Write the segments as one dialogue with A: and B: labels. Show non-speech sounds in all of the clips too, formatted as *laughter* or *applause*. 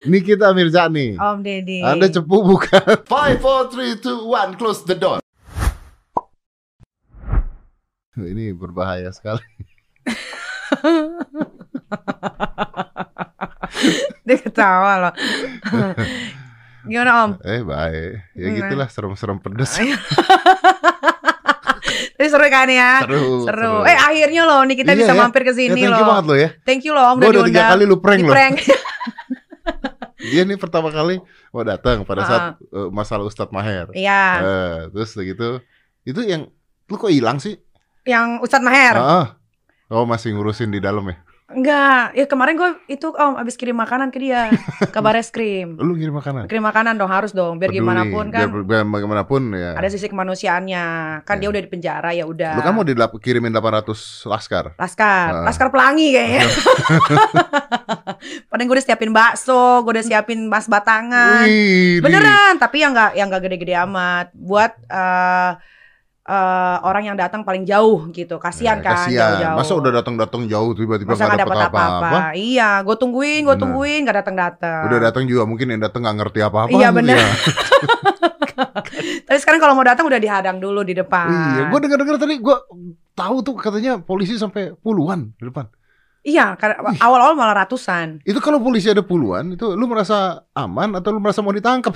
A: Nikita Mirzani.
B: Om Deddy.
A: Anda cepu bukan? *laughs* Five, four, three, two, one, close the door. Ini berbahaya sekali. *laughs*
B: Dia ketawa loh. *laughs* Gimana Om?
A: Eh baik, ya
B: Nah.
A: gitulah serem-serem pedes.
B: Tapi seru kan ya?
A: Seru,
B: Seru. Eh akhirnya loh nih kita
A: Iya
B: bisa
A: ya.
B: mampir ke
A: Ya,
B: sini
A: thank you
B: loh.
A: banget lo ya.
B: Thank you loh Om
A: Gue
B: udah
A: udah tiga
B: diundang.
A: kali lu prank
B: Di
A: loh.
B: prank.
A: Dia nih pertama kali mau datang pada saat eh, masalah Ustadz Maher.
B: Iya,
A: Eh, terus gitu, itu yang lu kok hilang sih?
B: yang Ustadz Maher.
A: Ah, oh masih ngurusin di dalam ya?
B: Enggak, ya kemarin gue itu Om abis kirim makanan ke dia *laughs* ke bares krim.
A: Lu ngirim makanan?
B: Kirim makanan dong harus dong biar
A: Peduli.
B: gimana pun kan
A: Biar, biar bagaimanapun ya.
B: ada sisi kemanusiaannya. Kan dia
A: Ya.
B: udah di penjara ya udah.
A: Lu kan mau dilap- kirimin 800 laskar.
B: Laskar,
A: Ah.
B: laskar pelangi kayaknya. *laughs* Padahal gue udah siapin bakso, gue udah siapin mas batangan.
A: Wih,
B: Beneran, tapi yang nggak yang nggak gede-gede amat. Buat eh eh, orang yang datang paling jauh gitu. Kasihan kan
A: Eh, Kasian.
B: jauh-jauh.
A: Masa udah datang-datang jauh tiba-tiba
B: Masa
A: dapet
B: dapat
A: apa-apa?
B: Iya, gue tungguin, gue tungguin, nggak datang-datang.
A: Udah datang juga mungkin yang datang nggak ngerti apa-apa.
B: Iya,
A: gitu
B: bener.
A: ya. *laughs*
B: Tapi sekarang kalau mau datang udah dihadang dulu di depan.
A: Iya, gue dengar-dengar tadi gue tahu tuh katanya polisi sampai puluhan di depan.
B: Iya, awal-awal malah ratusan.
A: Itu kalau polisi ada puluhan, itu lu merasa aman atau lu merasa mau ditangkap?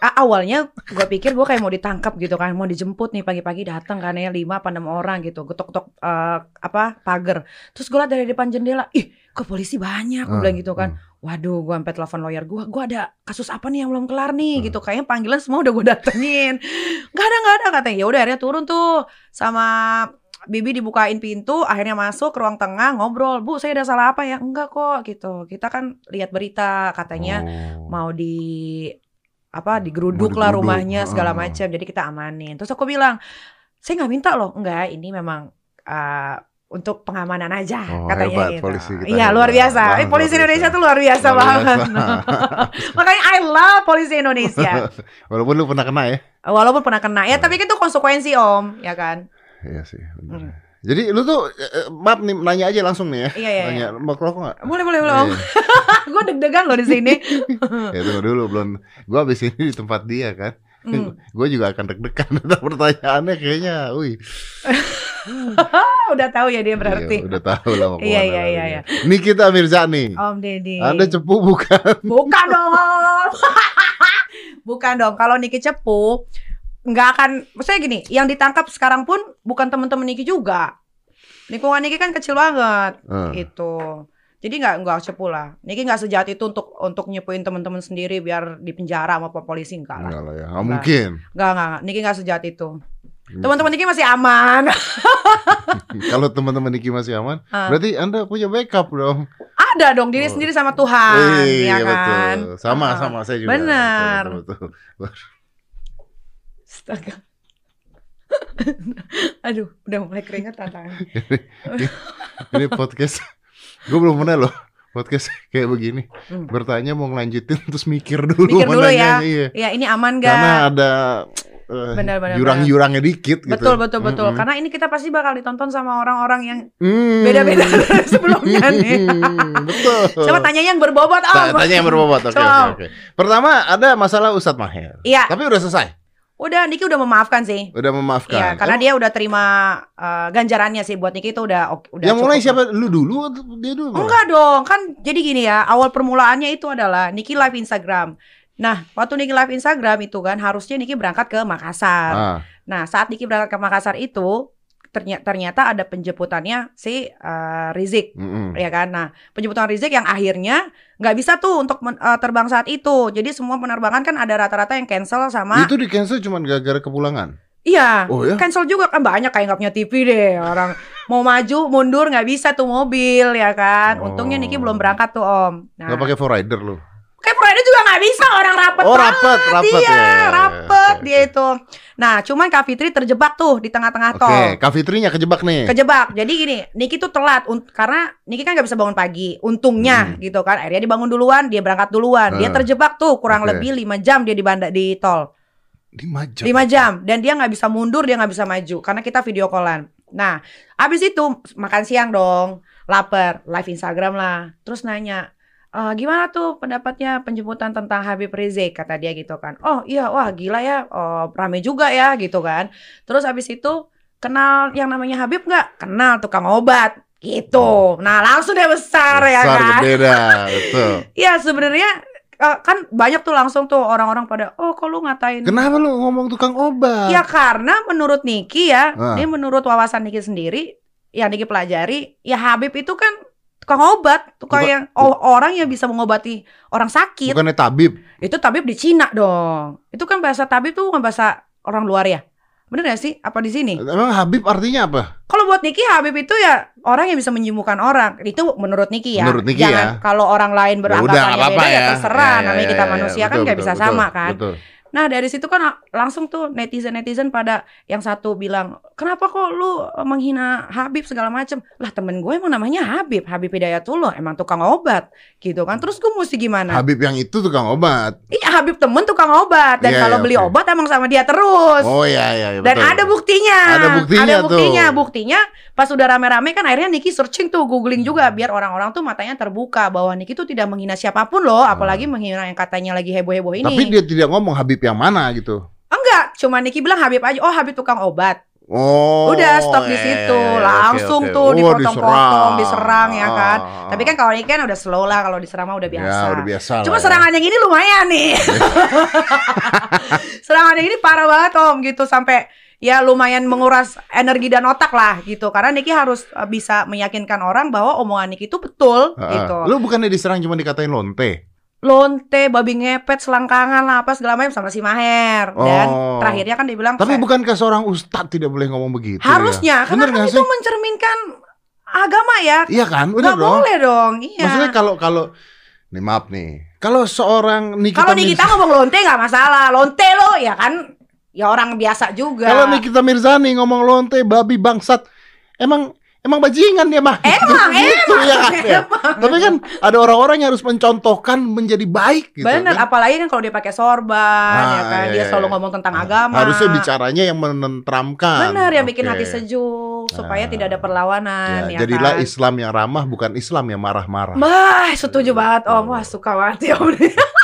B: Awalnya gue pikir gue kayak mau ditangkap gitu kan, mau dijemput nih pagi-pagi datang kan ya lima apa enam orang gitu, getok-getok eh, apa pagar. Terus gue liat dari depan jendela, ih kok polisi banyak, gue
A: Hmm,
B: bilang gitu kan. Waduh, gue sampai telepon lawyer gue, gue ada kasus apa nih yang belum kelar nih gitu. Kayaknya panggilan semua udah gue datengin. *laughs* Gak ada, gak ada katanya. Ya udah akhirnya turun tuh sama Bibi dibukain pintu, akhirnya masuk ke ruang tengah ngobrol. Bu, saya ada salah apa ya? Enggak kok gitu. Kita kan lihat berita katanya
A: Oh.
B: mau di apa digeruduk
A: Mau
B: lah
A: digeruduk,
B: rumahnya segala macam jadi kita amanin terus aku bilang saya nggak minta loh enggak ini memang uh, untuk pengamanan aja
A: Oh,
B: katanya
A: hebat
B: gitu
A: polisi kita
B: iya
A: hebat.
B: luar biasa eh, polisi Indonesia
A: biasa.
B: tuh luar biasa
A: Luar
B: banget
A: biasa. *laughs*
B: makanya I love polisi Indonesia *laughs*
A: Walaupun lu pernah kena ya.
B: walaupun pernah kena ya tapi itu konsekuensi om ya kan
A: Iya sih. bener.
B: Hmm.
A: Jadi lu tuh eh, eh, maaf nih nanya aja langsung nih ya.
B: iya iya,
A: Nanya,
B: iya.
A: mau rokok nggak?
B: boleh boleh boleh
A: Iya. *laughs*
B: gue deg-degan loh di sini *laughs*
A: Ya tunggu dulu belum. Gua abis ini di tempat dia kan.
B: Hmm. *laughs*
A: Gue juga akan deg-degan. Pertanyaannya kayaknya. Wih.
B: Ah, udah tahu ya dia berarti
A: Iya, udah tahu lah. mau
B: Iya, iya, iya,
A: larinya. Nikita Mirzani.
B: Om Deddy
A: Anda cepu bukan?
B: Bukan dong. bukan dong. Kalau Niki cepu nggak akan maksudnya gini, yang ditangkap sekarang pun bukan teman-teman Niki juga. Lingkungan Niki kan kecil banget
A: Eh,
B: itu. Jadi nggak nggak cepu lah. Niki nggak sejahat itu untuk untuk nyepuin teman-teman sendiri biar di penjara sama polisi enggak lah.
A: enggak lah ya. Nggak mungkin.
B: Nggak nggak. Niki nggak sejahat itu. Teman-teman Niki masih aman. *laughs*
A: Kalau teman-teman Niki masih aman,
B: Ah.
A: berarti Anda punya backup dong.
B: Ada dong diri
A: Oh.
B: sendiri sama Tuhan,
A: Iya,
B: ya kan?
A: betul. Sama
B: Ah.
A: sama saya juga.
B: Benar.
A: Betul, betul.
B: Astaga. *laughs* Aduh, udah mulai keringet tantangan. *laughs*
A: Ini podcast. Gue belum pernah loh podcast kayak begini.
B: Hmm.
A: Bertanya mau ngelanjutin terus mikir dulu.
B: Mikir dulu ya.
A: Iya.
B: Ya ini aman
A: Karena
B: gak?
A: ada eh,
B: Benar, benar,
A: jurang-jurangnya dikit gitu.
B: Betul betul betul.
A: Mm-mm.
B: Karena ini kita pasti bakal ditonton sama orang-orang yang
A: Hmm.
B: beda-beda *laughs* sebelumnya nih.
A: Betul.
B: Coba tanya yang berbobot om.
A: Tanya yang berbobot. Oke,
B: Coba.
A: oke, oke. Pertama ada masalah Ustadz Maher.
B: Iya,
A: Tapi udah selesai.
B: Udah Niki udah memaafkan sih.
A: Udah memaafkan.
B: Iya, karena dia udah terima eh, ganjarannya sih buat Niki itu udah udah
A: yang mulai siapa? Lu dulu atau dia dulu?
B: Enggak dong, kan jadi gini ya, awal permulaannya itu adalah Niki live Instagram. Nah, waktu Niki live Instagram itu kan harusnya Niki berangkat ke Makassar.
A: Ah,
B: Nah, saat Niki berangkat ke Makassar itu ternyata, ternyata ada penjemputannya si eh, Rizik,
A: mm-mm.
B: ya kan? Nah, penjemputan Rizik yang akhirnya nggak bisa tuh untuk men- eh, terbang saat itu. Jadi semua penerbangan kan ada rata-rata yang cancel sama
A: Itu di cancel cuma gara-gara kepulangan.
B: iya.
A: Oh ya?
B: Cancel juga kan banyak kayak nggak punya TV deh orang mau maju mundur nggak bisa tuh mobil ya kan. Untungnya Niki
A: Oh.
B: belum berangkat tuh om. Nah,
A: Gak pakai for rider lu.
B: Kayak provider juga nggak bisa orang rapet
A: Oh,
B: banget.
A: rapet, rapet
B: iya,
A: ya.
B: rapet
A: Oke,
B: dia itu. Nah, cuman Kak Fitri terjebak tuh di tengah-tengah
A: Oke,
B: tol.
A: Kak Fitrinya kejebak nih.
B: Kejebak. Jadi gini, Niki tuh telat karena Niki kan nggak bisa bangun pagi. Untungnya gitu kan. Akhirnya dibangun duluan, dia berangkat duluan. Dia
A: Hmm.
B: terjebak tuh kurang
A: Oke.
B: lebih 5 jam dia di banda di tol.
A: 5 jam.
B: 5 jam dan dia nggak bisa mundur, dia nggak bisa maju karena kita video callan. Nah, abis itu makan siang dong, lapar, live Instagram lah. Terus nanya, "Eh, gimana tuh pendapatnya penjemputan tentang Habib Rizik kata dia gitu kan. Oh iya wah gila ya oh, rame juga ya gitu kan. Terus habis itu kenal yang namanya Habib nggak? Kenal tukang obat gitu. Nah langsung dia besar, ya
A: Besar,
B: kan.
A: gede dah, betul. *laughs*
B: Iya sebenarnya eh, kan banyak tuh langsung tuh orang-orang pada oh kok lu ngatain
A: Kenapa lu ngomong tukang obat?
B: Ya karena menurut Niki ya,
A: Ah.
B: ini menurut wawasan Niki sendiri, yang Niki pelajari, ya Habib itu kan tukang obat, tukang
A: Bukan-
B: yang orang yang bisa mengobati orang sakit.
A: Bukannya tabib.
B: Itu tabib di Cina dong. Itu kan bahasa tabib tuh bukan bahasa orang luar ya. Bener gak sih? Apa di sini?
A: Emang Habib artinya apa?
B: Kalau buat Niki Habib itu ya orang yang bisa menyembuhkan orang. Itu menurut Niki ya.
A: Menurut Niki
B: Jangan
A: ya.
B: kalau orang lain
A: Ya udah, nggak
B: beda ya terserah.
A: Ya,
B: Namanya
A: ya,
B: kita
A: ya, ya.
B: manusia kan
A: Betul,
B: nggak
A: betul,
B: bisa
A: betul,
B: sama kan.
A: Betul.
B: Nah dari situ kan langsung tuh netizen-netizen pada yang satu bilang kenapa kok lu menghina Habib segala macem? Lah temen gue emang namanya Habib Habib Hidayatullah emang tukang obat gitu kan terus gue mesti gimana
A: Habib yang itu tukang obat.
B: iya Habib temen tukang obat dan
A: Iya,
B: kalau
A: iya,
B: beli
A: oke.
B: obat emang sama dia terus
A: Oh iya iya iya,
B: dan
A: betul.
B: ada buktinya
A: Ada buktinya
B: ada buktinya
A: tuh.
B: buktinya pas udah rame-rame kan akhirnya Niki searching tuh googling juga biar orang-orang tuh matanya terbuka bahwa Niki tuh tidak menghina siapa pun loh apalagi menghina yang katanya lagi heboh-heboh ini.
A: Tapi dia tidak ngomong Habib yang mana gitu.
B: Enggak, cuma Niki bilang Habib aja. Oh, Habib tukang obat.
A: Oh.
B: Udah stop di
A: iya,
B: situ.
A: iya, iya, oke,
B: Langsung
A: oke.
B: tuh
A: Oh,
B: dipotong-potong, diserang ya kan.
A: Ah.
B: Tapi kan kalau ini kan udah slow lah, kalau diserang mah udah biasa.
A: Ya, udah biasa
B: Cuma
A: lah ya.
B: serangannya gini lumayan nih. *laughs* *laughs* serangannya gini parah banget Om gitu sampai ya lumayan menguras energi dan otak lah gitu. Karena Niki harus uh, bisa meyakinkan orang bahwa omongan Niki itu betul
A: Ah,
B: gitu.
A: Lu bukannya diserang cuma dikatain lonte?
B: Lonte, babi ngepet, selangkangan lah apa segala macam sama si Maher dan
A: Oh.
B: terakhirnya kan dia bilang
A: Tapi
B: "Saya-
A: bukankah seorang ustadz tidak boleh ngomong begitu
B: Harusnya,
A: ya?
B: karena
A: Bener
B: kan itu
A: sih?
B: mencerminkan agama ya.
A: Iya kan?
B: Nggak
A: dong.
B: boleh dong, iya.
A: Maksudnya kalau kalau nih maaf nih. Kalau seorang Nikita
B: Kalau Nikita
A: Mirza-
B: ngomong lonte nggak masalah, lonte lo ya kan, ya orang biasa juga.
A: Kalau Nikita Mirzani ngomong lonte babi bangsat, emang emang bajingan dia mah.
B: Emang, *laughs*
A: Gitu,
B: emang,
A: ya kan, ya. *laughs*
B: emang.
A: Tapi kan ada orang-orang yang harus mencontohkan menjadi baik gitu.
B: Bener,
A: kan.
B: apalagi kan kalau dia pakai sorban,
A: Ah,
B: ya kan,
A: iya,
B: dia
A: iya.
B: selalu ngomong tentang agama.
A: Harusnya bicaranya yang menenteramkan.
B: Bener, yang bikin hati sejuk supaya
A: Ah.
B: tidak ada perlawanan,
A: Ya,
B: ya,
A: jadilah
B: kan.
A: Islam yang ramah bukan Islam yang marah-marah.
B: Bah, setuju banget Om. Wah, suka banget ya Om. *laughs*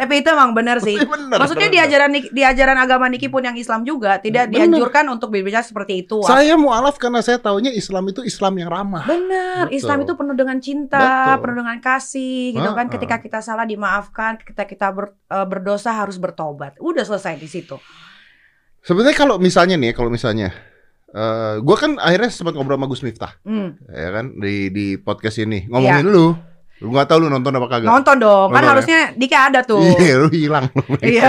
B: Tapi itu emang bener sih. *laughs*
A: Bener,
B: Maksudnya di
A: bener.
B: ajaran di ajaran agama Niki pun yang Islam juga tidak
A: Bener.
B: dianjurkan untuk berbicara seperti itu.
A: Saya mualaf karena saya taunya Islam itu Islam yang ramah.
B: Benar,
A: Betul.
B: Islam itu penuh dengan cinta,
A: Betul.
B: penuh dengan kasih, gitu kan.
A: Ah,
B: Ketika kita salah dimaafkan, ketika kita ber- eh, berdosa harus bertobat. Udah selesai di situ.
A: Sebenarnya kalau misalnya nih, kalau misalnya eh gue kan akhirnya sempat ngobrol sama Gus Miftah,
B: Hmm.
A: ya kan di di podcast ini ngomongin lu, lu nggak tahu lu nonton apa kagak?
B: Nonton dong, kan
A: Nonton ya?
B: harusnya Dika ada tuh.
A: Iya, lu hilang. *laughs*
B: Iya.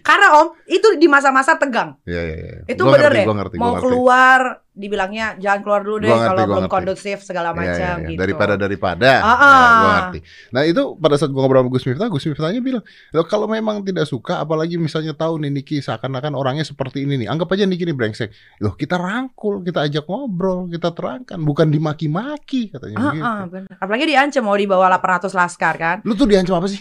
B: Karena Om, itu di masa-masa tegang.
A: Iya, iya, iya.
B: Itu
A: Gua
B: bener
A: ngerti,
B: deh.
A: gua ngerti, gua
B: Mau
A: ngerti.
B: keluar, dibilangnya jangan keluar dulu deh kalau belum
A: ngerti.
B: kondusif segala
A: Iya,
B: macam
A: iya, iya.
B: gitu.
A: Daripada daripada,
B: Ah,
A: ya,
B: ah.
A: gua ngerti. Nah itu pada saat gua ngobrol sama Gus Miftah, Gus Miftahnya bilang, "Loh, kalau memang tidak suka, apalagi misalnya tahu nih Niki seakan-akan orangnya seperti ini nih, anggap aja Niki ini brengsek. Loh kita rangkul, kita ajak ngobrol, kita terangkan, bukan dimaki-maki katanya
B: Ah,
A: begitu.
B: ah, bener. Apalagi diancam mau dibawa 800 laskar kan.
A: Lu tuh diancam apa sih?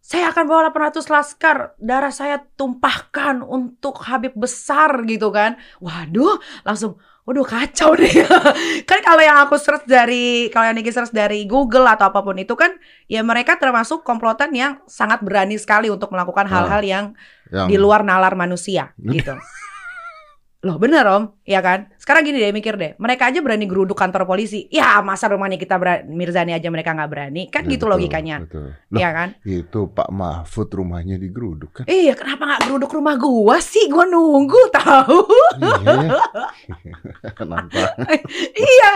B: Saya akan bawa 800 laskar, darah saya tumpahkan untuk Habib besar gitu kan. Waduh, langsung Waduh kacau deh. *laughs* kan kalau yang aku search dari kalau yang Niki search dari Google atau apa pun itu kan ya mereka termasuk komplotan yang sangat berani sekali untuk melakukan
A: Ah.
B: hal-hal yang
A: Yang
B: di luar nalar manusia *laughs* gitu. Loh bener om, ya kan? Sekarang gini deh mikir deh, mereka aja berani geruduk kantor polisi. Ya masa rumahnya kita berani, Mirzani aja mereka nggak berani, kan gitu
A: betul,
B: logikanya,
A: Betul. Lah,
B: ya kan?
A: itu Pak Mahfud rumahnya digeruduk kan?
B: Iya, kenapa nggak geruduk rumah gua sih? Gua nunggu *laughs* tahu.
A: iya. *laughs* Kenapa?
B: iya.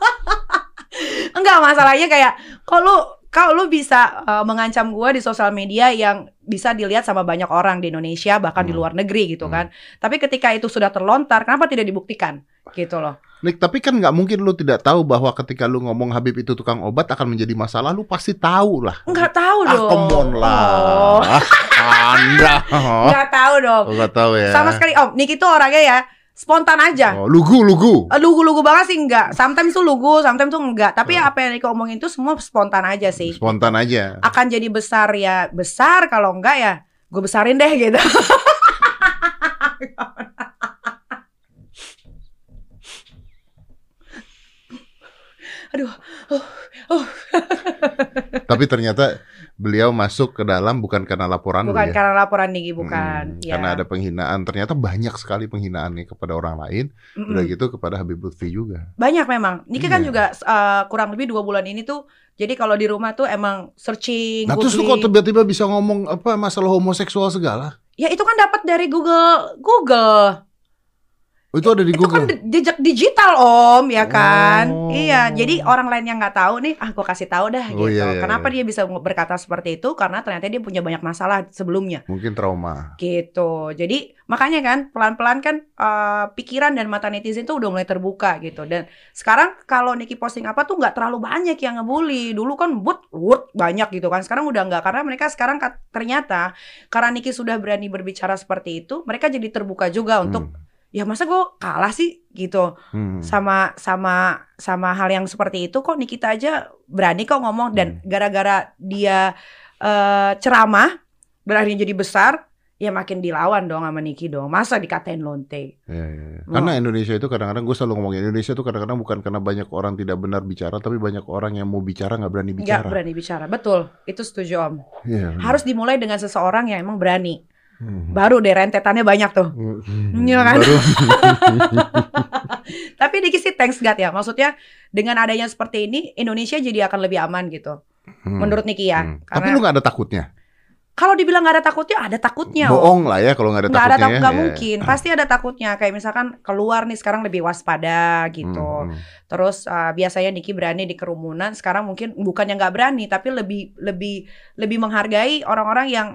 B: *laughs* Enggak masalahnya kayak kalau kalau lu bisa uh, mengancam gua di sosial media yang bisa dilihat sama banyak orang di Indonesia bahkan di
A: Hmm.
B: luar negeri gitu
A: Hmm.
B: kan. Tapi ketika itu sudah terlontar, kenapa tidak dibuktikan? Gitu loh.
A: Nick, tapi kan nggak mungkin lu tidak tahu bahwa ketika lu ngomong Habib itu tukang obat akan menjadi masalah, lu pasti tahu lah.
B: Enggak tahu
A: Ah,
B: dong.
A: come on lah.
B: Oh,
A: Anda.
B: enggak *laughs* tahu dong.
A: Nggak tahu ya.
B: Sama sekali Om, Nick itu orangnya ya spontan aja.
A: Oh, lugu, lugu.
B: Eh, Lugu-lugu banget sih enggak. Sometimes tuh lugu, sometimes tuh enggak. Tapi apa yang Nick omongin itu semua spontan aja sih.
A: Spontan aja.
B: Akan jadi besar ya besar, kalau enggak ya gue besarin deh gitu. *laughs* aduh, uh, uh. *laughs*
A: Tapi ternyata beliau masuk ke dalam bukan karena laporan
B: bukan
A: ya.
B: karena laporan Niki, bukan.
A: Hmm,
B: ya.
A: Karena ada penghinaan. Ternyata banyak sekali penghinaan nih kepada orang lain.
B: Mm-mm.
A: Udah gitu kepada Habib Lutfi juga.
B: Banyak memang. Niki kan
A: Iya.
B: juga uh, kurang lebih dua bulan ini tuh. Jadi kalau di rumah tuh emang searching,
A: Nah terus lu
B: googling.
A: kok tiba-tiba bisa ngomong apa masalah homoseksual segala?
B: Ya itu kan dapat dari Google, Google.
A: Oh, itu ada di
B: Itu kan
A: Google.
B: di- jejak digital om, ya kan?
A: Oh.
B: Iya. Jadi orang lain yang nggak tahu nih, ah gue kasih tahu dah
A: Oh,
B: gitu.
A: iya, iya,
B: Kenapa
A: iya.
B: dia bisa berkata seperti itu? Karena ternyata dia punya banyak masalah sebelumnya.
A: Mungkin trauma.
B: gitu. Jadi makanya kan pelan-pelan kan eh, pikiran dan mata netizen tuh udah mulai terbuka gitu. Dan sekarang kalau Niki posting apa tuh nggak terlalu banyak yang ngebully. Dulu kan but, but banyak gitu kan. Sekarang udah nggak karena mereka sekarang ternyata karena Niki sudah berani berbicara seperti itu, mereka jadi terbuka juga untuk ya masa gue kalah sih gitu
A: Hmm. Hmm.
B: sama sama sama hal yang seperti itu kok Nikita aja berani kok ngomong dan gara-gara dia eh, ceramah berani jadi besar ya makin dilawan dong sama Niki dong masa dikatain lonte
A: Ya, ya, ya.
B: Oh.
A: Karena Indonesia itu kadang-kadang gue selalu ngomongin Indonesia itu kadang-kadang bukan karena banyak orang tidak benar bicara, tapi banyak orang yang mau bicara nggak berani
B: nggak
A: bicara.
B: berani bicara betul itu setuju om
A: benar.
B: harus dimulai dengan seseorang yang emang berani
A: Hmm.
B: baru deh rentetannya banyak tuh
A: Hmm.
B: Iya kan?
A: Baru *laughs*
B: tapi Niki sih thanks God ya maksudnya dengan adanya seperti ini Indonesia jadi akan lebih aman gitu
A: Hmm.
B: menurut Niki ya
A: Hmm. Tapi
B: karena
A: lu nggak ada takutnya?
B: kalau dibilang nggak ada takutnya ada takutnya.
A: Bohong lah ya kalau nggak ada
B: nggak ada
A: takutnya.
B: tak- nggak
A: ya.
B: mungkin pasti ada takutnya kayak misalkan keluar nih sekarang lebih waspada gitu
A: Hmm, hmm.
B: terus uh, biasanya Niki berani di kerumunan sekarang mungkin bukannya nggak berani tapi lebih lebih lebih menghargai orang-orang yang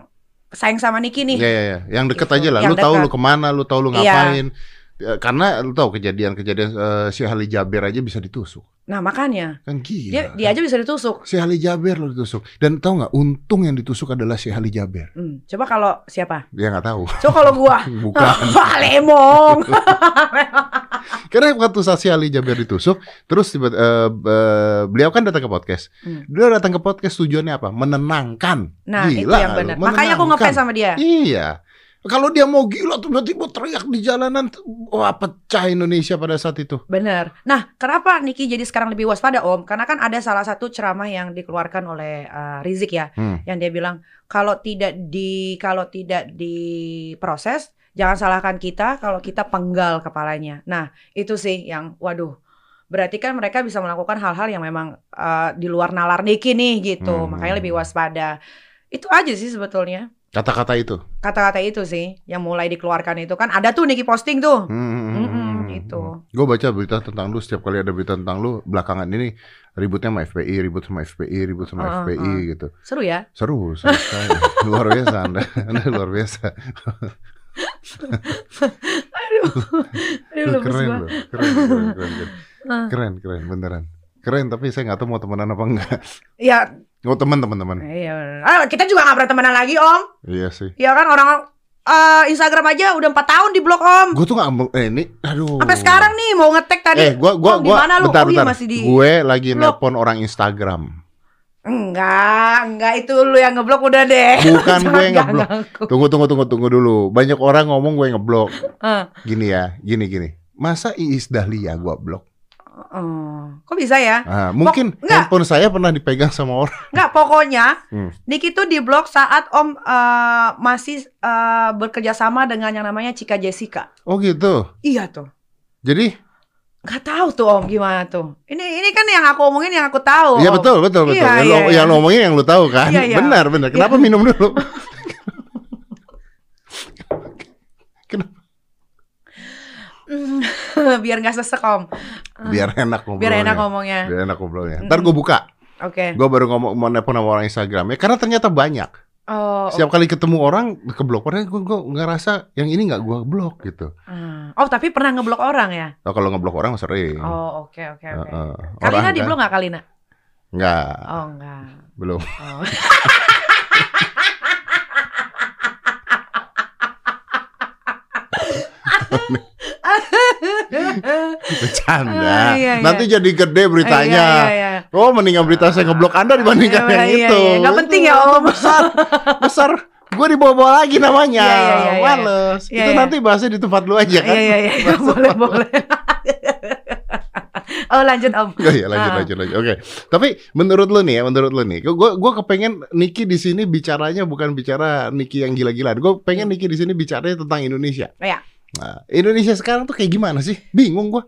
B: sayang sama Niki nih
A: Iya, iya, iya. Yang deket
B: Gitu.
A: aja lah.
B: Yang
A: Lu tahu
B: dekat.
A: lu ke mana, lu tahu lu
B: Iya.
A: ngapain. Ya, Karena lu tahu kejadian-kejadian eh, si Ali Jaber aja bisa ditusuk.
B: nah makanya
A: Kan gila.
B: dia dia aja bisa ditusuk
A: Si Ali Jaber lo ditusuk. Dan tahu nggak, untung yang ditusuk adalah si Ali Jaber.
B: Hmm, coba kalau siapa
A: Dia nggak tahu.
B: coba kalau gua *laughs*
A: Bukan. *laughs*
B: lemong *laughs* *laughs*
A: Karena waktu saat si Ali Jaber ditusuk, terus tiba eh, eh, beliau kan datang ke podcast.
B: Hmm.
A: Dia datang ke podcast tujuannya apa? Menenangkan.
B: nah itu
A: Gila
B: yang
A: nggak
B: benar makanya aku ngefans sama dia
A: Iya. Kalau dia mau gila tiba-tiba teriak di jalanan, wah pecah Indonesia pada saat itu.
B: Bener. Nah, kenapa Niki jadi sekarang lebih waspada Om? Karena kan ada salah satu ceramah yang dikeluarkan oleh uh, Rizik ya,
A: Hmm.
B: yang dia bilang kalau tidak di kalau tidak diproses, jangan salahkan kita kalau kita penggal kepalanya. Nah, itu sih yang waduh. Berarti kan mereka bisa melakukan hal-hal yang memang uh, di luar nalar Niki nih gitu.
A: Hmm.
B: Makanya lebih waspada. Itu aja sih sebetulnya.
A: Kata-kata itu.
B: Kata-kata itu sih yang mulai dikeluarkan itu kan ada tuh Niki posting tuh.
A: Hmm,
B: Mm-mm, itu.
A: Gue baca berita tentang lu setiap kali ada berita tentang lu belakangan ini ributnya sama FPI, ribut sama FPI, ribut sama
B: Uh,
A: FPI
B: uh.
A: gitu.
B: Seru ya?
A: Seru, seru *laughs* luar biasa Anda. Anda luar biasa. *laughs*
B: Aduh, aduh
A: Lu keren loh. Keren, keren, keren, keren.
B: Ah.
A: Keren, keren, beneran. Keren, tapi saya nggak tahu mau temenan apa enggak.
B: Ya,
A: Mau teman, teman-teman.
B: iya. bener. Ah, kita juga gak pernah temenan lagi, Om.
A: Iya sih.
B: Ya kan orang eh, Instagram aja udah 4 tahun di blok, Om.
A: Gue tuh nggak eh, ini, aduh.
B: Sampai sekarang nih mau ngetek tadi.
A: Eh, gua, gua,
B: Om, di
A: gua,
B: mana lu?
A: bentar,
B: Oh, iya,
A: bentar.
B: masih di-
A: Gue lagi
B: Blok.
A: nelpon orang Instagram.
B: Enggak, enggak itu lu yang ngeblok udah deh.
A: Bukan *laughs* gue yang ngeblok. Tunggu, tunggu, tunggu, tunggu dulu. Banyak orang ngomong gue ngeblok. Gini ya, gini, gini. Masa Iis Dahlia gue blok?
B: oh. Kok bisa ya?
A: Ah, mungkin
B: enggak.
A: handphone saya pernah dipegang sama orang.
B: Enggak, pokoknya
A: Hmm.
B: Niki tuh di blok saat Om eh, masih eh, bekerja sama dengan yang namanya Cika Jessica.
A: Oh gitu.
B: Iya tuh.
A: Jadi,
B: Gak tahu tuh Om gimana tuh. Ini ini kan yang aku omongin yang aku tahu.
A: iya betul, betul, betul.
B: Iya,
A: yang,
B: iya,
A: lo,
B: iya.
A: yang lo ngomongin yang lo tahu kan?
B: Iya, iya.
A: Benar, benar. Kenapa minum dulu? *laughs* Kenapa?
B: Mm, *laughs* biar nggak sesek om.
A: Biar enak ngobrolnya.
B: Biar enak ngomongnya.
A: Biar enak ngobrolnya.
B: Mm-mm.
A: Ntar gue buka.
B: Oke.
A: Gue baru ngomong mau nelpon sama orang Instagram ya. Karena ternyata banyak.
B: Oh,
A: Setiap kali ketemu orang ke blok. Padahal gue gue ngerasa yang ini nggak gue blok gitu.
B: ah. oh tapi pernah ngeblok orang ya?
A: Oh, kalau ngeblok orang sering.
B: Oh oke oke oke.
A: Heeh.
B: Kalina
A: Orang
B: di
A: kan-
B: blok nggak Kalina?
A: Nggak,
B: Oh enggak.
A: belum.
B: Oh. *laughs* *laughs* *laughs*
A: Bercanda.
B: Ah, iya, iya.
A: Nanti jadi gede beritanya.
B: Iya, iya, iya.
A: Oh, mendingan berita saya ngeblok Anda dibandingkan
B: Iya,
A: yang
B: iya,
A: itu.
B: iya. Nggak penting ya,
A: Itu
B: Om.
A: Besar, besar. Gue dibawa-bawa lagi namanya.
B: Iya, iya, iya, iya.
A: Males.
B: Iya,
A: itu
B: iya.
A: nanti bahasnya di tempat lu aja kan.
B: Iya iya iya *laughs* boleh boleh. oh lanjut om.
A: Oh iya lanjut
B: Ah.
A: lanjut lanjut. Oke. Tapi menurut lu nih ya, menurut lu nih, gue gue kepengen Niki di sini bicaranya bukan bicara Niki yang gila-gilaan. Gue pengen Niki di sini bicaranya tentang Indonesia.
B: Iya.
A: Nah, Indonesia sekarang tuh kayak gimana sih? Bingung gue.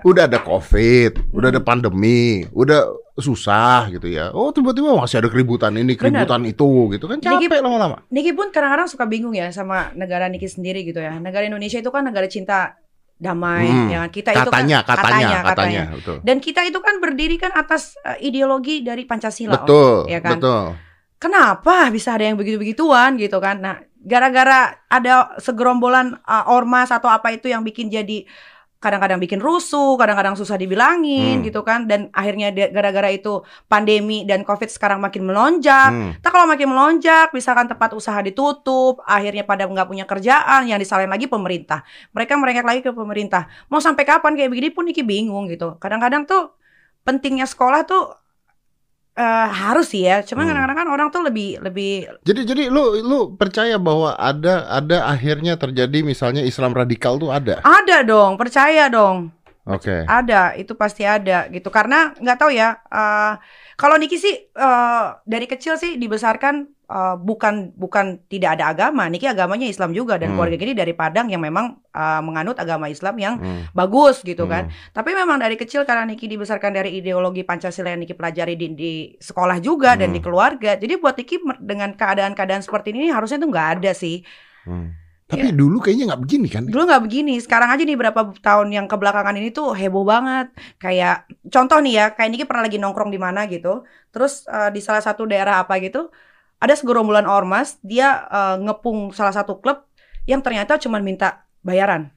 A: Udah ada COVID, udah ada pandemi, udah susah gitu ya. Oh tiba-tiba masih ada keributan ini, keributan itu gitu kan
B: Niki-
A: capek lama-lama.
B: Niki pun kadang-kadang suka bingung ya sama negara Niki sendiri gitu ya. Negara Indonesia itu kan negara cinta damai,
A: Hmm.
B: ya? Kita itu kan
A: Katanya, katanya, katanya, betul.
B: Dan kita itu kan berdiri kan atas eh, ideologi dari Pancasila.
A: Betul,
B: ya kan?
A: betul.
B: Kenapa bisa ada yang begitu-begituan gitu kan? Nah, gara-gara ada segerombolan uh, ormas atau apa itu yang bikin jadi kadang-kadang bikin rusuh, kadang-kadang susah dibilangin
A: Hmm.
B: gitu kan dan akhirnya gara-gara itu pandemi dan Covid sekarang makin melonjak.
A: Hmm.
B: Kita kalau makin melonjak, misalkan tempat usaha ditutup, akhirnya pada nggak punya kerjaan, yang disalahin lagi pemerintah. Mereka mereka lagi ke pemerintah. Mau sampai kapan kayak begini pun Niki bingung gitu. Kadang-kadang tuh pentingnya sekolah tuh eh, harus sih ya. Cuman
A: Hmm.
B: kadang-kadang kan orang tuh lebih lebih
A: Jadi jadi lu lu percaya bahwa ada ada akhirnya terjadi misalnya Islam radikal tuh ada.
B: ada dong, percaya dong.
A: Oke.
B: Ada, itu pasti ada gitu. Karena nggak tahu ya. eh, kalau Niki sih eh, dari kecil sih dibesarkan eh, bukan bukan tidak ada agama. Niki agamanya Islam juga dan
A: Hmm.
B: keluarga ini dari Padang yang memang eh, menganut agama Islam yang
A: Hmm.
B: bagus gitu kan.
A: Hmm.
B: Tapi memang dari kecil karena Niki dibesarkan dari ideologi Pancasila yang Niki pelajari di, di sekolah juga dan
A: Hmm.
B: di keluarga. Jadi buat Niki dengan keadaan-keadaan seperti ini harusnya tuh nggak ada sih.
A: Hmm. Tapi dulu kayaknya nggak begini kan?
B: Dulu nggak begini. Sekarang aja nih berapa tahun yang kebelakangan ini tuh heboh banget. Kayak contoh nih ya, kayak Niki pernah lagi nongkrong di mana gitu. Terus eh, di salah satu daerah apa gitu, ada segerombolan ormas, dia eh, ngepung salah satu klub yang ternyata cuma minta bayaran.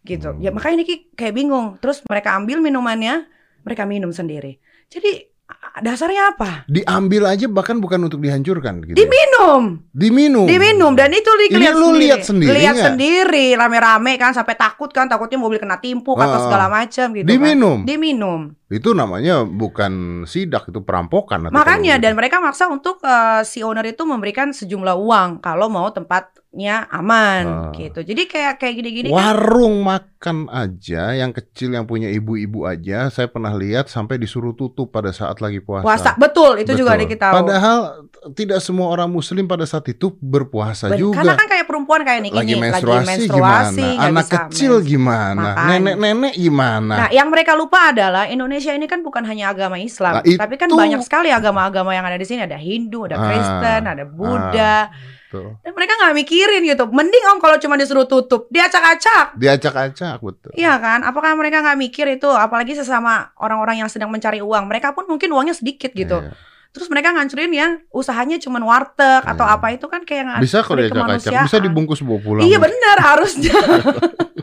B: Gitu. Ya
A: Hmm.
B: makanya Niki kayak bingung. Terus mereka ambil minumannya, mereka minum sendiri. Jadi dasarnya apa?
A: Diambil aja bahkan bukan untuk dihancurkan gitu. ya.
B: Diminum.
A: Diminum.
B: Diminum dan itu li-
A: Ini
B: lihat
A: lu
B: sendiri.
A: lihat sendiri
B: Lihat sendiri rame-rame kan sampai takut kan takutnya mobil kena timpuk atau
A: Ah,
B: segala macam gitu kan.
A: Diminum. Itu namanya bukan sidak itu perampokan.
B: Makanya dan
A: gitu.
B: mereka maksa untuk eh, si owner itu memberikan sejumlah uang kalau mau tempatnya aman
A: Ah.
B: gitu. Jadi kayak kayak gini-gini kan.
A: Warung makan aja yang kecil yang punya ibu-ibu aja saya pernah lihat sampai disuruh tutup pada saat lagi puasa.
B: Puasa betul itu juga ada
A: Betul.
B: kita.
A: Padahal tidak semua orang muslim pada saat itu berpuasa
B: Ben-
A: juga.
B: Karena kan kayak perempuan kayak Niki
A: lagi
B: nih,
A: menstruasi,
B: menstruasi,
A: gimana? Anak kecil gimana? Nenek-nenek gimana?
B: Nah, yang mereka lupa adalah Indonesia ini kan bukan hanya agama Islam,
A: Nah, itu-
B: tapi kan banyak sekali agama-agama yang ada di sini. Ada Hindu, ada
A: Ah,
B: Kristen, ada Buddha.
A: Tuh.
B: Dan mereka nggak mikirin gitu. Mending om kalau cuma disuruh tutup, diacak-acak.
A: Diacak-acak betul.
B: Iya kan? Apakah mereka nggak mikir itu? Apalagi sesama orang-orang yang sedang mencari uang. Mereka pun mungkin uangnya sedikit gitu.
A: Iya.
B: Terus mereka ngancurin yang usahanya cuma warteg atau
A: Iya.
B: apa itu kan kayak
A: Bisa
B: hari
A: diacak-acak, bisa dibungkus bawa pulang.
B: Iya benar harusnya. *laughs*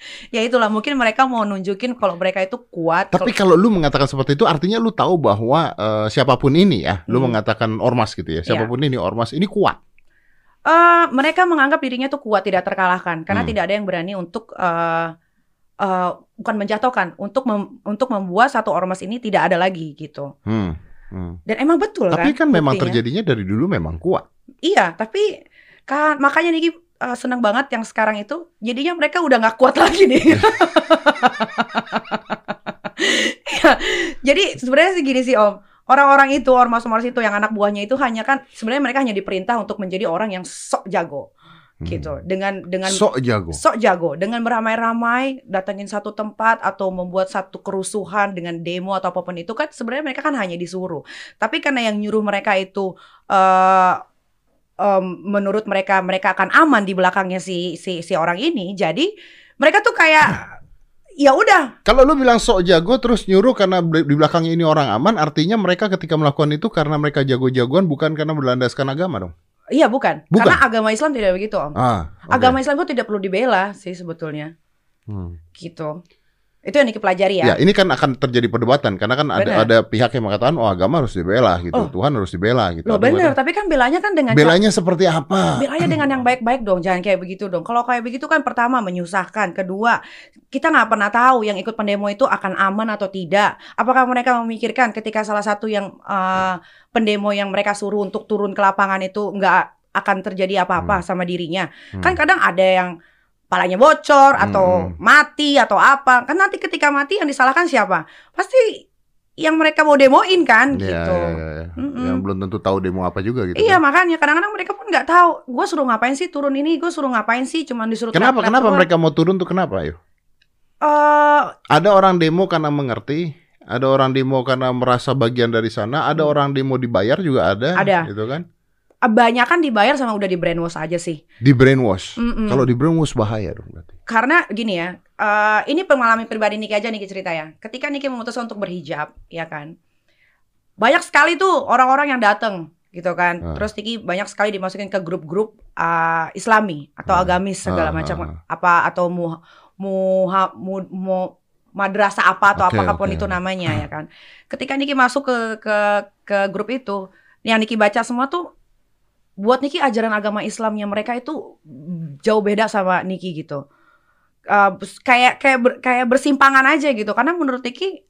B: *laughs* ya itulah mungkin mereka mau nunjukin kalau mereka itu kuat.
A: Tapi kalau lu mengatakan seperti itu artinya lu tahu bahwa eh, siapa pun ini ya, lu
B: Hmm.
A: mengatakan ormas gitu ya. Siapa pun ini ormas ini kuat.
B: Eh, mereka menganggap dirinya tuh kuat tidak terkalahkan karena
A: Hmm.
B: tidak ada yang berani untuk eh eh, bukan menjatuhkan untuk mem- untuk membuat satu ormas ini tidak ada lagi gitu
A: Hmm. hmm.
B: dan emang betul
A: Tapi kan memang
B: buktinya.
A: terjadinya dari dulu memang kuat.
B: iya tapi kan makanya Niki eh, senang banget yang sekarang itu jadinya mereka udah nggak kuat *laughs* lagi nih. Iya, jadi sebenarnya sih gini sih om. Orang-orang itu ormas-ormas itu yang anak buahnya itu hanya kan sebenarnya mereka hanya diperintah untuk menjadi orang yang sok jago
A: Hmm.
B: gitu. Dengan dengan
A: Sok jago.
B: sok jago. Dengan beramai-ramai datengin satu tempat atau membuat satu kerusuhan dengan demo atau apa pun itu kan sebenarnya mereka kan hanya disuruh. Tapi karena yang nyuruh mereka itu eh em, menurut mereka mereka akan aman di belakangnya si si si orang ini jadi mereka tuh kayak ya udah
A: Kalau lu bilang sok jago terus nyuruh karena di belakangnya ini orang aman, artinya mereka ketika melakukan itu karena mereka jago-jagoan bukan karena berlandaskan agama dong.
B: iya bukan,
A: Bukan.
B: karena agama Islam tidak begitu om
A: Ah, oke.
B: agama Islam itu tidak perlu dibela sih sebetulnya
A: Hmm.
B: gitu itu yang dipelajari ya,
A: Ya, ini kan akan terjadi perdebatan karena kan ada
B: Benar.
A: ada pihak yang mengatakan oh agama harus dibela gitu,
B: Oh.
A: Tuhan harus dibela gitu.
B: loh bener tapi kan belanya kan dengan
A: Belanya seperti apa?
B: Bilanya dengan yang baik-baik dong, jangan kayak begitu dong. Kalau kayak begitu kan pertama menyusahkan, kedua kita nggak pernah tahu yang ikut pendemo itu akan aman atau tidak. Apakah mereka memikirkan ketika salah satu yang eh, pendemo yang mereka suruh untuk turun ke lapangan itu nggak akan terjadi apa-apa sama dirinya?
A: Hmm.
B: Kan kadang ada yang palanya bocor atau
A: Hmm.
B: mati atau apa. Kan nanti ketika mati yang disalahkan siapa? Pasti yang mereka mau demoin kan
A: Iya,
B: gitu.
A: iya, iya, iya.
B: Mm-mm.
A: Yang belum tentu tahu demo apa juga gitu.
B: Iya
A: kan.
B: makanya kadang-kadang mereka pun nggak tahu. Gue suruh ngapain sih turun ini? Gue suruh ngapain sih? Cuman disuruh
A: Kenapa kenapa
B: doang.
A: mereka mau turun tuh kenapa ayo?
B: Eh,
A: Ada orang demo karena mengerti, ada orang demo karena merasa bagian dari sana, ada orang demo dibayar juga ada,
B: Hmm. Ada.
A: gitu kan?
B: Banyak kan dibayar sama udah di brainwash aja sih.
A: Di brainwash.
B: Mm-mm.
A: Kalau di brainwash bahaya dong berarti.
B: Karena gini ya, eh, ini pengalaman pribadi Niki aja Niki cerita ya. Ketika Niki memutuskan untuk berhijab, ya kan, banyak sekali tuh orang-orang yang datang gitu kan.
A: Ah.
B: Terus Niki banyak sekali dimasukin ke grup-grup eh, Islami atau
A: Ah.
B: agamis segala
A: Ah,
B: macam apa atau mu, muha- mu, mu- madrasah apa atau
A: Oke,
B: apa pun
A: oke.
B: itu namanya ya *clears throat* kan. Ketika Niki masuk ke ke ke grup itu, yang Niki baca semua tuh buat Niki ajaran agama Islamnya mereka itu jauh beda sama Niki gitu. Uh, kayak kayak ber- kayak bersimpangan aja gitu. Karena menurut Niki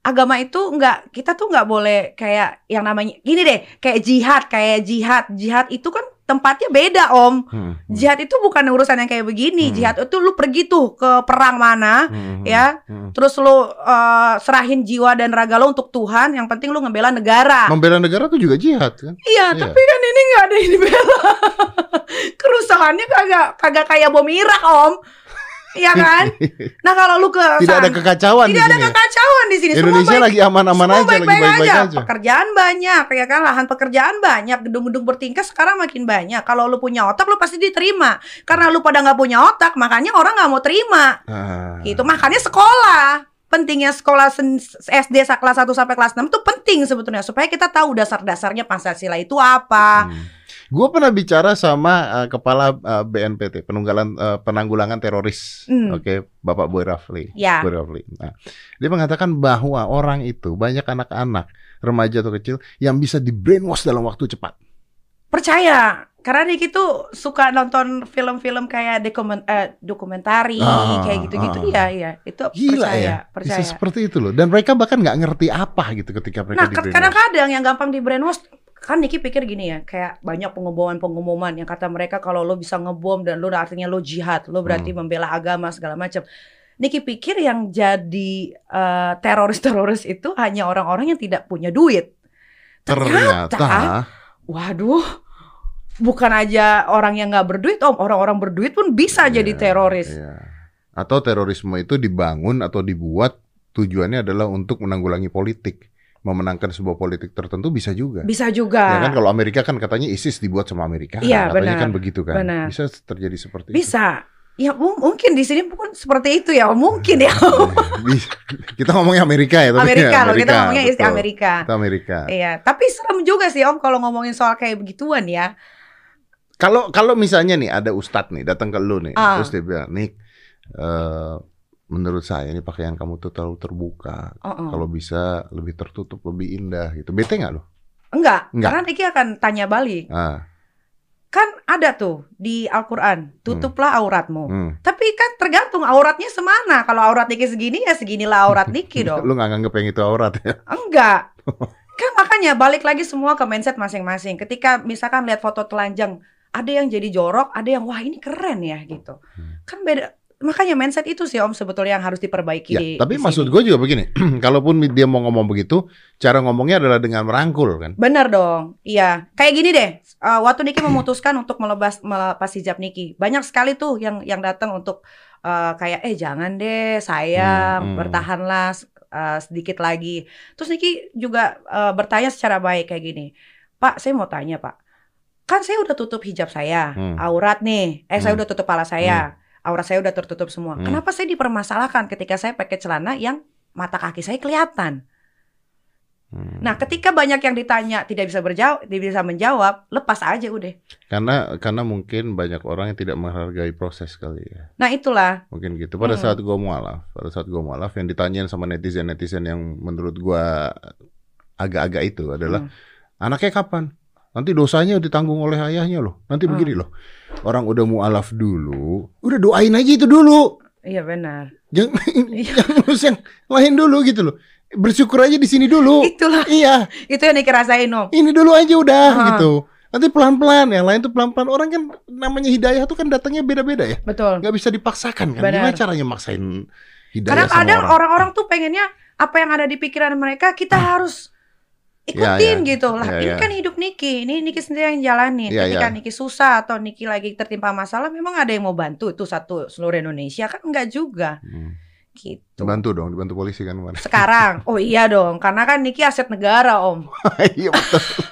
B: agama itu nggak kita tuh nggak boleh kayak yang namanya gini deh kayak jihad kayak jihad jihad itu kan tempatnya beda om
A: Hmm, hmm,
B: jihad itu bukan urusan yang kayak begini
A: Hmm.
B: jihad itu lu pergi tuh ke perang mana
A: hmm, hmm,
B: ya
A: hmm.
B: terus lu uh, serahin jiwa dan raga lo untuk Tuhan yang penting lu ngebela negara
A: Membela negara tuh juga jihad kan?
B: iya
A: Iya.
B: tapi kan ini nggak ada yang dibela *laughs* kerusakannya kagak kagak kayak bom Irak om Iya *laughs* kan nah kalau lu ke
A: Tidak ada
B: sana-
A: kekacauan di
B: tidak ada
A: sini. ya?
B: kekacauan di sini
A: Indonesia
B: semua baik,
A: lagi aman-aman aja, lagi
B: baik-baik aja.
A: aja.
B: Pekerjaan banyak, ya kan lahan pekerjaan banyak, gedung-gedung bertingkat sekarang makin banyak. Kalau lu punya otak, lu pasti diterima. Karena lu pada nggak punya otak, makanya orang nggak mau terima.
A: Ah.
B: Gitu. Makanya sekolah pentingnya sekolah SD kelas 1 sampai kelas 6 itu penting sebetulnya supaya kita tahu dasar-dasarnya Pancasila itu apa.
A: Gue pernah bicara sama uh, kepala uh, BNPT penunggalan uh, penanggulangan teroris,
B: Hmm.
A: oke, Bapak Boy Rafli.
B: Ya.
A: Boy Rafli. Nah, dia mengatakan bahwa orang itu banyak anak-anak remaja atau kecil yang bisa di brainwash dalam waktu cepat.
B: Percaya. Karena Niki tuh suka nonton film-film kayak dokumen, eh, dokumentari
A: Ah,
B: kayak gitu-gitu.
A: ah.
B: Iya, iya. Itu
A: Gila
B: percaya,
A: ya,
B: percaya.
A: bisa seperti itu loh. Dan mereka bahkan nggak ngerti apa gitu ketika mereka
B: Nah, kadang-kadang yang gampang di brainwash kan Niki pikir gini ya, kayak banyak pengumuman-pengumuman yang kata mereka kalau lo bisa ngebom dan lo artinya lo jihad, lo berarti
A: Hmm.
B: membela agama segala macam. Niki pikir yang jadi eh, teroris-teroris itu hanya orang-orang yang tidak punya duit.
A: Ternyata,
B: Waduh, bukan aja orang yang nggak berduit, om, orang-orang berduit pun bisa
A: Iya,
B: jadi teroris.
A: iya. Atau terorisme itu dibangun atau dibuat tujuannya adalah untuk menanggulangi politik, memenangkan sebuah politik tertentu bisa juga.
B: Bisa juga.
A: Ya kan kalau Amerika kan katanya ISIS dibuat sama Amerika,
B: Iya,
A: katanya
B: benar.
A: kan begitu kan.
B: Benar.
A: Bisa terjadi seperti itu.
B: Bisa. Ya mu- mungkin di sini pun seperti itu ya, mungkin ya.
A: Bisa. kita ngomongnya Amerika ya, tapi
B: Amerika,
A: ya,
B: loh kita ngomongnya. Amerika.
A: Kita Amerika.
B: Iya, tapi serem juga sih Om kalau ngomongin soal kayak begituan ya.
A: Kalau kalau misalnya nih ada ustadz nih datang ke lu nih,
B: Ah.
A: terus dia bilang, "Nik, eh, menurut saya ini pakaian kamu tuh terlalu terbuka.
B: Oh, oh.
A: Kalau bisa lebih tertutup, lebih indah gitu." Bete nggak lo?
B: Enggak,
A: Enggak.
B: karena Niki akan tanya balik.
A: Ah,
B: Kan ada tuh di Al-Qur'an, tutuplah auratmu.
A: hmm.
B: Tapi kan tergantung auratnya semana. Kalau aurat Niki segini ya seginilah aurat *laughs* Niki dong.
A: Lu nggak nganggep yang itu aurat ya? *laughs*
B: Enggak. Kan makanya balik lagi semua ke mindset masing-masing. Ketika misalkan lihat foto telanjang, ada yang jadi jorok, ada yang wah ini keren ya gitu.
A: Hmm.
B: Kan beda. Makanya mindset itu sih Om sebetulnya yang harus diperbaiki
A: Ya,
B: di
A: tapi
B: di
A: maksud gue juga begini, *clears throat* kalaupun dia mau ngomong begitu, cara ngomongnya adalah dengan merangkul kan.
B: Bener dong, iya. Kayak gini deh, uh, waktu Niki *clears throat* memutuskan untuk melepas melepas hijab Niki, banyak sekali tuh yang yang datang untuk uh, kayak eh jangan deh sayang,
A: Hmm, hmm.
B: bertahanlah uh, sedikit lagi. Terus Niki juga uh, bertanya secara baik kayak gini, Pak, saya mau tanya Pak, kan saya udah tutup hijab saya,
A: Hmm.
B: aurat nih, eh saya
A: Hmm.
B: udah tutup kepala saya, aurat saya udah tertutup semua.
A: Hmm.
B: Kenapa saya dipermasalahkan ketika saya pakai celana yang mata kaki saya kelihatan?
A: Hmm.
B: Nah, ketika banyak yang ditanya tidak bisa berjawab, tidak bisa menjawab, lepas aja udah.
A: Karena karena mungkin banyak orang yang tidak menghargai proses kali ya.
B: Nah, itulah.
A: Mungkin gitu. Pada
B: Hmm.
A: saat gua mualaf, pada saat gua mualaf yang ditanyain sama netizen-netizen yang menurut gua agak-agak itu adalah
B: Hmm.
A: anaknya kapan? Nanti dosanya ditanggung oleh ayahnya loh. Nanti
B: Hmm.
A: begini loh. Orang udah mualaf dulu, udah doain aja itu dulu.
B: Iya benar.
A: Jangan *laughs*
B: Iya.
A: jangan urus yang lain dulu gitu loh. Bersyukur aja di sini dulu.
B: Itulah.
A: Iya,
B: Itu yang dikerasain, Om.
A: ini dulu aja udah
B: Ah.
A: gitu. Nanti pelan-pelan, yang lain tuh pelan-pelan. Orang kan namanya hidayah tuh kan datangnya beda-beda ya.
B: Betul.
A: Nggak bisa dipaksakan kan.
B: Benar.
A: Gimana caranya maksain hidayah
B: Karena kadang
A: orang?
B: orang-orang tuh pengennya apa yang ada di pikiran mereka kita harus ikutin
A: Ya, ya.
B: gitu lah.
A: Ya,
B: ini
A: ya.
B: kan hidup Niki, ini Niki sendiri yang jalanin.
A: Ya,
B: Ketika
A: ya.
B: Niki susah atau Niki lagi tertimpa masalah, memang ada yang mau bantu itu satu seluruh Indonesia kan enggak juga
A: Hmm.
B: gitu.
A: Dibantu dong, dibantu polisi kan kemarin.
B: Sekarang, *laughs* oh iya dong, karena kan Niki aset negara om. *laughs*
A: Iya betul. *laughs*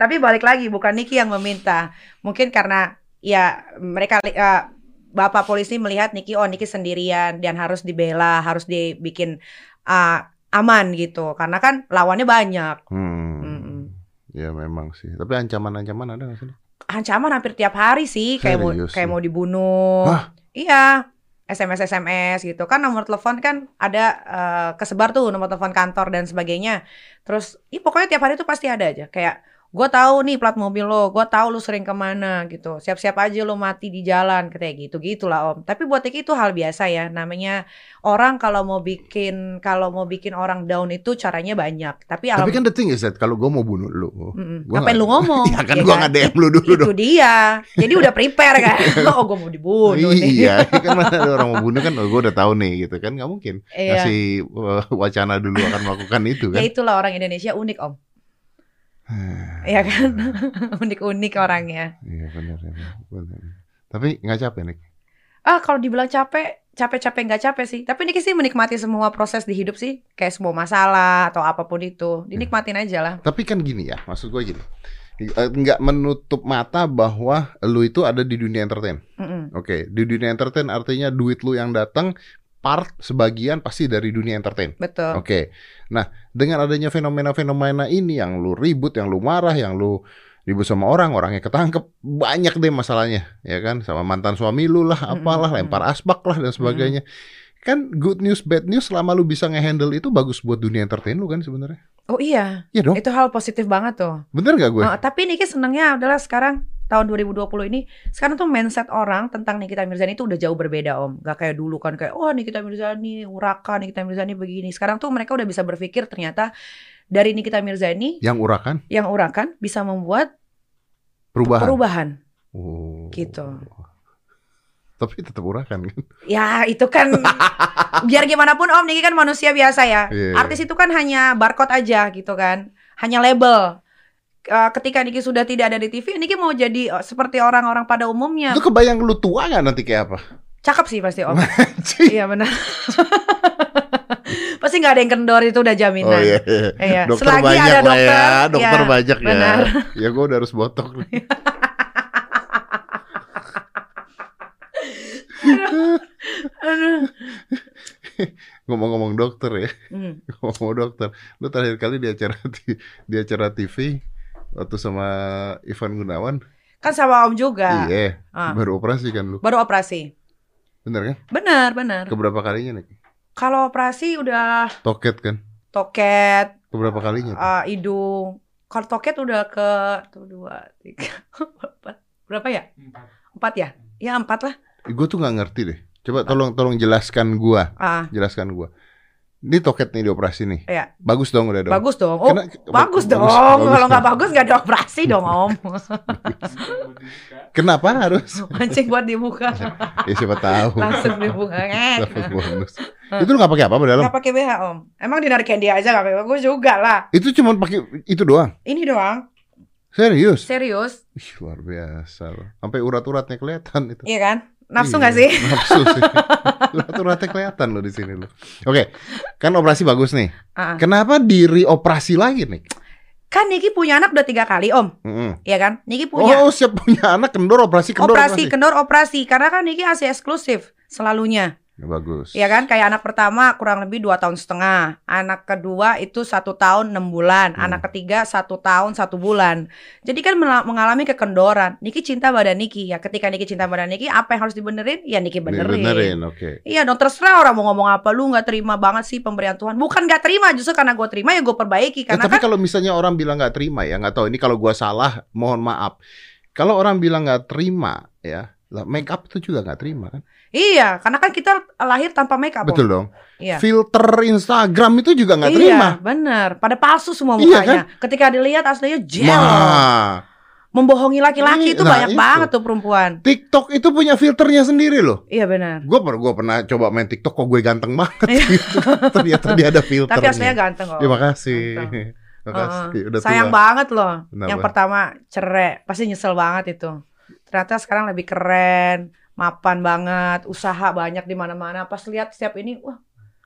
B: Tapi balik lagi, bukan Niki yang meminta. Mungkin karena ya mereka eh, bapak polisi melihat Niki, oh Niki sendirian dan harus dibela, harus dibikin eh, aman gitu. Karena kan lawannya banyak.
A: Hmm.
B: Mm-mm.
A: Ya memang sih. Tapi ancaman-ancaman ada nggak sih?
B: Ancaman hampir tiap hari sih, kayak mau kayak mau dibunuh.
A: Hah?
B: Iya. SMS SMS gitu kan nomor telepon kan ada eh, kesebar tuh nomor telepon kantor dan sebagainya. Terus, ih pokoknya tiap hari tuh pasti ada aja kayak gue tahu nih plat mobil lo, gue tahu lu sering ke mana gitu. Siap-siap aja lo mati di jalan kayak gitu gitulah om. Tapi buat Iki itu hal biasa ya. Namanya orang kalau mau bikin kalau mau bikin orang down itu caranya banyak. Tapi,
A: Tapi kan the thing is that kalau gue mau bunuh lu,
B: Mm-mm.
A: gua
B: ngapain
A: nggak-
B: lu ngomong? *laughs*
A: ya kan
B: Ya
A: gue
B: kan?
A: nggak DM lu dulu
B: itu
A: dong.
B: dia. Jadi udah prepare kan. *laughs* oh gue mau dibunuh nih.
A: Iya, kan mana ada orang mau bunuh kan, oh, gue udah tahu nih gitu kan, nggak mungkin
B: Iya.
A: ngasih uh, wacana dulu akan melakukan itu
B: Ya
A: kan.
B: itulah orang Indonesia unik om. Iya kan? *laughs* Unik-unik orangnya.
A: Iya benar, benar, benar. Tapi nggak capek nih.
B: Ah kalau dibilang capek, capek-capek nggak capek sih. Tapi Niki sih menikmati semua proses di hidup sih. Kayak semua masalah atau apa pun itu. Dinikmatin aja lah.
A: Tapi kan gini ya, maksud gue gini, Eh, nggak menutup mata bahwa lu itu ada di dunia entertain.
B: Mm-mm.
A: Oke, di dunia entertain artinya duit lu yang datang part sebagian pasti dari dunia entertain.
B: Betul.
A: Oke. Nah, dengan adanya fenomena-fenomena ini yang lu ribut, yang lu marah, yang lu ribut sama orang, orangnya ketangkep, banyak deh masalahnya, ya kan? Sama mantan suami lu lah, apalah,
B: Mm-mm.
A: lempar asbak lah dan sebagainya. Kan good news, bad news selama lu bisa ngehandle itu bagus buat dunia entertain lu kan sebenarnya.
B: Oh iya,
A: Iya dong.
B: itu hal positif banget tuh.
A: Bener gak gue?
B: Oh, tapi Niki senangnya adalah sekarang tahun 2020 ini sekarang tuh mindset orang tentang Nikita Mirzani itu udah jauh berbeda om gak kayak dulu kan kayak oh Nikita Mirzani urakan Nikita Mirzani begini sekarang tuh mereka udah bisa berpikir ternyata dari Nikita Mirzani
A: Yang urakan
B: yang urakan bisa membuat
A: perubahan.
B: perubahan
A: Oh.
B: Gitu.
A: Tapi tetap urakan kan.
B: ya itu kan *laughs* biar gimana pun om Niki kan manusia biasa ya
A: Iya.
B: artis itu kan hanya barcode aja gitu kan hanya label Eh, ketika Niki sudah tidak ada di TV Niki mau jadi eh, seperti orang-orang pada umumnya
A: Itu kebayang lu tua gak nanti kayak apa?
B: cakep sih pasti om. *laughs* Iya benar. *laughs* Pasti nggak ada yang kendor itu udah
A: Oh
B: jaminan.
A: iya.
B: Iya.
A: Dokter
B: Selagi
A: banyak
B: ada dokter,
A: ya. Dokter
B: ya,
A: banyak ya.
B: benar.
A: Ya gue udah harus botok nih.
B: Aduh.
A: Ngomong-ngomong dokter ya.
B: Hmm. *laughs*
A: Ngomong dokter. Lu terakhir kali di acara di acara TV waktu sama Ivan Gunawan.
B: Kan sama Om juga.
A: Iya.
B: Ah.
A: Baru operasi kan lu.
B: Baru operasi.
A: Bener kan?
B: Benar, benar.
A: Keberapa kalinya nih?
B: Kalau operasi udah
A: Toket kan?
B: toket,
A: Keberapa kalinya? tuh?
B: eh, hidung. Kalau toket udah ke tuh dua, tiga, *laughs* empat. Berapa ya? Empat ya? Ya empat lah.
A: Gue tuh nggak ngerti deh. Coba tolong tolong jelaskan gua,
B: Ah,
A: jelaskan gua. Ini toket nih dioperasi nih.
B: Iya.
A: Bagus dong udah dong.
B: bagus dong. Oh,
A: Karena-
B: bagus dong.
A: bagus
B: Kalau nggak
A: dong.
B: bagus nggak ada operasi dong Om. *laughs*
A: Kenapa harus? *laughs*
B: Mancing buat dibuka.
A: ya siapa tahu.
B: Langsung dibuka. *laughs*
A: Dapat bonus. Itu lu nggak pakai apa-apa dalam?
B: Nggak pakai BH om. Emang di Candy aja nggak pakai Gue juga lah.
A: Itu cuma pakai itu doang.
B: Ini doang.
A: Serius?
B: Serius.
A: Ih, luar biasa loh. Sampai urat-uratnya kelihatan itu.
B: Iya kan? Nafsu
A: Iya,
B: nggak sih? *laughs*
A: Nafsu sih. urat-uratnya kelihatan loh di sini loh. Oke, kan operasi bagus nih.
B: Ah.
A: Kenapa diri operasi lagi nih?
B: Kan Niki punya anak udah tiga kali om.
A: Mm-mm.
B: Iya kan? Niki punya
A: Oh, siap punya anak kendor operasi kendor
B: operasi kendor operasi. Karena kan Niki asli eksklusif selalunya.
A: Ya, bagus.
B: Iya kan? Kayak anak pertama kurang lebih dua tahun setengah. Anak kedua itu satu tahun enam bulan.
A: Hmm.
B: Anak ketiga satu tahun satu bulan. Jadi kan mengalami kekendoran. Niki cinta pada Niki ya. Ketika Niki cinta pada Niki, apa yang harus dibenerin? Ya Niki benerin.
A: Benerin, oke.
B: Iya dong terserah orang mau ngomong apa lu nggak terima banget sih pemberian Tuhan bukan nggak terima justru karena gue terima ya gue perbaiki
A: Ya,
B: karena
A: tapi
B: kan
A: kalau misalnya orang bilang nggak terima ya nggak tahu ini kalau gua salah mohon maaf. Kalau orang bilang nggak terima ya, Lah, make up itu juga nggak terima kan?
B: Iya, karena kan kita lahir tanpa make up. Om.
A: Betul dong.
B: Iya.
A: Filter Instagram itu juga nggak
B: iya,
A: terima.
B: bener. Pada palsu semua
A: Iya,
B: mukanya. Ketika dilihat aslinya gel.
A: Nah,
B: Membohongi laki-laki
A: Iya,
B: itu
A: nah,
B: banyak
A: itu.
B: banget tuh perempuan.
A: TikTok itu punya filternya sendiri loh.
B: Iya benar.
A: Gue per gua pernah coba main TikTok kok gue ganteng banget
B: Iya.
A: gitu. *laughs* Ternyata dia ada filternya.
B: Tapi aslinya ganteng kok.
A: Terima kasih.
B: Ganteng.
A: Terima kasih.
B: Heeh.
A: Udah
B: Sayang
A: tua.
B: banget loh.
A: Kenapa?
B: Yang pertama cerai, pasti nyesel banget itu. Ternyata sekarang lebih keren, mapan banget, usaha banyak di mana-mana. Pas lihat setiap ini, wah,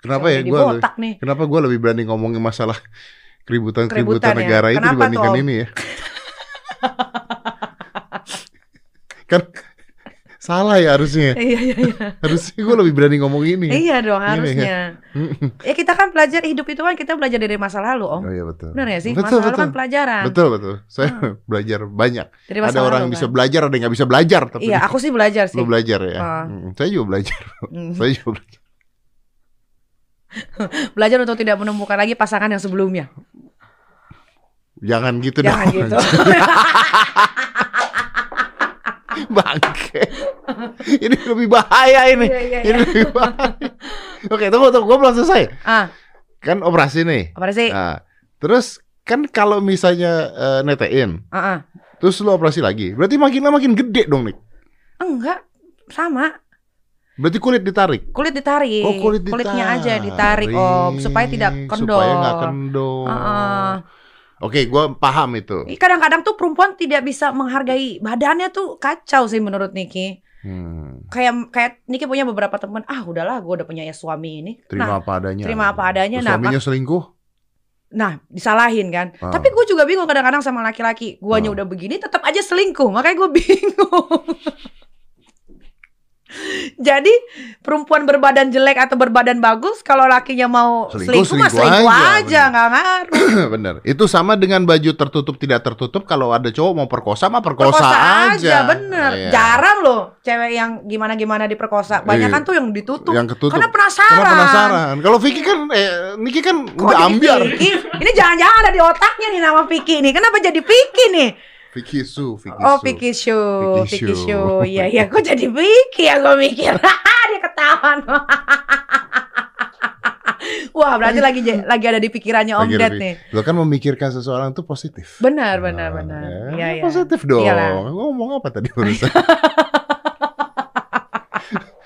A: Kenapa ya gue
B: nih.
A: Kenapa gue lebih berani ngomongin masalah *laughs*
B: Keributan
A: keributan-keributan
B: ya.
A: negara itu
B: Kenapa
A: dibandingkan
B: Om?
A: ini ya? *laughs* kan salah ya harusnya. *laughs*
B: Iya iya iya.
A: Harusnya gue lebih berani ngomong ini.
B: iya dong
A: Gini ya.
B: harusnya. *laughs* Ya kita kan belajar hidup itu kan kita belajar dari masa lalu, Om.
A: Oh iya betul.
B: Benar ya sih?
A: Betul
B: masa lalu
A: betul.
B: kan pelajaran.
A: Betul betul. Saya *laughs* belajar banyak.
B: Dari masa
A: Ada orang
B: lalu,
A: bisa
B: kan.
A: belajar, ada yang nggak bisa belajar. Tapi
B: Iya, aku sih belajar sih.
A: lu belajar ya.
B: Ah.
A: Mm, Saya juga belajar.
B: Hmm.
A: Saya juga belajar.
B: Belajar untuk tidak menemukan lagi pasangan yang sebelumnya.
A: Jangan gitu
B: Jangan
A: dong.
B: gitu. *laughs*
A: Bangke. ini lebih bahaya ini.
B: Iya, iya,
A: Ini
B: iya.
A: lebih bahaya. Oke, tunggu tunggu. Gue belum selesai.
B: Ah,
A: Kan operasi nih.
B: sih?
A: Nah, terus kan kalau misalnya eh, netein,
B: Ah, ah.
A: terus lu operasi lagi, berarti makin lama makin gede dong nih.
B: Enggak, sama.
A: Berarti kulit ditarik.
B: Kulit ditarik.
A: Oh, kulit ditarik.
B: Kulitnya aja ditarik, Om, supaya tidak kendor.
A: Supaya nggak kendor.
B: Heeh.
A: Oke, gua paham itu.
B: Kadang-kadang tuh perempuan tidak bisa menghargai badannya tuh kacau sih menurut Niki.
A: Hmm,
B: Kayak kayak Niki punya beberapa teman, ah udahlah gue udah punya ya suami ini.
A: terima
B: Nah,
A: apa adanya.
B: terima apa adanya. Nah,
A: suaminya selingkuh?
B: nah disalahin kan.
A: Ah.
B: Tapi gue juga bingung kadang-kadang sama laki-laki. Guanya
A: Ah.
B: udah begini tetap aja selingkuh. Makanya gue *laughs* bingung. *laughs* Jadi perempuan berbadan jelek atau berbadan bagus kalau lakinya mau
A: Selingkuh,
B: selingkuh, mah
A: selingkuh aja,
B: nggak ngaruh. *clears throat*
A: Bener. Itu sama dengan baju tertutup tidak tertutup. Kalau ada cowok mau perkosa mah perkosa,
B: Perkosa
A: aja.
B: aja, bener.
A: Iya.
B: Jarang loh cewek yang gimana-gimana diperkosa. Banyak kan
A: Iya.
B: tuh yang ditutup.
A: Yang ketutup.
B: Karena penasaran.
A: Karena penasaran. Kalau Vicky kan, eh, Niki kan
B: Kok
A: udah ambiar.
B: Vicky? Ini jangan-jangan ada di otaknya nih nama Vicky nih. Kenapa jadi Vicky nih?
A: Vicky Su, Vicky
B: Oh,
A: Su.
B: Vicky Show,
A: Vicky. Show.
B: Iya, iya. Kok jadi Vicky ya gue mikir. *laughs* Dia ketahuan. *laughs* Wah, berarti lagi lagi ada di pikirannya Om Ded nih.
A: Lo kan memikir seseorang tuh positif.
B: Benar, benar,
A: Ah,
B: benar.
A: ya,
B: Iya, iya.
A: Positif dong.
B: Iyalah.
A: Ngomong apa tadi barusan? *laughs*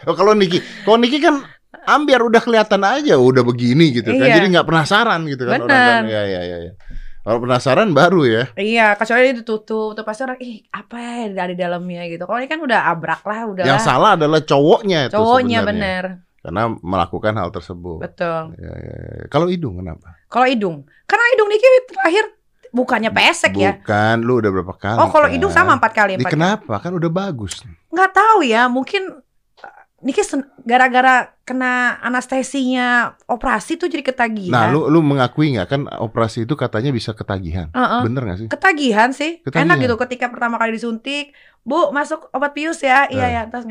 A: oh, kalau Niki, kalau Niki kan ambiar udah kelihatan aja udah begini gitu kan.
B: Iya.
A: Jadi nggak penasaran gitu kan orang
B: Benar.
A: kan. Ya ya ya ya. Kalau penasaran baru ya.
B: Iya, kecuali dia ditutup, tuh pasti orang, ih apa ya dari dalamnya gitu. Kalau ini kan udah abrak lah, udah
A: Yang salah adalah cowoknya itu
B: cowoknya bener,
A: Karena melakukan hal tersebut.
B: betul.
A: Ya, ya, ya. Kalau hidung kenapa?
B: Kalau hidung, karena hidung Niki terakhir bukannya pesek ya.
A: Bukan, lu udah berapa kali?
B: Oh, kalau
A: kan?
B: hidung sama empat kali, empat kali.
A: kenapa? Kan udah bagus.
B: Nggak tahu ya, mungkin Niki gara-gara kena anestesinya operasi tuh jadi ketagihan.
A: Nah, lu lu mengakui nggak kan operasi itu katanya bisa ketagihan?
B: Heeh.
A: Bener nggak sih?
B: Ketagihan sih,
A: Ketagihan.
B: enak gitu ketika pertama kali disuntik, Bu masuk obat pius ya, iya ya, terus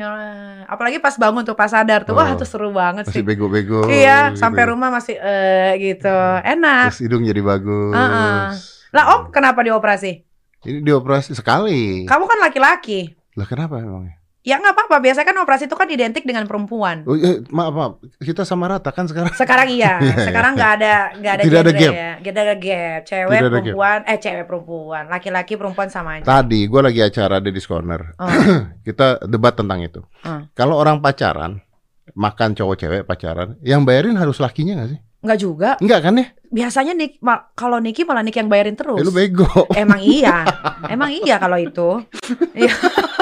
B: apalagi pas bangun tuh pas sadar tuh,
A: Oh.
B: wah itu seru banget
A: Masih
B: sih.
A: bego-bego.
B: Iya,
A: gitu
B: sampai
A: ya.
B: rumah masih eh gitu, enak.
A: Terus hidung jadi bagus.
B: Heeh. Lah Om kenapa dioperasi?
A: Ini dioperasi sekali.
B: Kamu kan laki-laki.
A: Lah kenapa emangnya?
B: Ya nggak apa-apa, biasanya kan operasi itu kan identik dengan perempuan.
A: Oh, eh, maaf, maaf. Kita sama rata kan sekarang.
B: Sekarang iya, *laughs*
A: Iya, iya.
B: sekarang nggak ada nggak ada
A: Tidak ada gap.
B: ya, nggak ada gap. Cewek
A: Tidak ada gap.
B: perempuan, eh cewek perempuan, laki-laki perempuan sama aja.
A: Tadi gue lagi acara Deddy's Corner.
B: Oh, *clears throat*
A: Kita debat tentang itu.
B: Hmm.
A: Kalau orang pacaran, makan cowok cewek pacaran, yang bayarin harus lakinya nggak sih?
B: nggak juga.
A: Enggak kan ya?
B: Biasanya Nik, ma- kalau Niki malah Niki yang bayarin terus.
A: Ya, lu bego. *laughs*
B: Emang iya, emang iya kalau itu. *laughs* Iya.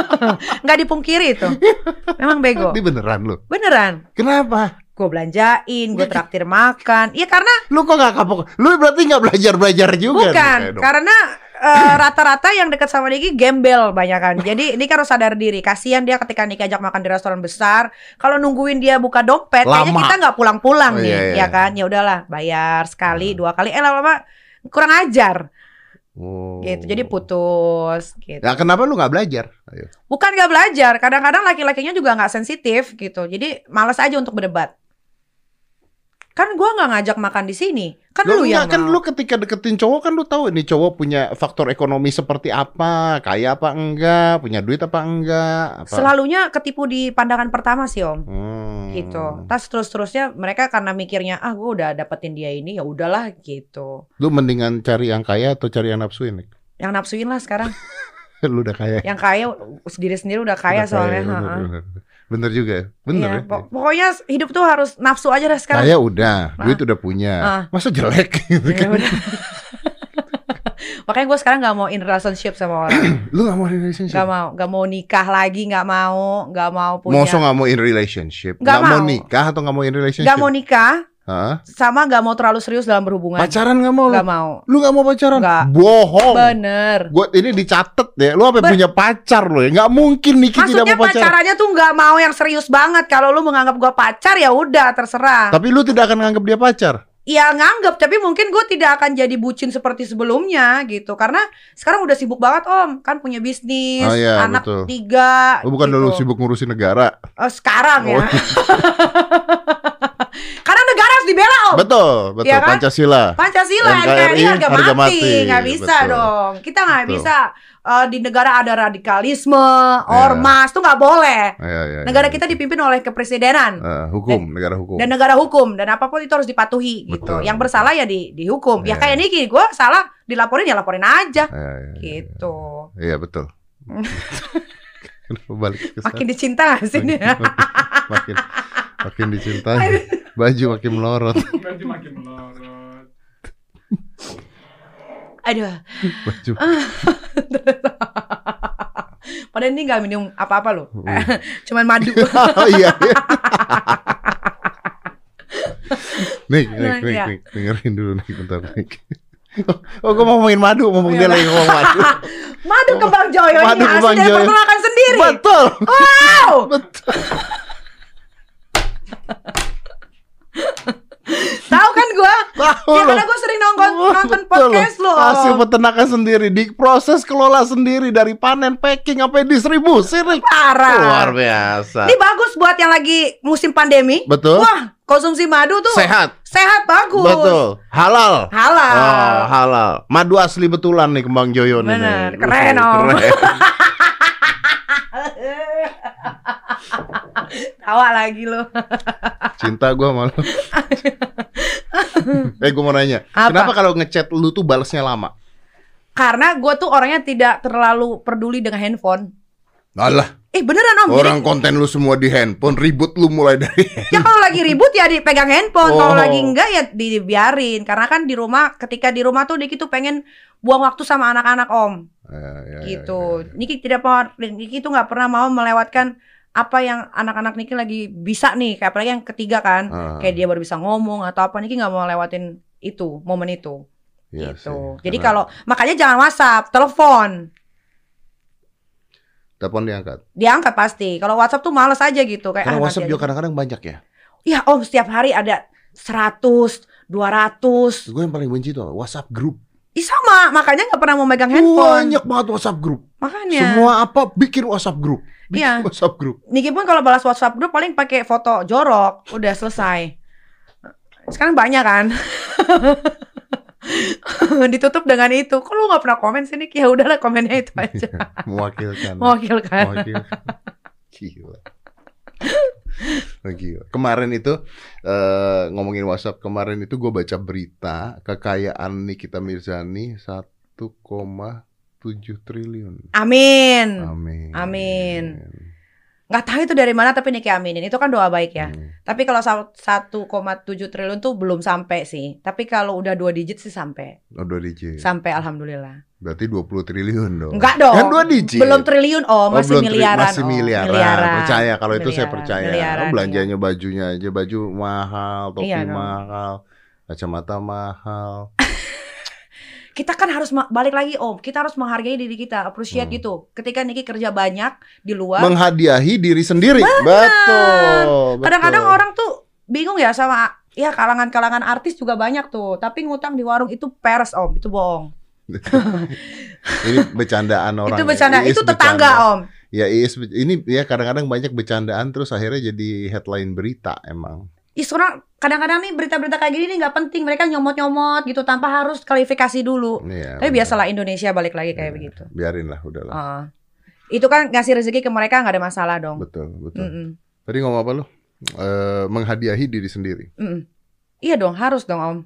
B: *laughs* Nggak dipungkiri itu. Memang bego.
A: Ini beneran lu.
B: Beneran.
A: Kenapa?
B: Gue belanjain, gue traktir makan. Iya karena
A: Lu kok gak kapok? Lu berarti gak belajar-belajar juga nih,
B: bukan, karena eh, *clears throat* rata-rata yang dekat sama Niki gembel banyak kan. Jadi Niki harus sadar diri. Kasihan dia ketika Niki ajak makan di restoran besar, kalau nungguin dia buka dompet, kayaknya
A: Lama.
B: kita nggak pulang-pulang
A: Oh,
B: nih,
A: iya, iya.
B: ya kan? Ya udahlah, bayar sekali,
A: Hmm.
B: dua kali, eh lama-lama kurang ajar,
A: Oh.
B: gitu. Jadi putus, gitu.
A: Ya kenapa lu gak belajar? Ayo.
B: Bukan gak belajar, kadang-kadang laki-lakinya juga nggak sensitif gitu. Jadi malas aja untuk berdebat. Kan gua nggak ngajak makan di sini. Kan
A: Lu
B: lu, yang
A: kan
B: mau.
A: lu ketika deketin cowok kan lu tahu ini cowok punya faktor ekonomi seperti apa, kaya apa enggak, punya duit apa enggak, apa.
B: Selalunya ketipu di pandangan pertama sih om.
A: Hmm.
B: Gitu. Tas terus terusnya mereka karena mikirnya ah gua udah dapetin dia ini ya udahlah gitu.
A: Lu mendingan cari yang kaya atau cari yang nafsuin?
B: Yang nafsuin lah sekarang. *laughs*
A: lu udah kaya.
B: yang kaya sendiri sendiri udah kaya
A: Udah
B: soalnya.
A: bener,
B: ha-ha.
A: bener, bener juga ya. Bener
B: Iya,
A: ya.
B: pok- pokoknya hidup tuh harus nafsu aja dah sekarang.
A: Kaya udah,
B: Ah.
A: duit udah punya.
B: Ah.
A: Masa jelek gitu *laughs*
B: Ya
A: kan?
B: udah. *laughs* Makanya gue sekarang nggak mau in relationship sama orang, *clears throat*
A: Lu gak mau in relationship?
B: nggak mau, nggak mau nikah lagi, nggak mau, nggak mau punya,
A: Masa gak mau in relationship?
B: Nggak
A: Nggak mau
B: mau.
A: nikah atau gak mau in relationship?
B: nggak mau nikah,
A: Hah?
B: sama nggak mau terlalu serius dalam berhubungan,
A: Pacaran gak mau lu?
B: nggak mau.
A: Lu gak mau pacaran?
B: Nggak.
A: Bohong.
B: Bener.
A: Gua ini dicatat ya. Lu apa
B: Ber-
A: punya pacar lo ya? Nggak mungkin Niki tidak
B: Maksudnya
A: mau pacaran.
B: pacarannya tuh nggak mau yang serius banget. Kalau lu menganggap gue pacar ya udah terserah.
A: Tapi lu tidak akan nganggap dia pacar.
B: Ya nganggap, tapi mungkin gue tidak akan jadi bucin seperti sebelumnya gitu. Karena sekarang udah sibuk banget om, kan punya bisnis,
A: Oh, iya,
B: anak
A: betul.
B: tiga.
A: Lu bukan
B: gitu.
A: dulu sibuk ngurusin negara.
B: Oh, sekarang
A: Oh.
B: ya. *laughs* Harus dibela om.
A: Betul, betul.
B: Iya kan?
A: Pancasila.
B: Pancasila
A: NKRI
B: NKRI harga
A: harga
B: mati,
A: mati,
B: nggak bisa
A: betul.
B: dong. Kita nggak
A: Betul.
B: bisa eh, di negara ada radikalisme, ormas tuh nggak boleh.
A: Ya, ya,
B: Negara
A: ya.
B: kita dipimpin oleh kepresidenan
A: Eh, hukum, negara hukum.
B: dan negara hukum dan apa pun itu harus dipatuhi gitu.
A: Betul,
B: Yang
A: betul.
B: bersalah ya di dihukum. Ya
A: Iya.
B: kayak Niki, gue salah dilaporin ya laporin aja
A: Ya, ya, ya.
B: gitu.
A: Iya betul. *laughs* Kenapa balik ke?
B: Makin dicinta sih nih?
A: makin makin dicintai. Baju makin melorot. *laughs*
C: Baju makin melorot.
B: Aduh.
A: Baju. *laughs*
B: Padahal ini gak minum apa-apa loh.
A: Hmm. *laughs*
B: Cuman madu.
A: oh iya. iya. Nik, nik, nik,
B: Iya.
A: nik, dengerin dulu nih bentar nik. Oh, gue mau ngomongin madu, ngomong dia
B: Iya.
A: lagi ngomong madu.
B: Madu kembang joyo
A: Madu
B: ini hasil dari
A: Joyo.
B: peternakan sendiri.
A: Betul.
B: Wow.
A: Betul.
B: Tahu kan gua?
A: Tahu
B: Ya karena gua sering nonton nonton podcast lo.
A: Hasil peternakan sendiri diproses kelola sendiri dari panen packing sampai distribusi.
B: Parah.
A: Luar biasa.
B: Ini bagus buat yang lagi musim pandemi.
A: Betul.
B: Wah, konsumsi madu tuh
A: Sehat.
B: Sehat bagus.
A: Betul. Halal.
B: Halal.
A: Oh, halal. Madu asli betulan nih Kembang Joyo nih.
B: Bener.
A: nih.
B: Keren, Om.
A: Keren. *laughs* *laughs*
B: Tawa lagi lo.
A: Cinta gua malu. *laughs* eh gua mau nanya.
B: Apa?
A: Kenapa kalau ngechat lu tuh balesnya lama?
B: Karena gua tuh orangnya tidak terlalu peduli dengan handphone.
A: Alah,
B: Eh beneran om. Jadi
A: orang konten lu semua di handphone, ribut lu mulai dari
B: Ya kalau lagi ribut ya dipegang handphone, kalau
A: Oh.
B: lagi enggak ya dibiarin. Karena kan di rumah, ketika di rumah tuh Diki tuh pengen buang waktu sama anak-anak om,
A: Ya, ya, ya,
B: gitu.
A: ya.
B: Niki tidak mau, Niki tuh nggak pernah mau melewatkan apa yang anak-anak Niki lagi bisa nih, kayak apalagi yang ketiga kan,
A: Ah,
B: kayak dia baru bisa ngomong atau apa, Niki nggak mau lewatin itu, momen itu,
A: iya
B: gitu.
A: sih.
B: Jadi
A: Karena
B: kalau makanya jangan WhatsApp, telepon,
A: telepon diangkat.
B: diangkat pasti. Kalau WhatsApp tuh males aja gitu, kayak
A: Karena
B: ah,
A: WhatsApp juga kadang-kadang banyak ya.
B: Ya om setiap hari ada 100, 200
A: Gue yang paling benci tuh WhatsApp grup.
B: Ih sama, makanya nggak pernah mau megang handphone.
A: Banyak banget WhatsApp grup.
B: Makanya.
A: Semua apa bikin WhatsApp grup. Bikin
B: Iya.
A: WhatsApp grup.
B: Niki pun kalau balas WhatsApp grup paling pakai foto jorok, udah selesai. Sekarang banyak kan. *laughs* Ditutup dengan itu. Kok lu nggak pernah komen sih Niki? Ya udahlah komennya itu aja. *laughs*
A: Mewakilkan.
B: Mewakilkan.
A: Mewakilkan. Gila. *laughs* Oh, gila. Kemarin itu eh, ngomongin WhatsApp kemarin itu gue baca berita kekayaan Nikita Mirzani 1,7 triliun.
B: Amin.
A: Amin.
B: Amin. Nggak tahu itu dari mana tapi Niki aminin. Itu kan doa baik ya.
A: Hmm.
B: Tapi kalau sa- 1,7 triliun tuh belum sampai sih. Tapi kalau udah dua digit sih sampai.
A: Oh, dua digit.
B: Sampai alhamdulillah.
A: Berarti 20 triliun dong.
B: Enggak dong.
A: Kan dua digit.
B: Belum triliun oh,
A: Oh,
B: masih
A: tri-
B: miliaran.
A: Masih
B: Om.
A: miliaran. Percaya kalau itu saya
B: Miliaran,
A: percaya.
B: miliaran,
A: Oh, belanjanya bajunya aja baju mahal, topi
B: Iya
A: mahal, kacamata mahal. *laughs*
B: Kita kan harus balik lagi Om. Kita harus menghargai diri kita, appreciate
A: Hmm.
B: gitu. Ketika Niki kerja banyak di luar,
A: Menghadiahi diri sendiri. Betul.
B: kadang-kadang orang tuh bingung ya sama ya kalangan-kalangan artis juga banyak tuh. Tapi ngutang di warung itu peres Om, itu bohong. *laughs*
A: ini bercandaan orang.
B: itu
A: ya.
B: bercanda,
A: Iis
B: itu tetangga
A: bercanda.
B: Om.
A: Ya ini ya kadang-kadang banyak bercandaan terus akhirnya jadi headline berita emang.
B: Ih, sekarang kadang-kadang nih berita-berita kayak gini nih nggak penting. Mereka nyomot-nyomot gitu tanpa harus kualifikasi dulu.
A: Iya,
B: Tapi biasalah Indonesia balik lagi kayak
A: Iya,
B: begitu.
A: Biarin lah, udahlah.
B: Heeh. itu kan ngasih rezeki ke mereka nggak ada masalah dong.
A: Betul, betul.
B: Mm-mm.
A: Tadi ngomong apa lu? Eh, menghadiahi diri sendiri.
B: Mm-mm. Iya dong, harus dong Om.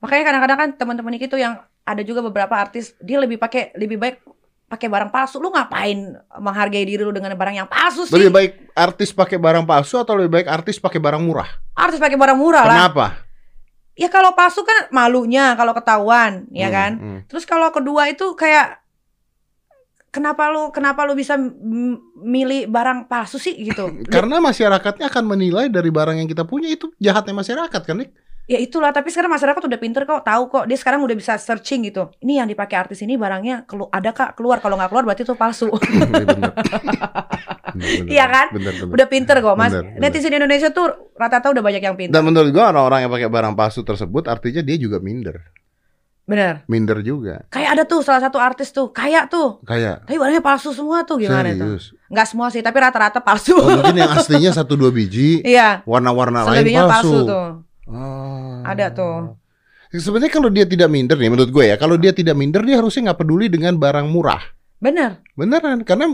B: Makanya kadang-kadang kan teman-teman itu yang ada juga beberapa artis dia lebih pakai lebih baik pakai barang palsu. Lu ngapain menghargai diri lu dengan barang yang palsu sih?
A: Lebih baik artis pakai barang palsu atau lebih baik artis pakai barang murah?
B: Artis pakai barang murah lah.
A: Kenapa?
B: Ya kalau palsu kan malunya kalau ketahuan, ya
A: Hmm,
B: kan?
A: hmm.
B: Terus kalau kedua itu kayak kenapa lu kenapa lu bisa milih barang palsu sih gitu? *laughs*
A: Karena masyarakatnya akan menilai dari barang yang kita punya itu jahatnya masyarakat kan, Nik?
B: Ya itulah, tapi sekarang masyarakat udah pinter kok, tahu kok. Dia sekarang udah bisa searching gitu. Ini yang dipakai artis ini barangnya kelu ada kak keluar. Kalau nggak keluar berarti itu palsu. *laughs*
A: Iya,
B: kan?
A: Bener, bener.
B: udah pinter kok, mas.
A: Bener, bener.
B: Netizen Indonesia tuh rata-rata udah banyak yang pinter.
A: Dan menurut gua orang-orang yang pakai barang palsu tersebut artinya dia juga minder.
B: Bener.
A: Minder juga.
B: Kayak ada tuh salah satu artis tuh, kayak tuh.
A: Kayak
B: Tapi barangnya palsu semua tuh gimana tuh?
A: serius.
B: Nggak semua sih, tapi rata-rata palsu.
A: Oh, mungkin yang aslinya satu dua biji, *laughs*
B: Iya.
A: warna-warna lain
B: palsu.
A: palsu.
B: tuh.
A: Oh.
B: Ada tuh.
A: Sebenarnya kalau dia tidak minder nih, menurut gue ya, kalau dia tidak minder dia harusnya nggak peduli dengan barang murah.
B: Bener.
A: Beneran, karena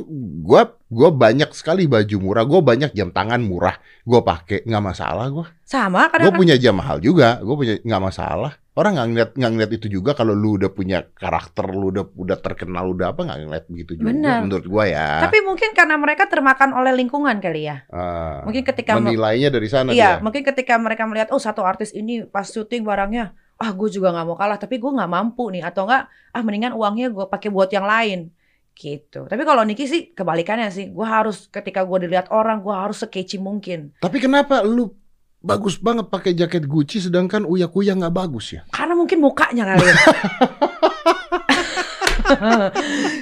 A: gua gua banyak sekali baju murah, gua banyak jam tangan murah, gua pakai nggak masalah gua.
B: Sama
A: Gue punya jam mahal juga, gue punya nggak masalah. Orang nggak ngeliat nggak ngeliat itu juga kalau lu udah punya karakter, lu udah udah terkenal, udah apa nggak ngeliat begitu juga.
B: Benar.
A: Menurut gua ya.
B: Tapi mungkin karena mereka termakan oleh lingkungan kali ya.
A: Ah,
B: Mungkin ketika me-
A: menilainya dari sana
B: Iya,
A: dia.
B: mungkin ketika mereka melihat oh satu artis ini pas syuting barangnya, ah gue juga nggak mau kalah, tapi gue nggak mampu nih, atau enggak, ah mendingan uangnya gue pakai buat yang lain, gitu. Tapi kalau Niki sih kebalikannya sih, gue harus ketika gue dilihat orang, gue harus sekeci mungkin,
A: Tapi kenapa lu bagus banget pakai jaket Gucci sedangkan Uya Kuya nggak bagus ya?
B: karena mungkin mukanya kali ya. *laughs*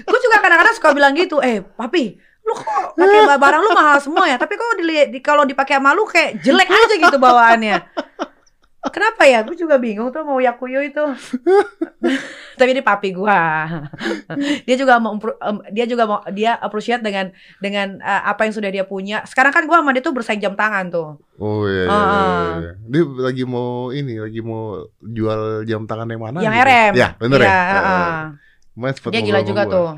B: gue juga kadang-kadang suka bilang gitu, eh papi, lu kok pakai ba- barang lu mahal semua ya, tapi kok dilihat di, kalau dipakai sama lu kayak jelek aja gitu bawaannya. Kenapa ya? Gue juga bingung tuh mau Yakuyo itu. *laughs* Tapi ini papi gua. *laughs* dia juga mau dia juga mau dia appreciate dengan dengan eh, apa yang sudah dia punya. Sekarang kan gua sama dia tuh bersaing jam tangan tuh.
A: Oh iya, iya,
B: Ah,
A: iya, iya. Dia lagi mau ini, lagi mau jual jam tangan yang mana?
B: yang
A: gitu?
B: RM.
A: Ya, bener
B: Iya,
A: ya.
B: heeh.
A: Kemarin sempet
B: Dia gila juga
A: gua.
B: tuh.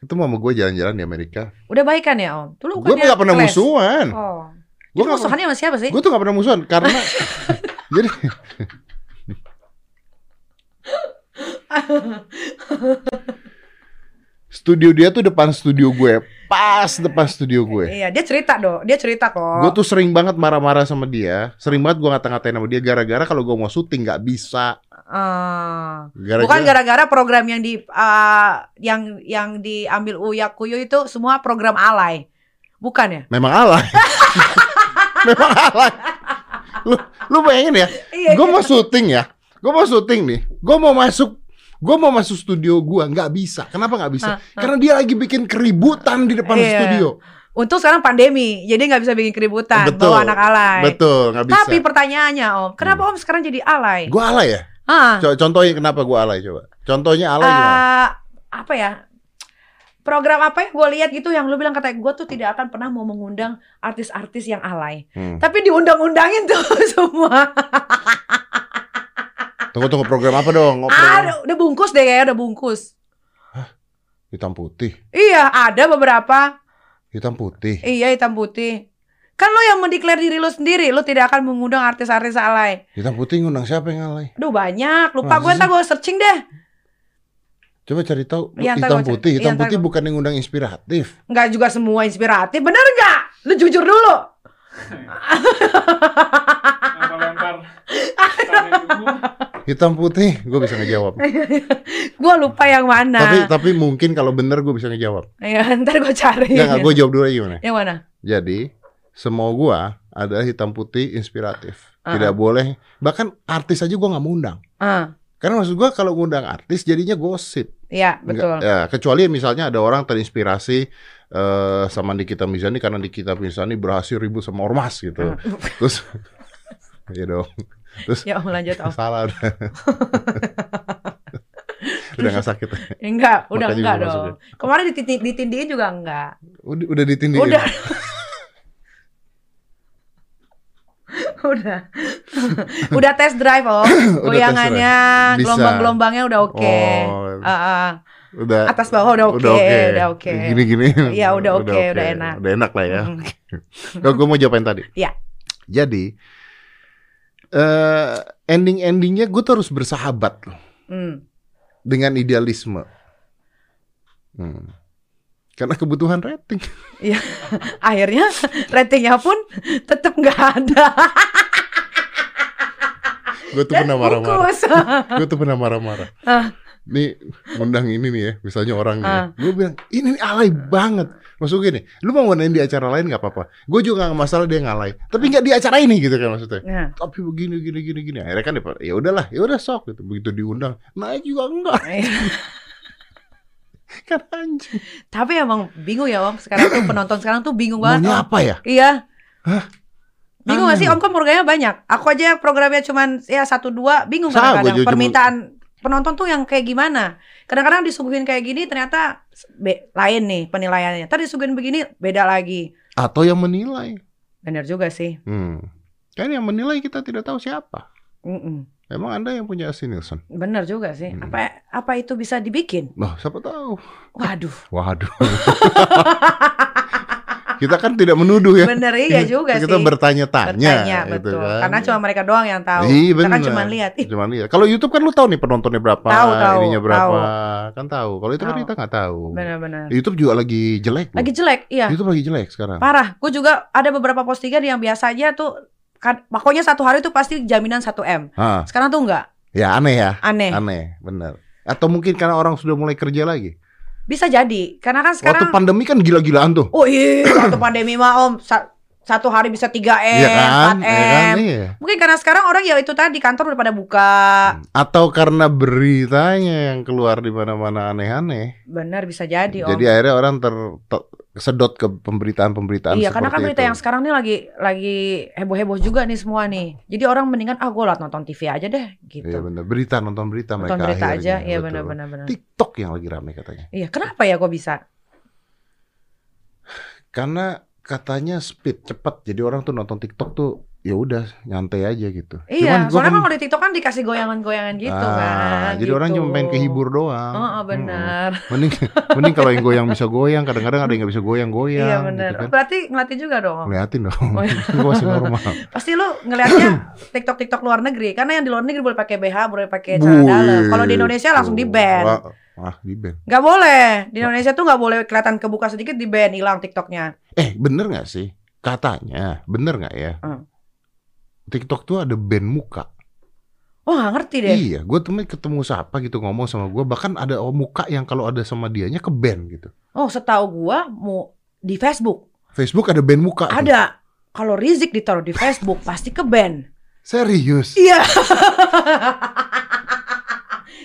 A: Itu mama gue jalan-jalan di Amerika.
B: Udah baik kan ya, Om? Dulu
A: Gue
B: bukannya
A: nggak pernah musuhan.
B: Oh.
A: Gue
B: musuhannya sama siapa sih?
A: Gue tuh gak pernah musuhan karena *laughs* jadi studio dia tuh depan studio gue, pas depan studio gue.
B: Iya, dia cerita dong. Dia cerita kok.
A: Gue tuh sering banget marah-marah sama dia, sering banget gue ngata-ngatain sama dia gara-gara kalau gue mau syuting nggak bisa.
B: Ah.
A: Gara-gara
B: Bukan gara-gara program yang di ah, yang yang diambil Uya Kuyo itu semua program alay. Bukan ya?
A: memang alay. *laughs* memang alay. Lu, lu bayangin ya, *laughs*
B: Iya.
A: gue mau syuting ya, gue mau syuting nih, gue mau masuk, gue mau masuk studio gue nggak bisa. Kenapa nggak bisa?
B: Hah, hah.
A: Karena dia lagi bikin keributan di depan
B: Iya.
A: studio.
B: Untung sekarang pandemi, jadi nggak bisa bikin keributan,
A: Betul.
B: bawa anak alay.
A: Betul, nggak bisa.
B: Tapi pertanyaannya Om, kenapa Om sekarang jadi alay?
A: Gue alay ya.
B: Ah,
A: Co- Contohnya kenapa gue alay coba? Contohnya alay gimana?
B: eh, apa ya? Program apa yang gue lihat gitu yang lu bilang kata gue tuh tidak akan pernah mau mengundang artis-artis yang alay.
A: Hmm.
B: Tapi diundang-undangin tuh *laughs* semua.
A: Tunggu tunggu program apa dong? Oh,
B: Ah,
A: program
B: udah, bungkus deh kayaknya udah bungkus.
A: hitam putih,
B: Iya, ada beberapa.
A: hitam putih.
B: Iya, hitam putih. Kan lo yang mendeklar diri lo sendiri, lo tidak akan mengundang artis-artis alay.
A: Hitam putih ngundang siapa yang alay?
B: Aduh banyak, lupa
A: Masa
B: gue ntar gue searching deh.
A: Coba cari tahu.
B: Ntar
A: hitam putih, hitam
B: ntar
A: putih bukan yang ngundang inspiratif.
B: Nggak juga semua inspiratif, bener nggak? Lu jujur dulu.
A: Hitam putih, gue bisa ngejawab. *laughs*
B: Gue lupa yang mana.
A: Tapi tapi mungkin kalau bener gue bisa ngejawab.
B: Ya, ntar gue cari.
A: Enggak, enggak gue jawab dulu aja gimana.
B: Yang mana?
A: Jadi semua gua adalah hitam putih inspiratif.
B: Ah.
A: Tidak boleh. Bahkan artis aja gua nggak mau undang.
B: Ah,
A: Karena maksud gua kalau ngundang artis jadinya gosip.
B: Iya betul.
A: ya, kecuali misalnya ada orang terinspirasi eh, sama Nikita Mirzani karena Nikita Mirzani berhasil ribut sama ormas gitu.
B: Ah. *laughs*
A: Terus ya dong. Terus
B: Ya om lanjut om.
A: salah *laughs* udah. nggak sakit.
B: Enggak, udah
A: Makanya
B: enggak
A: bisa masuk
B: dong. Kemarin ditindi- ditindihin juga enggak.
A: Udah, udah ditindihin.
B: Udah. *laughs* udah. udah test drive.
A: Udah
B: Goyangannya, gelombang-gelombangnya udah oke.
A: Oh,
B: Ah, ah.
A: udah
B: atas bawah udah oke, udah oke.
A: Gini-gini.
B: Iya, udah oke, udah enak.
A: Udah enak lah ya. *laughs*
B: Mm.
A: Kalau gue mau jawab yang tadi.
B: Iya.
A: Jadi eh ending-endingnya gue tuh harus bersahabat loh
B: Hmm.
A: dengan idealisme. Hmm. Karena kebutuhan rating. *laughs*
B: Akhirnya ratingnya pun tetap nggak ada.
A: Gue tuh pernah marah-marah. Gue tuh pernah marah-marah. Nih ngundang ini nih ya, misalnya orang nih.
B: Ah.
A: Gue bilang ini nih alay banget. Maksud gini, lu mau ngadain di acara lain nggak apa-apa. Gue juga nggak masalah dia ngalay. Tapi nggak di acara ini gitu kan maksudnya.
B: Nah,
A: Tapi begini gini gini gini. Akhirnya kan dia- ya udahlah, ya udah sok gitu. Begitu diundang, naik juga enggak. *laughs* Kan anjing.
B: tapi emang bingung ya om. Sekarang tuh penonton sekarang tuh bingung banget.
A: Maunya apa ya?
B: Iya.
A: Hah?
B: Bingung gak sih om kan programnya banyak. Aku aja programnya cuman ya satu dua bingung kadang-kadang. Permintaan penonton tuh yang kayak gimana. Kadang-kadang disuguhin kayak gini ternyata lain nih penilaiannya. Tadi disuguhin begini beda lagi.
A: Atau yang menilai.
B: Bener juga sih.
A: Hmm. Kan yang menilai kita tidak tahu siapa.
B: Mm-mm.
A: Emang Anda yang punya Asti Nielsen?
B: Bener juga sih.
A: Hmm.
B: Apa apa itu bisa dibikin?
A: Loh, siapa tahu.
B: Waduh.
A: Waduh. *laughs* kita kan tidak menuduh ya.
B: Bener iya juga
A: kita
B: sih.
A: bertanya-tanya.
B: Bertanya
A: gitu
B: betul.
A: kan.
B: Karena cuma mereka doang yang tahu.
A: Iya,
B: Kita kan
A: bener.
B: cuma lihat. Ih,
A: Cuman lihat. Kalau YouTube kan lu tahu nih penontonnya berapa,
B: Tahu, tahu,
A: ininya berapa,
B: tahu.
A: kan tahu. Kalau itu kan kita nggak tahu.
B: bener-bener.
A: YouTube juga lagi jelek. loh.
B: Lagi jelek, iya.
A: YouTube lagi jelek sekarang.
B: Parah. Gue juga ada beberapa postingan yang biasanya tuh kan pokoknya satu hari tuh pasti jaminan 1 M.
A: Ah,
B: Sekarang tuh enggak.
A: ya aneh ya,
B: Aneh.
A: aneh, benar. Atau mungkin karena orang sudah mulai kerja lagi.
B: Bisa jadi. Karena kan
A: Waktu
B: sekarang
A: pandemi kan gila-gilaan tuh.
B: Oh iya, waktu pandemi mah Om satu hari bisa 3 M,
A: Iya kan?
B: 4
A: Iya kan?
B: M.
A: Iya.
B: Mungkin karena sekarang orang ya itu tadi kantor udah pada buka.
A: Atau karena beritanya yang keluar di mana-mana aneh-aneh.
B: Benar bisa jadi Om.
A: Jadi akhirnya orang ter, ter- kesedot ke pemberitaan-pemberitaan
B: Iya, karena kan berita
A: itu.
B: yang sekarang nih lagi lagi heboh-heboh juga nih semua nih. Jadi orang mendingan ah gue liat nonton TV aja deh gitu.
A: Iya benar. Berita nonton berita
B: nonton
A: mereka
B: berita
A: akhirnya.
B: aja, iya benar-benar benar.
A: TikTok yang lagi rame katanya.
B: Iya, kenapa ya kok bisa?
A: Karena katanya speed cepat. Jadi orang tuh nonton TikTok tuh ya udah nyantai aja gitu.
B: Iya,
A: gua
B: soalnya
A: kan-
B: kalau di TikTok kan dikasih goyangan-goyangan gitu
A: Ah,
B: kan.
A: Jadi orang
B: gitu.
A: cuma pengen kehibur doang.
B: Oh, oh, benar.
A: Mm-mm. *laughs* Mending mending kalau yang goyang bisa goyang, kadang-kadang ada yang nggak bisa goyang-goyang.
B: Iya benar.
A: Gitu kan.
B: Berarti ngeliatin juga dong.
A: Ngeliatin dong.
B: Oh, iya. *laughs*
A: Masih normal. *laughs*
B: Pasti lu ngelihatnya *clears throat* TikTok TikTok luar negeri karena yang di luar negeri boleh pakai BH, boleh pakai celana dalam. Kalau di Indonesia langsung di ban.
A: Ah, di ban.
B: Nggak boleh. Di Indonesia tuh nggak boleh kelihatan kebuka sedikit di ban, hilang TikToknya.
A: Eh, bener nggak sih? Katanya, bener nggak ya?
B: Hmm.
A: TikTok tuh ada band muka.
B: Oh nggak ngerti deh.
A: Iya, gue temen ketemu siapa gitu ngomong sama gue. Bahkan ada muka yang kalau ada sama dianya ke band gitu.
B: Oh setahu gua mau di Facebook
A: Facebook ada band muka.
B: ada. Kalau Rizik ditaruh di Facebook pasti ke ban.
A: Serius?
B: Iya. *laughs*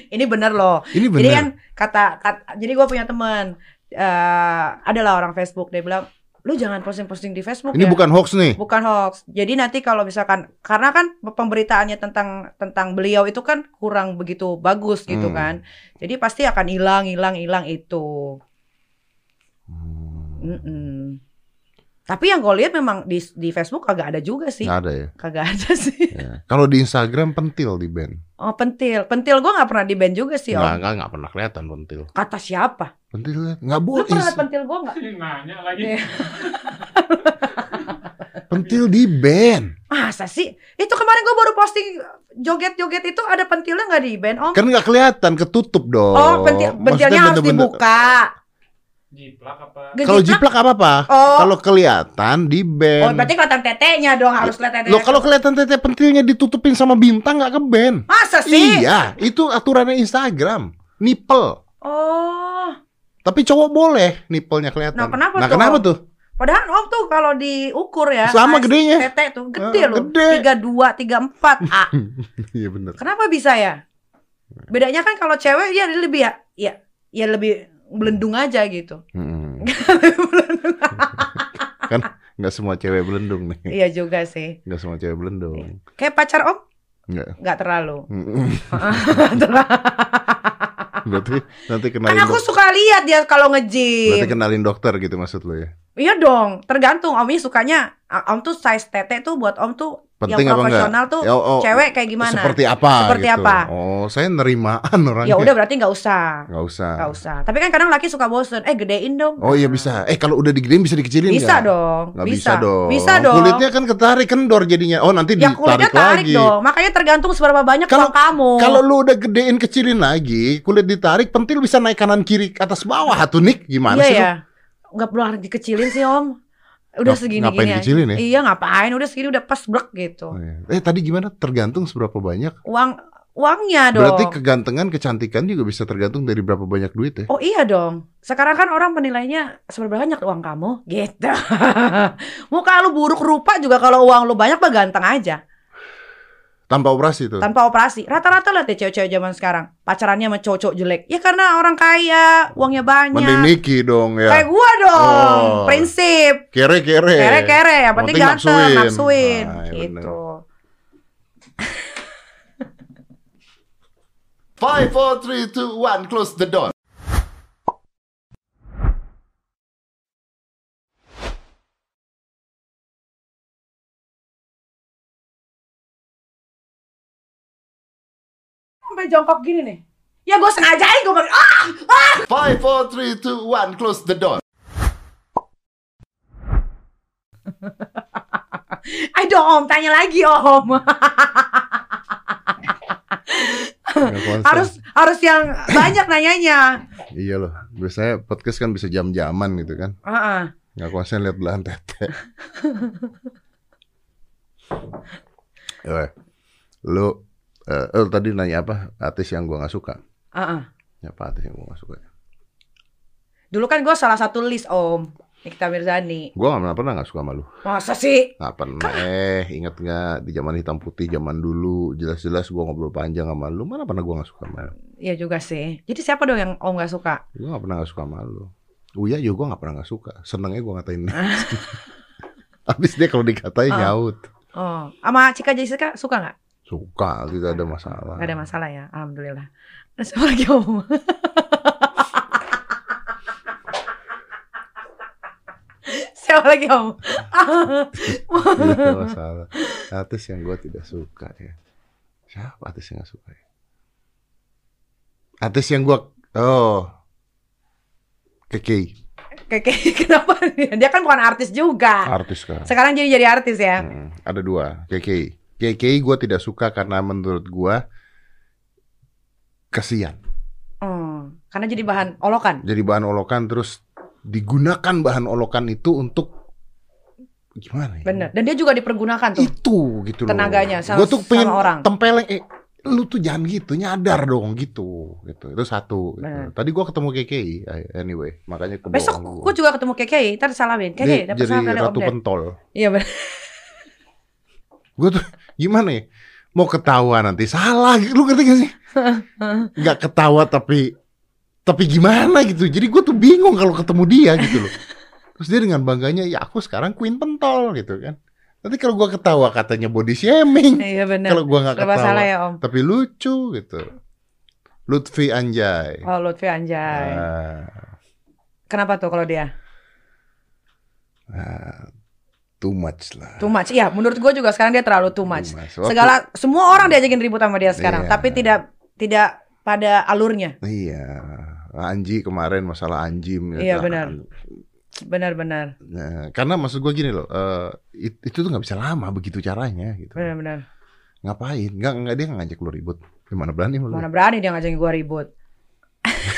B: Ini bener loh.
A: Ini bener.
B: Jadi kan kata, kata jadi gue punya teman eh adalah orang Facebook dia bilang lu jangan posting-posting di Facebook
A: Ini
B: ya.
A: bukan hoax nih.
B: Bukan hoax. Jadi nanti kalau misalkan karena kan pemberitaannya tentang tentang beliau itu kan kurang begitu bagus gitu
A: Hmm.
B: kan. Jadi pasti akan hilang hilang hilang itu.
A: Hmm,
B: Mm-mm. Tapi yang gue lihat memang di di Facebook kagak ada juga sih.
A: nggak ada ya.
B: Kagak ada *laughs* sih.
A: Ya. Kalau di Instagram pentil di band.
B: Oh pentil. Pentil gue nggak pernah di band juga sih om.
A: nggak, nggak pernah kelihatan pentil.
B: Kata siapa?
A: Pentil nggak
B: Lu
A: boleh.
B: pernah liat pentil gue nggak?
C: Nanya lagi.
B: Iya. *laughs*
A: Pentil di band.
B: Masa sih? Itu kemarin gue baru posting joget-joget itu ada pentilnya nggak di band om?
A: Kan nggak kelihatan, ketutup dong.
B: Oh, pentil,
A: Maksudnya
B: pentilnya harus dibuka.
C: Jiplak apa?
A: Kalau jiplak apa apa?
B: Oh.
A: Kalau kelihatan di
B: Oh,
A: band.
B: berarti kelihatan tetenya dong, harus kelihatan tetenya.
A: Loh kalau kelihatan tete pentilnya ditutupin sama bintang nggak ke band.
B: Masa sih?
A: Iya, itu aturannya Instagram. Nipple.
B: Oh,
A: Tapi cowok boleh nipelnya kelihatan.
B: Nah, kenapa
A: Nah,
B: tuh?
A: kenapa tuh?
B: padahal om tuh kalau diukur ya.
A: Sama gedenya.
B: Tete tuh gede
A: Ah,
B: loh.
A: gede.
B: Tiga dua, tiga empat. A. *laughs*
A: Iya bener.
B: Kenapa bisa ya? Bedanya kan kalau cewek ya dia lebih ya, ya, ya lebih belendung aja gitu.
A: Mm-mm. *laughs* *laughs* kan nggak semua cewek belendung nih.
B: iya juga sih.
A: Nggak semua cewek belendung.
B: Kayak pacar om
A: Nggak.
B: nggak *laughs* terlalu.
A: Berarti nanti
B: kan
A: kenalin
B: aku
A: dok-
B: suka lihat dia kalau
A: Berarti
B: nge-gym.
A: kenalin dokter gitu maksud lo ya?
B: Iya dong, tergantung omnya sukanya. Om tuh size tete tuh buat om tuh
A: Penting
B: yang profesional tuh
A: Ya, oh,
B: cewek kayak gimana?
A: Seperti apa?
B: Seperti
A: gitu.
B: apa?
A: Oh, saya nerimaan *laughs* orangnya.
B: Ya udah berarti nggak usah.
A: Nggak usah.
B: Nggak usah. Tapi kan kadang laki suka bosen. Eh gedein dong.
A: Oh iya bisa. Eh kalau udah digedein bisa dikecilin
B: Bisa
A: nggak?
B: dong.
A: Nggak bisa. dong.
B: Bisa dong.
A: Kulitnya kan ketarik kendor jadinya. Oh nanti
B: ya
A: ditarik
B: kulitnya tarik
A: lagi.
B: dong. Makanya tergantung seberapa banyak
A: Kalau-
B: uang kamu.
A: Kalau lu udah gedein kecilin lagi, kulit ditarik, pentil bisa naik kanan kiri atas bawah tuh Nick. Gimana
B: iya
A: sih lu?
B: ya. Nggak perlu harus dikecilin sih om. Udah
A: Ngap-
B: segini
A: ngapain
B: gini
A: dikecilin ya?
B: Iya ngapain? Udah segini udah pas brek gitu.
A: Oh, iya. Eh tadi gimana? Tergantung seberapa banyak.
B: Uang uangnya dong.
A: Berarti kegantengan, kecantikan juga bisa tergantung dari berapa banyak duit ya.
B: Oh iya dong. Sekarang kan orang penilainya seberapa banyak uang kamu, gitu. *laughs* Muka lu buruk rupa juga kalau uang lu banyak mah ganteng aja,
A: Tanpa operasi tuh.
B: tanpa operasi. Rata-rata lihat deh cewek-cewek zaman sekarang pacarannya sama cowok jelek. Ya karena orang kaya, uangnya
A: Mending
B: banyak.
A: Niki dong ya.
B: Kayak gua dong,
A: Oh.
B: prinsip.
A: Kere-kere.
B: Kere-kere, yang penting
A: Penting
B: ganteng,
A: nafsuin, Ah, iya
B: gitu.
A: Five, four, three, two, one, close the door.
B: Sampai jongkok gini nih. Ya gue sengajain gue pakai ah, ah.
A: Five, four, three, two, one, close the door. *laughs*
B: Ayo om, tanya lagi om. Harus harus yang banyak nanyanya.
A: Iya loh. Biasanya podcast kan bisa jam-jaman gitu kan.
B: Heeh.
A: Nggak konsen lihat belahan tete. *laughs* Lu, eh, lu tadi nanya apa? Artis yang gua nggak suka.
B: Heeh.
A: Apa artis yang gua nggak suka?
B: Dulu kan gue salah satu list om Nikita Mirzani.
A: Gua nggak pernah pernah nggak suka sama lu.
B: Masa sih?
A: Nggak pernah. Eh, inget nggak di zaman hitam putih zaman dulu jelas-jelas gua ngobrol panjang sama lu. Mana pernah gua nggak suka sama lu?
B: Iya juga sih. Jadi siapa dong yang om gak suka?
A: Gua nggak pernah nggak suka sama lu. Uya juga gua nggak pernah nggak suka. Senengnya gua ngatain. *laughs* Habis dia kalau dikatain
B: Ah.
A: nyaut.
B: Oh, sama Cika Jessica suka nggak?
A: Suka, tidak ada masalah.
B: Gak ada masalah ya, alhamdulillah. Terus apa lagi om? *laughs* Siapa lagi om?
A: Tidak ada masalah. Artis yang gue tidak suka ya. Siapa artis yang gak suka ya? Artis yang gue oh Keke
B: kayak- *laughs* kenapa? Dia kan bukan artis juga.
A: artis kan.
B: Sekarang jadi jadi artis ya.
A: Hmm, ada dua Keke Keke gue tidak suka karena menurut gue kesian.
B: Hmm, karena jadi bahan olokan.
A: Jadi bahan olokan terus digunakan bahan olokan itu untuk gimana ya?
B: Bener. Dan dia juga dipergunakan tuh.
A: Itu gitu loh.
B: Tenaganya sama-
A: Gue tuh pengen
B: sama orang.
A: tempeleng eh lu tuh jangan gitu, nyadar dong gitu. Gitu. Itu satu gitu. Tadi gua ketemu KKI eh, anyway, makanya
B: Besok gue juga ketemu KKI, ntar salamin. KKI dapat salam dari Om
A: ratu pentol.
B: Iya bener. *laughs*
A: Gue tuh gimana ya? Mau ketawa nanti salah, lu ngerti gak sih? *laughs* Gak ketawa tapi tapi gimana gitu. Jadi gue tuh bingung kalau ketemu dia gitu loh. Terus dia dengan bangganya, ya aku sekarang queen pentol gitu kan. Nanti kalau gua ketawa katanya body shaming.
B: Iya bener.
A: Kalau gua nggak ketawa,
B: salah ya Om.
A: tapi lucu gitu. Lutfi Anjay.
B: Oh Lutfi Anjay.
A: Ah,
B: Kenapa tuh kalau dia?
A: ah, too much lah.
B: Too much. Iya, menurut gue juga sekarang dia terlalu too much.
A: Too much. Waktu-
B: Segala semua orang diajakin ribut sama dia sekarang,
A: Iya.
B: tapi tidak tidak pada alurnya.
A: Iya. Anji kemarin masalah anjim. ya
B: Iya, benar. Benar-benar.
A: Nah, karena maksud gua gini loh, it- itu tuh nggak bisa lama begitu caranya gitu.
B: Benar-benar.
A: Ngapain? Nggak nggak dia ngajak lu ribut. Gimana berani lu?
B: Mana berani dia ngajakin gue ribut.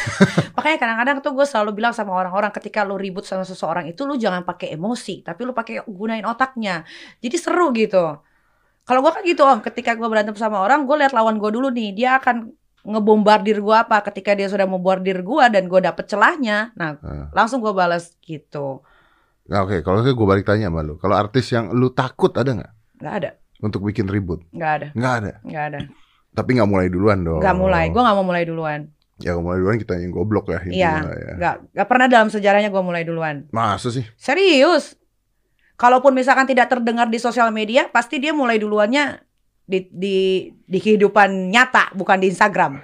B: *laughs* Makanya kadang-kadang tuh gue selalu bilang sama orang-orang ketika lu ribut sama seseorang itu lu jangan pakai emosi, tapi lu pakai gunain otaknya. Jadi seru gitu. Kalau gue kan gitu om, ketika gue berantem sama orang, gue lihat lawan gue dulu nih, dia akan ngebombardir gue apa. Ketika dia sudah membombardir gue dan gue dapet celahnya, nah
A: Ah.
B: langsung gue balas gitu.
A: Nah, Oke, kalau saya gue balik tanya sama lu. Kalau artis yang lu takut ada nggak
B: Nggak ada,
A: untuk bikin ribut?
B: nggak ada,
A: Nggak ada.
B: nggak ada.
A: Tapi nggak mulai duluan dong.
B: Nggak mulai, gue nggak mau mulai duluan.
A: Ya kalau mulai duluan kita yang goblok ya.
B: Iya,
A: intinya ya.
B: nggak pernah dalam sejarahnya gue mulai duluan.
A: Masa sih?
B: Serius. Kalaupun misalkan tidak terdengar di sosial media, pasti dia mulai duluannya di di di kehidupan nyata, bukan di Instagram.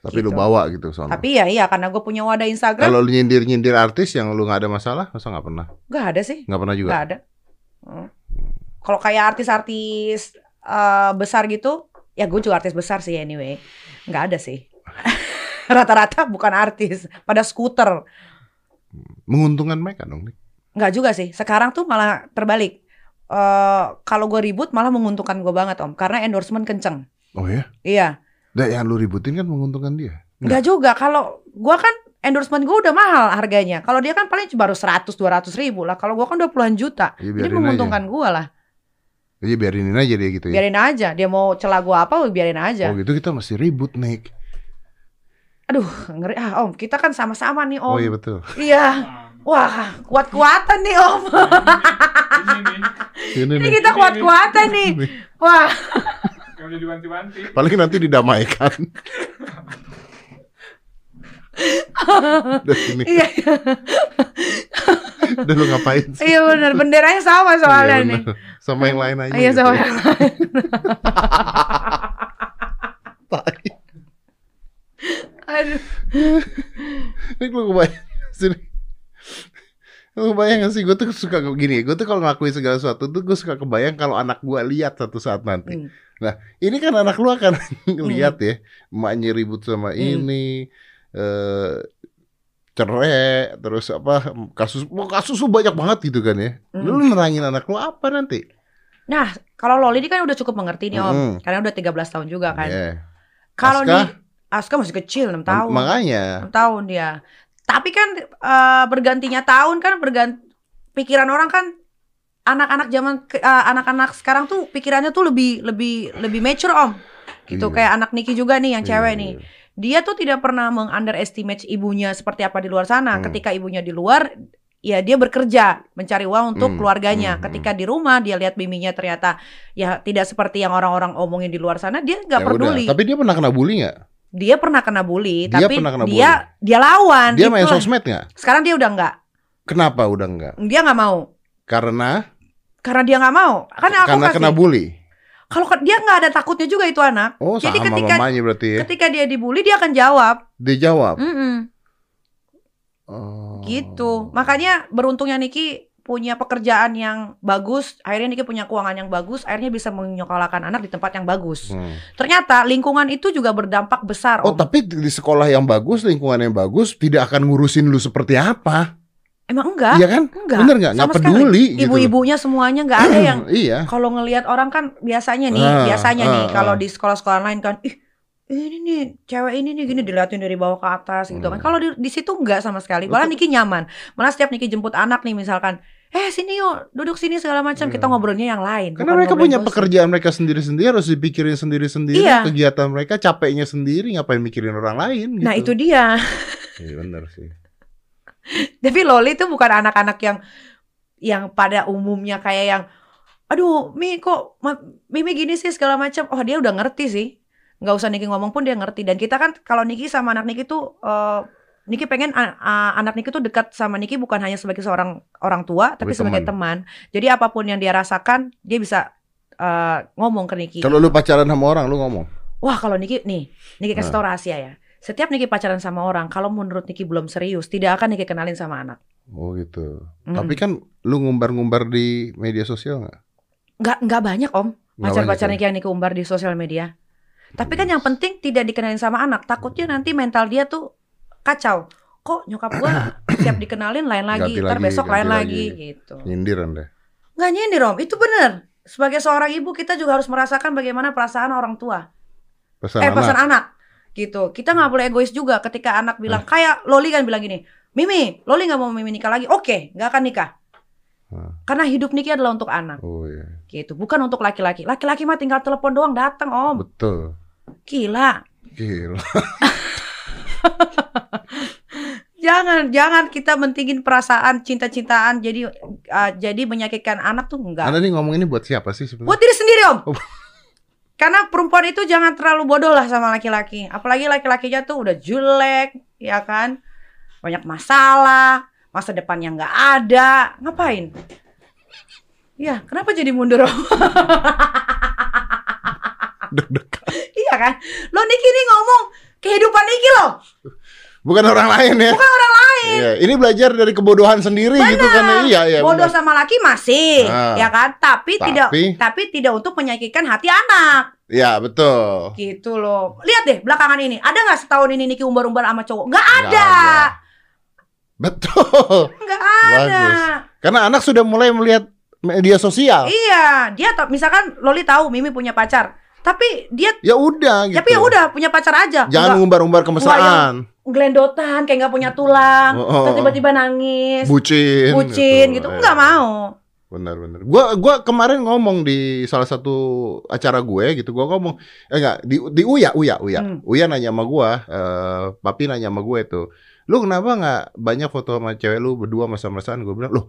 A: Tapi lu
B: Gitu.
A: bawa gitu sono.
B: Tapi ya iya karena gue punya wadah Instagram,
A: Kalau lu nyindir-nyindir artis yang lu nggak ada masalah, masa nggak pernah?
B: nggak ada sih,
A: Nggak pernah juga.
B: nggak ada. Hmm. Kalau kayak artis-artis eh, besar gitu, ya gue juga artis besar sih anyway. Nggak ada sih. *laughs* Rata-rata bukan artis, pada skuter.
A: Menguntungkan mereka dong. Nik.
B: Nggak juga sih. Sekarang tuh malah terbalik. Eh kalau gue ribut malah menguntungkan gue banget om, karena endorsement kenceng.
A: Oh ya?
B: Iya.
A: Nah, yang lu ributin kan menguntungkan dia.
B: Nggak juga. Kalau gue kan endorsement gue udah mahal harganya. Kalau dia kan paling baru 100 200 ribu lah. Kalau gue kan udah puluhan juta.
A: Ya,
B: Jadi menguntungkan gue lah.
A: Jadi biarinin aja dia gitu ya.
B: Biarin aja. Dia mau celah gue apa, biarin aja.
A: Oh gitu kita masih ribut Nick.
B: Aduh, ngeri ah om. Kita kan sama-sama nih om.
A: Oh iya betul.
B: Iya. Wah, kuat-kuatan nih om.
C: Ini nih,
A: Ini
B: kita kuat-kuatan nih. Wah,
C: udah diwanti-wanti.
A: Paling nanti didamaikan. Udah sini.
B: iya,
A: Udah lu ngapain sih?
B: iya benar. Benderanya sama soalnya
A: Iya,
B: nih.
A: Sama yang lain aja.
B: Iya
A: gitu
B: sama
A: ya.
B: yang lain. *laughs* Aduh.
A: Ini lu kebayang sini. Lu kebayang gak sih gue tuh suka gini, gue tuh kalau ngelakuin segala sesuatu tuh gue suka kebayang kalau anak gue lihat satu saat nanti.
B: Hmm.
A: Nah, ini kan anak lu akan *laughs* lihat ya, emaknya ribut sama
B: Hmm.
A: ini, eh cerai, terus apa kasus, wah, kasus lu banyak banget gitu kan ya.
B: Hmm.
A: Lu nerangin anak lu apa nanti?
B: Nah, kalau Loli ini kan udah cukup mengerti nih om.
A: Mm.
B: Karena udah 13 tahun juga kan.
A: Iya.
B: Kalau
A: Aska?
B: Aska masih kecil 6 tahun.
A: Makanya,
B: 6 tahun dia. Tapi kan eh, bergantinya tahun kan berganti pikiran orang kan anak-anak zaman eh, anak-anak sekarang tuh pikirannya tuh lebih lebih lebih mature om. Gitu
A: Iya.
B: kayak anak Niki juga nih yang cewek
A: Iya,
B: nih. Dia tuh tidak pernah mengunderestimate ibunya seperti apa di luar sana.
A: Hmm.
B: Ketika ibunya di luar ya dia bekerja mencari uang untuk
A: Hmm,
B: keluarganya.
A: hmm,
B: Ketika di rumah dia lihat biminya ternyata ya tidak seperti yang orang-orang omongin di luar sana, dia nggak
A: Ya
B: peduli.
A: udah. Tapi dia pernah kena bully nggak?
B: Dia pernah kena bully,
A: Dia
B: tapi
A: pernah kena
B: dia dia lawan.
A: Dia main
B: itulah.
A: sosmed nggak?
B: Sekarang dia udah nggak.
A: Kenapa udah nggak?
B: Dia nggak mau.
A: Karena
B: Karena dia nggak mau. Karena aku
A: karena
B: kasih.
A: kena bully.
B: Kalau dia nggak ada takutnya juga itu anak.
A: Oh,
B: Jadi
A: sama
B: ketika-
A: mamanya berarti ya.
B: Ketika dia dibully dia akan jawab.
A: Dia jawab.
B: Mm-mm,
A: Oh.
B: gitu. Makanya beruntungnya Niki punya pekerjaan yang bagus. Akhirnya Niki punya keuangan yang bagus. Akhirnya bisa menyekolahkan anak di tempat yang bagus.
A: Hmm.
B: Ternyata lingkungan itu juga berdampak besar.
A: Oh,
B: Om.
A: tapi di sekolah yang bagus, lingkungan yang bagus, tidak akan ngurusin lu seperti apa.
B: Emang enggak?
A: Iya kan?
B: Enggak.
A: Bener nggak? Nggak
B: Sama sekali.
A: peduli gitu.
B: Ibu-ibunya semuanya nggak ada yang *clears throat*
A: iya.
B: kalau ngelihat orang kan biasanya nih,
A: Ah,
B: biasanya nih
A: ah,
B: kalau
A: ah.
B: di sekolah-sekolah lain kan, ih ini nih cewek ini nih gini diliatin dari bawah ke atas gitu kan.
A: Hmm.
B: Kalau di, di situ enggak sama sekali. Malah Niki nyaman. Malah setiap Niki jemput anak nih misalkan, eh sini yuk duduk sini segala macam. Kita
A: Hmm.
B: ngobrolnya yang lain.
A: Karena mereka punya
B: gosip.
A: pekerjaan mereka sendiri-sendiri harus dipikirin sendiri-sendiri
B: Iya.
A: kegiatan mereka capeknya sendiri ngapain mikirin orang lain gitu.
B: Nah itu dia.
A: Iya benar sih. *laughs*
B: Tapi Loli itu bukan anak-anak yang yang pada umumnya kayak yang aduh Mi kok Mimi gini sih segala macam. Oh dia udah ngerti sih. nggak usah Niki ngomong pun dia ngerti. Dan kita kan kalau Niki sama anak Niki tuh eh, Niki pengen a- anak Niki tuh dekat sama Niki bukan hanya sebagai seorang orang tua tapi
A: Tapi
B: sebagai teman. Jadi apa pun yang dia rasakan dia bisa eh, ngomong ke Niki.
A: Kalau lu pacaran sama orang lu ngomong.
B: Wah kalau Niki nih, Niki kasih
A: Nah.
B: tau rahasia ya. Setiap Niki pacaran sama orang, kalau menurut Niki belum serius, tidak akan Niki kenalin sama anak.
A: Oh gitu.
B: Hmm.
A: Tapi kan lu ngumbar-ngumbar di media sosial nggak?
B: nggak nggak banyak om pacar-pacar
A: ya?
B: Niki yang Niki umbar di sosial media. Tapi kan yang penting tidak dikenalin sama anak. Takutnya nanti mental dia tuh kacau. Kok nyokap gua *clears throat* siap dikenalin lain lagi,
A: Ganti
B: ntar
A: lagi,
B: besok lain lagi,
A: lagi.
B: gitu.
A: Nyindir anda.
B: Nggak nyindir om, itu bener. Sebagai seorang ibu kita juga harus merasakan bagaimana perasaan orang tua.
A: Pesan
B: eh
A: anak.
B: pesan anak gitu kita nggak boleh egois juga ketika anak bilang kayak Loli kan bilang gini Mimi Loli nggak mau Mimi nikah lagi oke nggak akan nikah
A: Hmm.
B: karena hidup Niki adalah untuk anak
A: Oh iya.
B: gitu bukan untuk laki-laki laki-laki mah tinggal telepon doang datang om
A: Betul.
B: gila
A: Gila. *laughs*
B: jangan jangan kita mentingin perasaan cinta-cintaan. Jadi uh, jadi menyakitkan anak tuh enggak.
A: Anda nih ngomong ini buat siapa sih sebenarnya?
B: buat diri sendiri om.
A: Oh. *laughs*
B: karena perempuan itu jangan terlalu bodoh lah sama laki-laki. Apalagi laki-lakinya tuh udah jelek ya kan? Banyak masalah masa depannya nggak ada. Ngapain? Ya kenapa jadi mundur om?
A: Deg-degan. *laughs*
B: iya kan? Lo Niki nih ngomong kehidupan Niki loh *laughs*
A: Bukan orang lain ya. Bukan orang lain. ini belajar dari kebodohan sendiri gitu kan. Iya, iya.
B: Bodoh
A: benar.
B: sama laki masih,
A: Ah.
B: ya kan? Tapi, tidak
A: Tapi-
B: tapi tidak untuk menyakitkan hati anak.
A: Iya, betul.
B: Gitu loh. Lihat deh belakangan ini, ada nggak setahun ini Niki umbar-umbar sama cowok? Nggak
A: Nggak
B: ada.
A: Betul.
B: Nggak ada.
A: Bagus. Karena anak sudah mulai melihat media sosial.
B: Iya, dia misalkan Loli tahu Mimi punya pacar, tapi dia
A: Ya udah gitu.
B: tapi ya udah punya pacar aja.
A: Jangan
B: Nggak
A: ngumbar-umbar kemesraan.
B: Gelendotan kayak nggak punya tulang,
A: Oh, oh,
B: terus
A: oh.
B: tiba-tiba nangis,
A: Bucin.
B: bucin gitu.
A: Iya.
B: Nggak mau.
A: Benar benar. Gua gua kemarin ngomong di salah satu acara gue gitu. Gua ngomong eh enggak di di Uya Uya Uya.
B: Hmm.
A: Uya nanya sama gua, eh papi nanya sama gue tuh. Lu kenapa nggak banyak foto sama cewek lu berdua masa-masaan? Gue bilang, "Loh,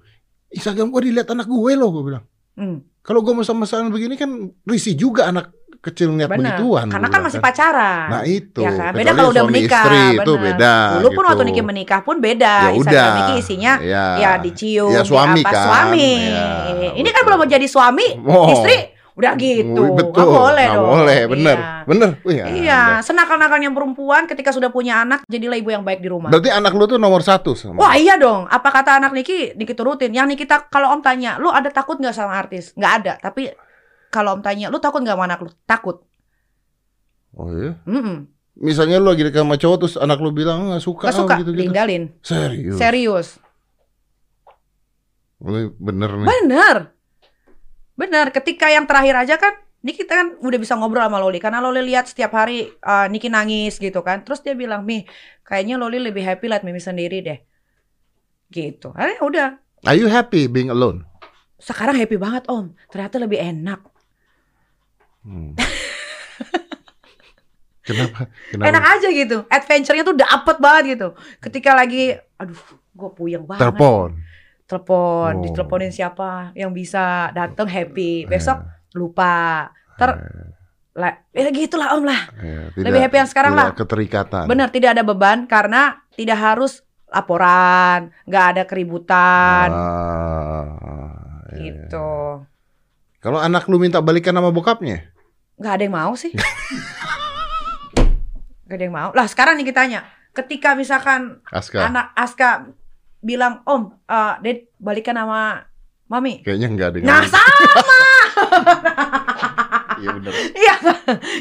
A: Instagram gua dilihat anak gue loh," gue bilang.
B: Hmm,
A: Kalau gua masa-masaan begini kan risih juga anak kecil ngeliat
B: benar.
A: begituan.
B: Karena kan masih pacaran.
A: Nah itu.
B: Ya kan? Beda kalau udah menikah,
A: Istri, itu beda.
B: Dulu pun
A: gitu.
B: waktu Niki menikah pun beda.
A: Ya
B: Instagram
A: udah.
B: Niki isinya
A: ya,
B: ya dicium,
A: Ya,
B: di
A: suami
B: apa,
A: kan.
B: suami.
A: Ya,
B: Ini kan
A: betul.
B: belum jadi suami,
A: Oh.
B: istri udah gitu.
A: Betul.
B: Nggak boleh
A: Nggak
B: dong.
A: boleh, bener.
B: Iya.
A: Bener. Wih,
B: Iya, senakal-nakalnya perempuan ketika sudah punya anak jadilah ibu yang baik di rumah.
A: Berarti anak lu tuh nomor satu sama.
B: Wah iya dong. Apa kata anak Niki? Niki turutin. Yang Niki kalau Om tanya, lu ada takut nggak sama artis? Nggak ada. Tapi kalau Om tanya, lu takut nggak sama anak lu? Takut.
A: Oh iya.
B: Mm-mm.
A: Misalnya lu lagi dekat sama cowok terus anak lu bilang nggak suka,
B: Nggak suka,
A: gitu gitu.
B: tinggalin.
A: Serius.
B: Serius.
A: Ini bener nih.
B: Bener. Bener. Ketika yang terakhir aja kan, Niki kita kan udah bisa ngobrol sama Loli. Karena Loli lihat setiap hari uh, Niki nangis gitu kan. Terus dia bilang, Mi, kayaknya Loli lebih happy lihat Mimi sendiri deh. Gitu. Akhirnya udah.
A: Are you happy being alone?
B: Sekarang happy banget Om. Ternyata lebih enak.
A: Hmm. *laughs* Kenapa? Kenapa?
B: Enak aja gitu. Adventure-nya tuh dapet banget gitu. Ketika lagi, aduh, gue puyeng banget.
A: Telepon.
B: Telepon,
A: Oh.
B: diteleponin siapa yang bisa datang happy. Besok lupa. Ter, lah, ya gitu lah om lah.
A: Eh,
B: Lebih happy yang sekarang
A: tidak
B: lah.
A: Keterikatan.
B: Bener, tidak ada beban karena tidak harus laporan, nggak ada keributan,
A: Ah, iya.
B: gitu.
A: Kalau anak lu minta balikan sama bokapnya?
B: Nggak ada yang mau sih. Nggak ada yang mau. Lah sekarang nih kita tanya, ketika misalkan
A: Aska.
B: anak Aska bilang, Om, eh Ded balikan sama Mami.
A: Kayaknya enggak ada. yang
B: Nah, sama.
A: Iya bener.
B: Iya,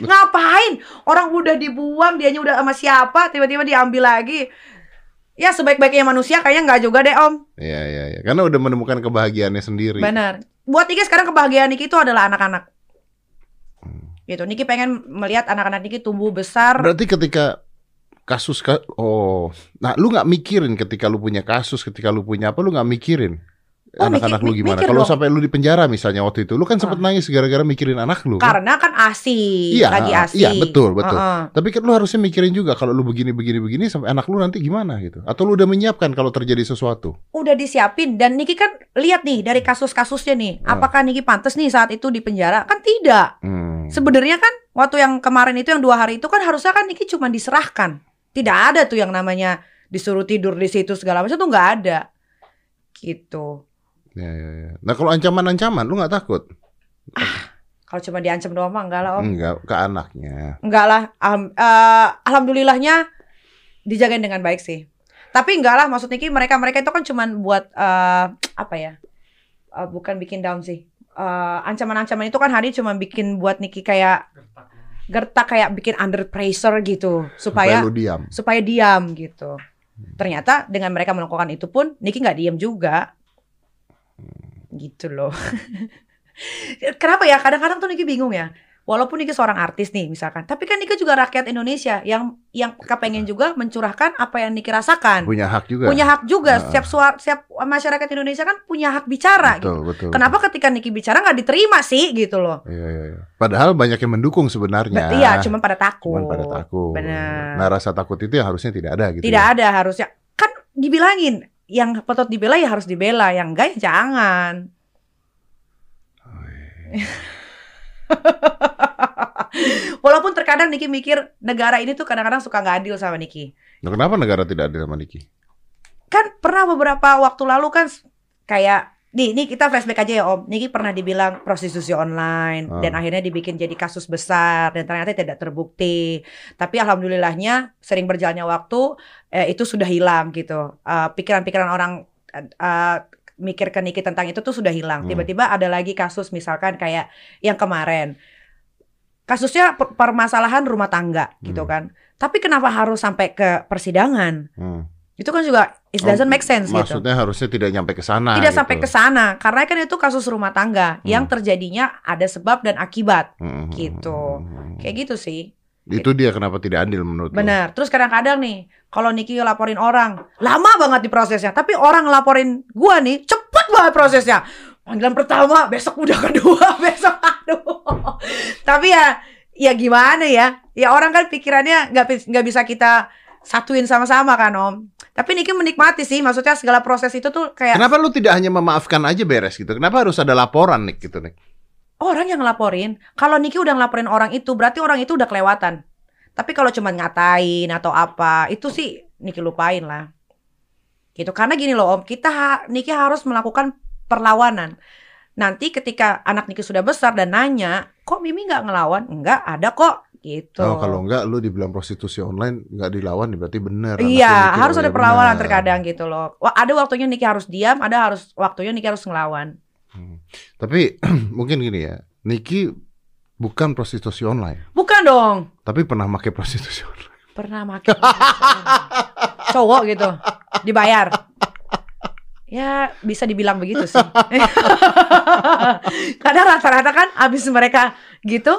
B: ngapain? Orang udah dibuang, dianya udah sama siapa, tiba-tiba diambil lagi. Ya sebaik-baiknya manusia kayaknya nggak juga deh Om.
A: Iya iya iya. Karena udah menemukan kebahagiaannya sendiri.
B: Benar. Buat Niki sekarang kebahagiaan Niki itu adalah anak-anak. Gitu. Niki pengen melihat anak-anak Niki tumbuh besar.
A: Berarti ketika kasus ka oh, nah lu nggak mikirin ketika lu punya kasus, ketika lu punya apa, lu nggak mikirin
B: Oh,
A: anak-anak
B: mikir-
A: lu gimana? Kalau sampai lu di penjara misalnya waktu itu, lu kan sempet
B: Ah.
A: nangis gara-gara mikirin anak lu. kan?
B: Karena kan asi,
A: Iya,
B: lagi asi.
A: iya, betul, betul.
B: Heeh.
A: Tapi kan lu harusnya mikirin juga kalau lu begini begini begini sampai anak lu nanti gimana gitu. Atau lu udah menyiapkan kalau terjadi sesuatu.
B: Udah disiapin dan Niki kan lihat nih dari kasus-kasusnya nih,
A: Ah.
B: apakah Niki pantas nih saat itu di penjara? Kan tidak.
A: Hmm.
B: Sebenarnya kan waktu yang kemarin itu yang dua hari itu kan harusnya kan Niki cuma diserahkan. Tidak ada tuh yang namanya disuruh tidur di situ segala macam tuh nggak ada. Gitu.
A: Ya, ya, ya. Nah kalau ancaman-ancaman lu nggak takut?
B: Kalau cuma diancam doang mah enggak lah om.
A: Enggak ke anaknya.
B: Enggak lah. Alham- eh, alhamdulillahnya dijagain dengan baik sih. Tapi enggak lah maksud Niki mereka mereka itu kan cuman buat eh, apa ya? Eh, bukan bikin down sih. Eh, ancaman-ancaman itu kan hari cuma bikin buat Niki kayak gertak kayak bikin under pressure gitu
A: Supaya
B: supaya
A: diam.
B: supaya diam gitu. Ternyata dengan mereka melakukan itu pun Niki nggak diam juga. Gitu loh. *laughs* Kenapa ya? Kadang-kadang tuh Niki bingung ya. Walaupun Niki seorang artis nih misalkan, tapi kan Niki juga rakyat Indonesia yang yang kepengen juga mencurahkan apa yang Niki rasakan.
A: Punya hak juga.
B: Punya hak juga.
A: Ah.
B: Setiap suara, setiap masyarakat Indonesia kan punya hak bicara gitu.
A: Betul, betul.
B: Kenapa ketika Niki bicara nggak diterima sih gitu loh?
A: Iya, iya, iya. Padahal banyak yang mendukung sebenarnya.
B: Be- Iya, cuma pada takut.
A: Cuman pada takut.
B: Benar.
A: Nah rasa takut itu yang harusnya tidak ada gitu.
B: Tidak
A: ya.
B: ada harusnya. Kan dibilangin yang patut dibela ya harus dibela, yang enggak ya jangan. *laughs* Walaupun terkadang Niki mikir negara ini tuh kadang-kadang suka nggak adil sama Niki.
A: Nah, kenapa negara tidak adil sama Niki?
B: Kan pernah beberapa waktu lalu kan kayak nih, nih kita flashback aja ya Om. Niki pernah dibilang prostitusi online
A: Ah.
B: dan akhirnya dibikin jadi kasus besar dan ternyata tidak terbukti. Tapi alhamdulillahnya sering berjalannya waktu eh, itu sudah hilang gitu. Eh, Pikiran-pikiran orang eh, eh, mikir ke Niki tentang itu tuh sudah hilang.
A: Hmm.
B: Tiba-tiba ada lagi kasus misalkan kayak yang kemarin. Kasusnya per- permasalahan rumah tangga gitu
A: Hmm.
B: kan. Tapi kenapa harus sampai ke persidangan?
A: Hmm.
B: Itu kan juga it doesn't make sense gitu.
A: Maksudnya harusnya tidak nyampe ke sana.
B: Tidak
A: gitu.
B: sampai ke sana karena kan itu kasus rumah tangga yang terjadinya ada sebab dan akibat.
A: Hmm, hmm,
B: Gitu.
A: hmm, hmm.
B: Kayak gitu sih.
A: Itu dia kenapa tidak adil menurut lo?
B: Benar. Terus kadang-kadang nih, kalau Niki laporin orang, lama banget di prosesnya. Tapi orang ngelaporin gua nih, cepet banget prosesnya. Panggilan pertama, besok udah kedua, *laughs* besok aduh. Tapi ya, ya gimana ya? Ya orang kan pikirannya nggak nggak bisa kita satuin sama-sama kan Om. Tapi Niki menikmati sih, maksudnya segala proses itu tuh kayak
A: Kenapa lu tidak hanya memaafkan aja beres gitu? Kenapa harus ada laporan nih gitu nih?
B: orang yang ngelaporin. Kalau Niki udah ngelaporin orang itu, berarti orang itu udah kelewatan. Tapi kalau cuma ngatain atau apa, itu sih Niki lupain lah. Gitu. Karena gini loh Om, kita ha- Niki harus melakukan perlawanan. Nanti ketika anak Niki sudah besar dan nanya, kok Mimi nggak ngelawan? Enggak, ada kok. Gitu.
A: Oh, kalau enggak lu dibilang prostitusi online nggak dilawan berarti bener.
B: Iya, harus
A: oh
B: ada
A: ya
B: perlawanan
A: benar.
B: terkadang gitu loh. Ada waktunya Niki harus diam, ada harus waktunya Niki harus ngelawan.
A: Hmm. Tapi *clears throat* mungkin gini ya, Niki bukan prostitusi online,
B: Bukan dong.
A: tapi pernah pakai prostitusi online.
B: pernah makin cowok gitu dibayar ya bisa dibilang begitu sih *laughs* karena rata-rata kan abis mereka gitu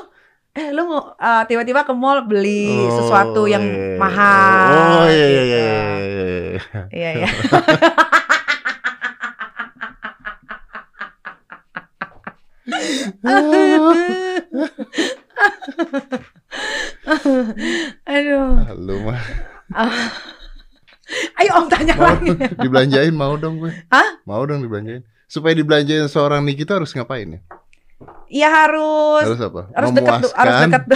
B: eh lu mau uh, tiba-tiba ke mall beli sesuatu yang
A: iya.
B: mahal
A: Oh iya iya
B: gitu.
A: iya. iya, iya.
B: iya iya aduh
A: Lu mah
B: ayo om tanya
A: mau
B: lagi
A: dibelanjain mau dong gue.
B: Hah?
A: Mau dong dibelanjain. Supaya dibelanjain seorang Niki itu harus ngapain ya?
B: Ya harus
A: Harus apa?
B: harus dekat harus dekat *laughs*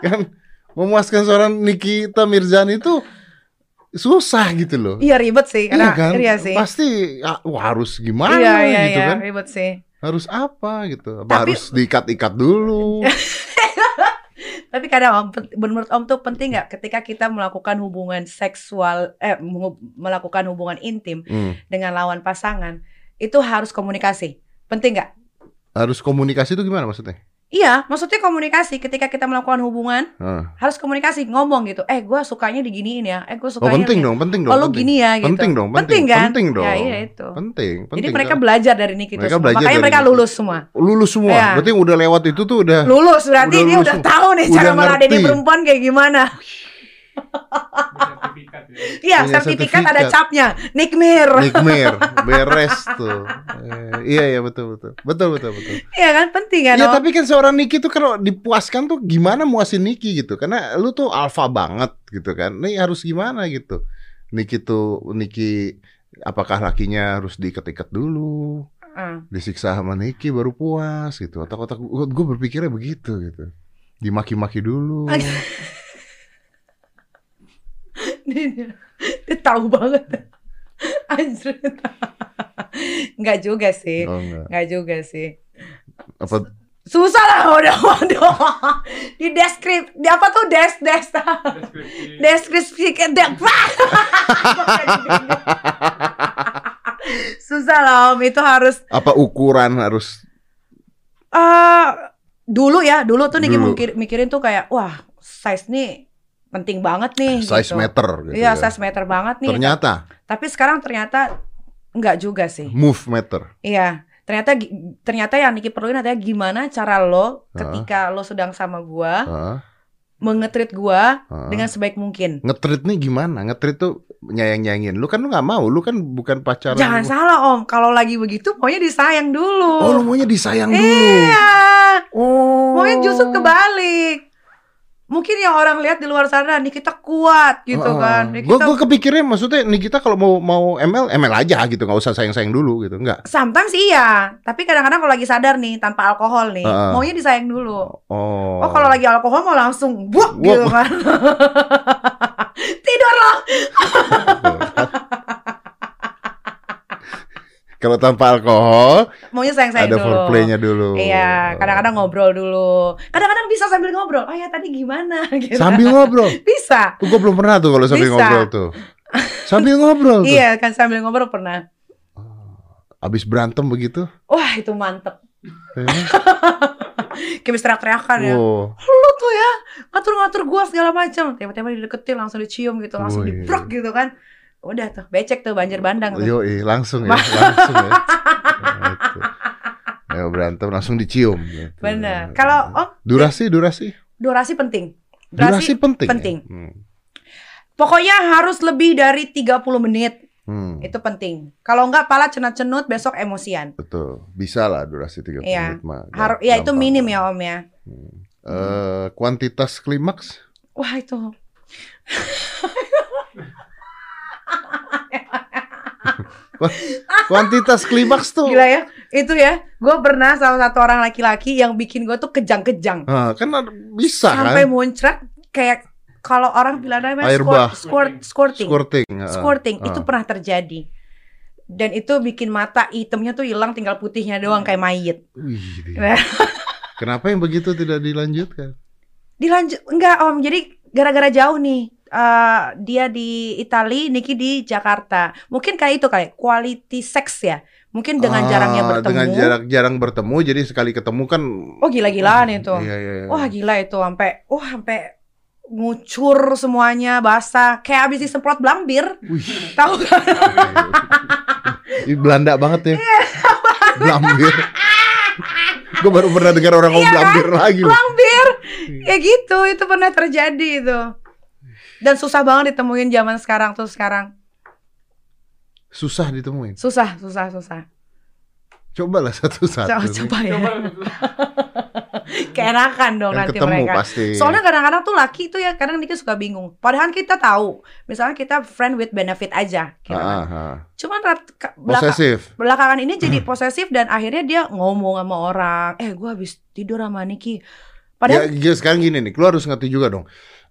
A: kan memuaskan seorang Nikita Mirzani itu susah gitu loh.
B: Iya ribet sih, karena
A: Iya kan?
B: iya sih.
A: Pasti ah, wah, harus gimana
B: iya iya
A: gitu
B: iya
A: kan?
B: ribet sih.
A: Harus apa gitu? Apa
B: Tapi-
A: harus diikat-ikat dulu? *laughs*
B: Tapi kadang om, menurut om tuh penting nggak ketika kita melakukan hubungan seksual, eh melakukan hubungan intim
A: Hmm.
B: dengan lawan pasangan itu harus komunikasi. Penting nggak?
A: Harus komunikasi itu gimana maksudnya?
B: Iya, maksudnya komunikasi ketika kita melakukan hubungan
A: Ah.
B: harus komunikasi ngomong gitu. Eh, gue sukanya diginiin ya. Eh, gue
A: Oh
B: sukanya
A: penting
B: gini.
A: dong, penting dong.
B: Oh, lu
A: penting.
B: gini ya gitu.
A: Penting dong,
B: Penting
A: penting,
B: kan?
A: penting dong.
B: Ya, iya itu.
A: Penting,
B: Jadi
A: penting.
B: mereka
A: Kan?
B: belajar dari Niki itu
A: Mereka
B: semua.
A: belajar
B: Makanya mereka lulus semua.
A: lulus semua.
B: Iya.
A: Berarti udah lewat itu tuh udah
B: Lulus berarti
A: Udah
B: dia
A: lulus
B: udah
A: semua.
B: tahu nih
A: Udah
B: cara meladeni perempuan kayak gimana.
C: Ya.
B: Iya, sertifikat ada capnya. Nikmir.
A: nikmir, *laughs* beres tuh. Eh, iya iya betul betul. Betul betul betul.
B: Iya kan penting kan?
A: Iya
B: Om?
A: tapi kan seorang Niki tuh kalau dipuaskan tuh gimana muasin Niki gitu Karena lu tuh alfa banget gitu kan Nih harus gimana gitu Niki tuh Niki Apakah lakinya harus diikat-ikat dulu
B: Ah.
A: Disiksa sama Niki baru puas gitu Otak-otak gue berpikirnya begitu gitu Dimaki-maki dulu *laughs*
B: dia, dia- tahu banget. Anjir. Enggak juga sih.
A: Oh enggak
B: Enggak juga sih.
A: Apa
B: Susah lah udah waduh. Di deskrip, di apa tuh des des
C: Deskripsi.
B: deskripsi ke dek. Susah lah om itu harus
A: apa ukuran harus
B: eh dulu ya dulu tuh Niki
A: Dulu.
B: mikir, mikirin tuh kayak wah size nih penting banget nih
A: size
B: gitu.
A: meter gitu
B: Iya
A: ya.
B: size meter banget nih.
A: Ternyata
B: Tapi sekarang ternyata enggak juga sih.
A: move meter
B: Iya. Ternyata ternyata yang Niki perluin adalah gimana cara lo ketika lo sedang sama gua
A: Hah?
B: mengetrit gua
A: Hah?
B: dengan sebaik mungkin.
A: Ngetrit nih gimana? Ngetrit tuh nyayang-nyayangin. Lu kan lu nggak mau, lu kan bukan pacaran.
B: Jangan salah Om, kalau lagi begitu maunya disayang dulu.
A: Oh, lu maunya disayang dulu.
B: Iya.
A: Oh.
B: Maunya justru kebalik. Mungkin yang orang lihat di luar sana nih kita kuat gitu kan. Nih
A: Gue gue kepikirnya maksudnya nih kita kalau mau mau ML ML aja gitu, nggak usah sayang-sayang dulu gitu, enggak.
B: Sometimes iya, tapi kadang-kadang kalau lagi sadar nih tanpa alkohol nih,
A: Heeh.
B: maunya disayang dulu.
A: Oh.
B: Oh, kalau lagi alkohol mau langsung Buak. gitu kan. *laughs* Tidur loh.
A: Kalau tanpa alkohol
B: Maunya sayang-sayang
A: ada
B: dulu.
A: foreplaynya dulu.
B: Iya, kadang-kadang ngobrol dulu. Kadang-kadang bisa sambil ngobrol. Oh ya tadi gimana? *laughs* Gitu.
A: Sambil ngobrol. *laughs*
B: bisa.
A: Gue belum pernah tuh kalau sambil
B: Bisa.
A: ngobrol tuh. Sambil ngobrol tuh.
B: Iya kan sambil ngobrol pernah.
A: Abis berantem begitu.
B: Wah itu mantep.
A: ya. *laughs*
B: Kayak bisa teriak-teriakan ya.
A: Wow.
B: Lu tuh ya ngatur-ngatur gua segala macam. Tiba-tiba dideketin langsung dicium gitu, langsung
A: Wih.
B: dibrok gitu kan. Udah tuh, becek tuh banjir bandang tuh.
A: Yoi, langsung ya, *laughs* langsung ya. Nah, itu. Ya berantem langsung dicium. gitu.
B: Bener. Kalau Om
A: durasi, durasi,
B: durasi penting.
A: durasi, penting. ya?
B: penting.
A: Hmm.
B: Pokoknya harus lebih dari 30 menit.
A: Hmm,
B: Itu penting. Kalau enggak pala cenut-cenut besok emosian.
A: betul. Bisa lah durasi 30
B: Iya.
A: menit mah.
B: Har ya itu minim ya Om ya.
A: Eh, kuantitas klimaks?
B: Wah itu.
A: Kuantitas klimaks tuh.
B: Gila ya. Itu ya. Gue pernah sama satu orang laki-laki yang bikin gue tuh kejang-kejang.
A: Ah, kan bisa
B: Sampai
A: kan?
B: muncrat kayak kalau orang bilang namanya
A: Air
B: squirt,
A: bah.
B: squirt, squirting.
A: Squirting. ah.
B: Squirting
A: Ah.
B: itu pernah terjadi. Dan itu bikin mata hitamnya tuh hilang tinggal putihnya doang kayak mayit.
A: Wih,
B: Nah.
A: Kenapa yang begitu tidak dilanjutkan?
B: Dilanjut enggak Om. Jadi gara-gara jauh nih. Eh, dia di Itali, Niki di Jakarta. Mungkin kayak itu kayak quality sex ya. Mungkin dengan
A: Ah,
B: jarangnya bertemu.
A: Dengan jarak jarang bertemu, jadi sekali ketemu kan.
B: Oh gila-gilaan itu.
A: Iya, iya, iya.
B: Wah gila itu sampai wah sampai ngucur semuanya basah kayak habis disemprot blambir. Tahu kan?
A: ini Belanda banget ya.
B: Iya,
A: Blambir. Gue baru pernah dengar orang ngomong blambir lagi.
B: Blambir. Ya gitu, itu pernah terjadi itu. Dan susah banget ditemuin zaman sekarang tuh sekarang.
A: Susah ditemuin.
B: Susah, susah, susah.
A: Cobalah satu-satu.
B: Coba,
A: nih.
B: coba ya.
C: Coba *laughs*
B: Keenakan dong
A: Yang
B: nanti
A: ketemu
B: mereka.
A: pasti.
B: Soalnya kadang-kadang tuh laki tuh ya kadang kita suka bingung. Padahal kita tahu, misalnya kita friend with benefit aja. Gitu
A: Ah,
B: kan.
A: ah, ah.
B: Cuman rat- ke- belaka-
A: Posesif.
B: belakangan ini jadi *clears throat* posesif dan akhirnya dia ngomong sama orang, eh gue habis tidur sama Niki.
A: Ya,
B: Padahal
A: ya, sekarang gini nih, lu harus ngerti juga dong.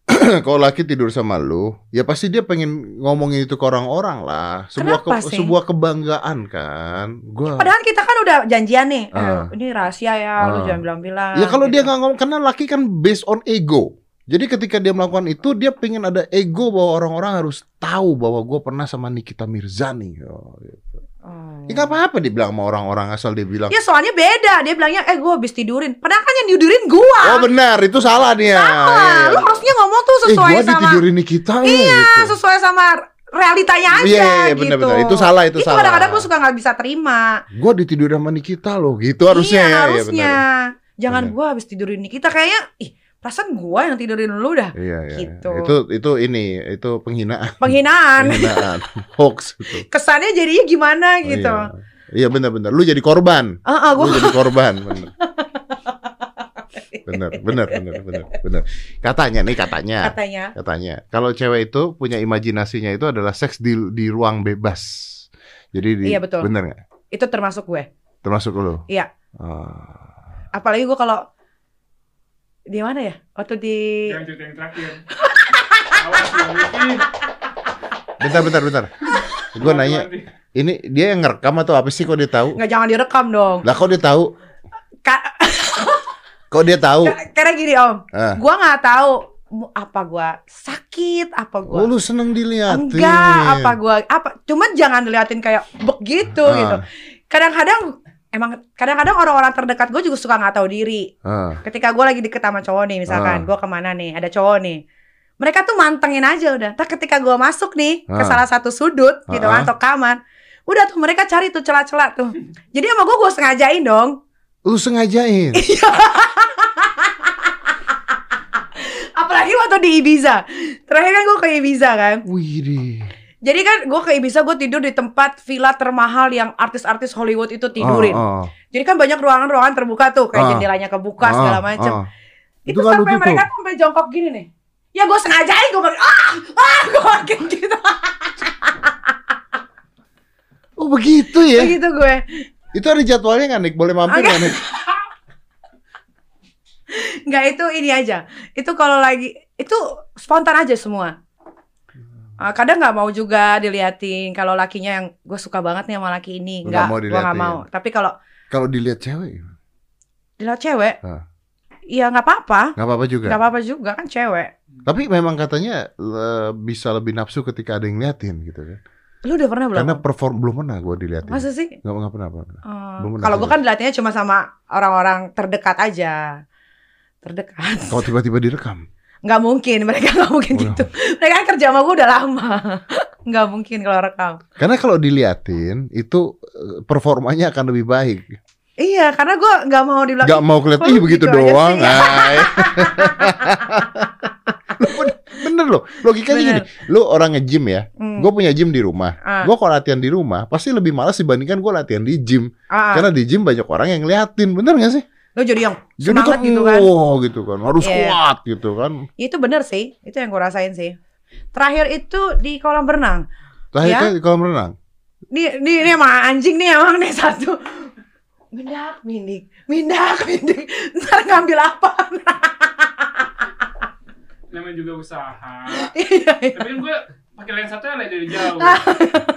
A: *clears throat* Kalau laki tidur sama lu, ya pasti dia pengen ngomongin itu ke orang-orang lah. Sebuah
B: Kenapa sih?
A: sebuah kebanggaan kan. Gua
B: padahal kita kan udah janjian nih, eh,
A: Ah.
B: ini rahasia ya, lu
A: Ah.
B: jangan bilang-bilang.
A: Ya kalau dia
B: gitu.
A: nggak ngomong karena laki kan based on ego. Jadi ketika dia melakukan itu dia pengen ada ego bahwa orang-orang harus tahu bahwa gue pernah sama Nikita Mirzani. Oh, gitu. Ya nggak apa-apa dia bilang sama orang-orang asal dia bilang.
B: Ya soalnya beda, dia bilangnya, eh gue habis tidurin. Padahal kan yang tidurin gua.
A: Oh benar itu salah dia.
B: Salah,
A: Iya, iya.
B: lu harusnya ngomong tuh
A: Eh
B: sesuai
A: gue
B: sama
A: ditidurin Nikita ya,
B: Iya,
A: gitu.
B: sesuai sama realitanya aja
A: Iya, iya,
B: gitu.
A: benar-benar. Itu salah, itu salah.
B: kadang-kadang gue suka nggak bisa terima.
A: Gue ditidurin sama Nikita loh, gitu harusnya
B: iya,
A: ya.
B: harusnya.
A: benar.
B: Jangan
A: Benar.
B: gue habis tidurin Nikita kayaknya, ih perasaan gue yang tidurin lu dah.
A: Iya, iya.
B: Gitu.
A: Itu itu ini itu penghinaan,
B: Penghinaan.
A: penghinaan, *laughs* hoax itu.
B: Kesannya jadinya gimana gitu.
A: Iya. Iya benar-benar. Lu jadi korban.
B: Ah, ah,
A: Lu
B: gue
A: jadi korban, bener. *laughs* Bener, bener, bener, bener, bener. Katanya nih katanya,
B: katanya.
A: katanya. Kalau cewek itu punya imajinasinya itu adalah seks di di ruang bebas. Jadi di,
B: Iya, betul.
A: bener nggak?
B: Itu termasuk gue.
A: Termasuk lu.
B: Iya.
A: Ah.
B: Apalagi gue kalau di mana ya? Waktu di
C: Yang cerita yang terakhir. Awas ya.
A: Bentar, bentar, bentar. Gue nanya, ini dia yang ngerekam atau apa sih? Kok dia tahu?
B: nggak jangan direkam dong.
A: Lah kok dia tahu?
B: Ka-
A: Kok dia tahu?
B: Karena gini om,
A: Ah.
B: gue nggak tahu mu- apa gue sakit, apa gue
A: Oh, lu seneng diliatin.
B: enggak, apa gue apa. Cuman jangan diliatin kayak begitu
A: Ah.
B: gitu. Kadang-kadang emang kadang-kadang orang-orang terdekat gue juga suka nggak tahu diri.
A: Ah.
B: Ketika gue lagi deket sama cowok nih, misalkan
A: Ah.
B: gue ke mana nih, ada cowok nih. Mereka tuh mantengin aja udah. Tapi ketika gue masuk nih ke
A: Ah.
B: salah satu sudut gitu
A: Ah.
B: kan, atau kamar, udah tuh mereka cari tuh celah-celah tuh. Jadi sama gue gue sengajain dong.
A: Lu sengajain. *laughs*
B: Apalagi waktu di Ibiza. Terakhir kan gue ke Ibiza kan.
A: Wih.
B: Jadi kan gue ke Ibiza gue tidur di tempat villa termahal yang artis-artis Hollywood itu tidurin.
A: Oh, oh.
B: Jadi kan banyak ruangan-ruangan terbuka tuh kayak
A: Ah.
B: jendelanya kebuka segala
A: Ah,
B: macem.
A: ah.
B: Itu,
A: Itu kan
B: sampai mereka tuh sampai jongkok gini nih. Ya gue sengajain gue ah ah gue makin gitu.
A: Oh begitu ya?
B: Begitu gue.
A: Itu ada jadwalnya nggak Nick? Boleh mampir nggak Nick?
B: Nggak itu ini aja. Itu kalau lagi itu spontan aja semua. Eh, kadang nggak mau juga diliatin kalau lakinya yang gue suka banget nih sama laki ini
A: Nggak
B: gue nggak
A: diliatin.
B: mau tapi kalau
A: Kalau dilihat cewek,
B: dilihat cewek
A: Ah.
B: ya nggak apa-apa
A: nggak apa-apa juga.
B: nggak apa-apa juga kan cewek
A: Tapi memang katanya le- bisa lebih nafsu ketika ada yang liatin gitu kan.
B: lu udah pernah belum
A: Karena perform belum pernah gue diliatin.
B: masa sih
A: Nggak, nggak pernah, pernah.
B: Eh,
A: Belum pernah
B: kalau gue kan dilatihnya cuma sama orang-orang terdekat aja terdekat
A: Kalau tiba-tiba direkam.
B: Nggak mungkin mereka *laughs* nggak mungkin
A: Oh,
B: gitu mereka kan kerja sama gue udah lama *laughs* nggak mungkin kalau rekam
A: Karena kalau diliatin itu eh, performanya akan lebih baik.
B: iya karena gue nggak mau dibilang
A: Gak mau kelihatan,
B: kok
A: ih begitu
B: gitu
A: doang.
B: sih?"
A: Ay. Loh, *laughs* bener- Bener loh, logikanya gini.
B: Bener.
A: Lu orang nge-gym ya,
B: Hmm.
A: gue punya gym di rumah.
B: Ah.
A: Gue kalau latihan di rumah, pasti lebih malas dibandingkan gue latihan di gym.
B: Ah,
A: Karena di gym banyak orang yang ngeliatin, bener gak sih?
B: Lo jadi yang
A: Jadi
B: semangat
A: kan,
B: gitu kan
A: wow gitu kan, harus
B: Iya.
A: kuat gitu kan.
B: itu bener sih itu yang gue rasain sih terakhir itu di kolam renang
A: Terakhir
B: Ya.
A: di kolam renang.
B: Ini, ini, ini emang anjing nih emang nih satu. Mindak, mindik, mindak, *laughs* mindik. Ntar ngambil apa?
C: Namanya juga usaha.
B: Iya, iya.
C: Tapi kan gue pakai lensa tuh dari jauh. *laughs*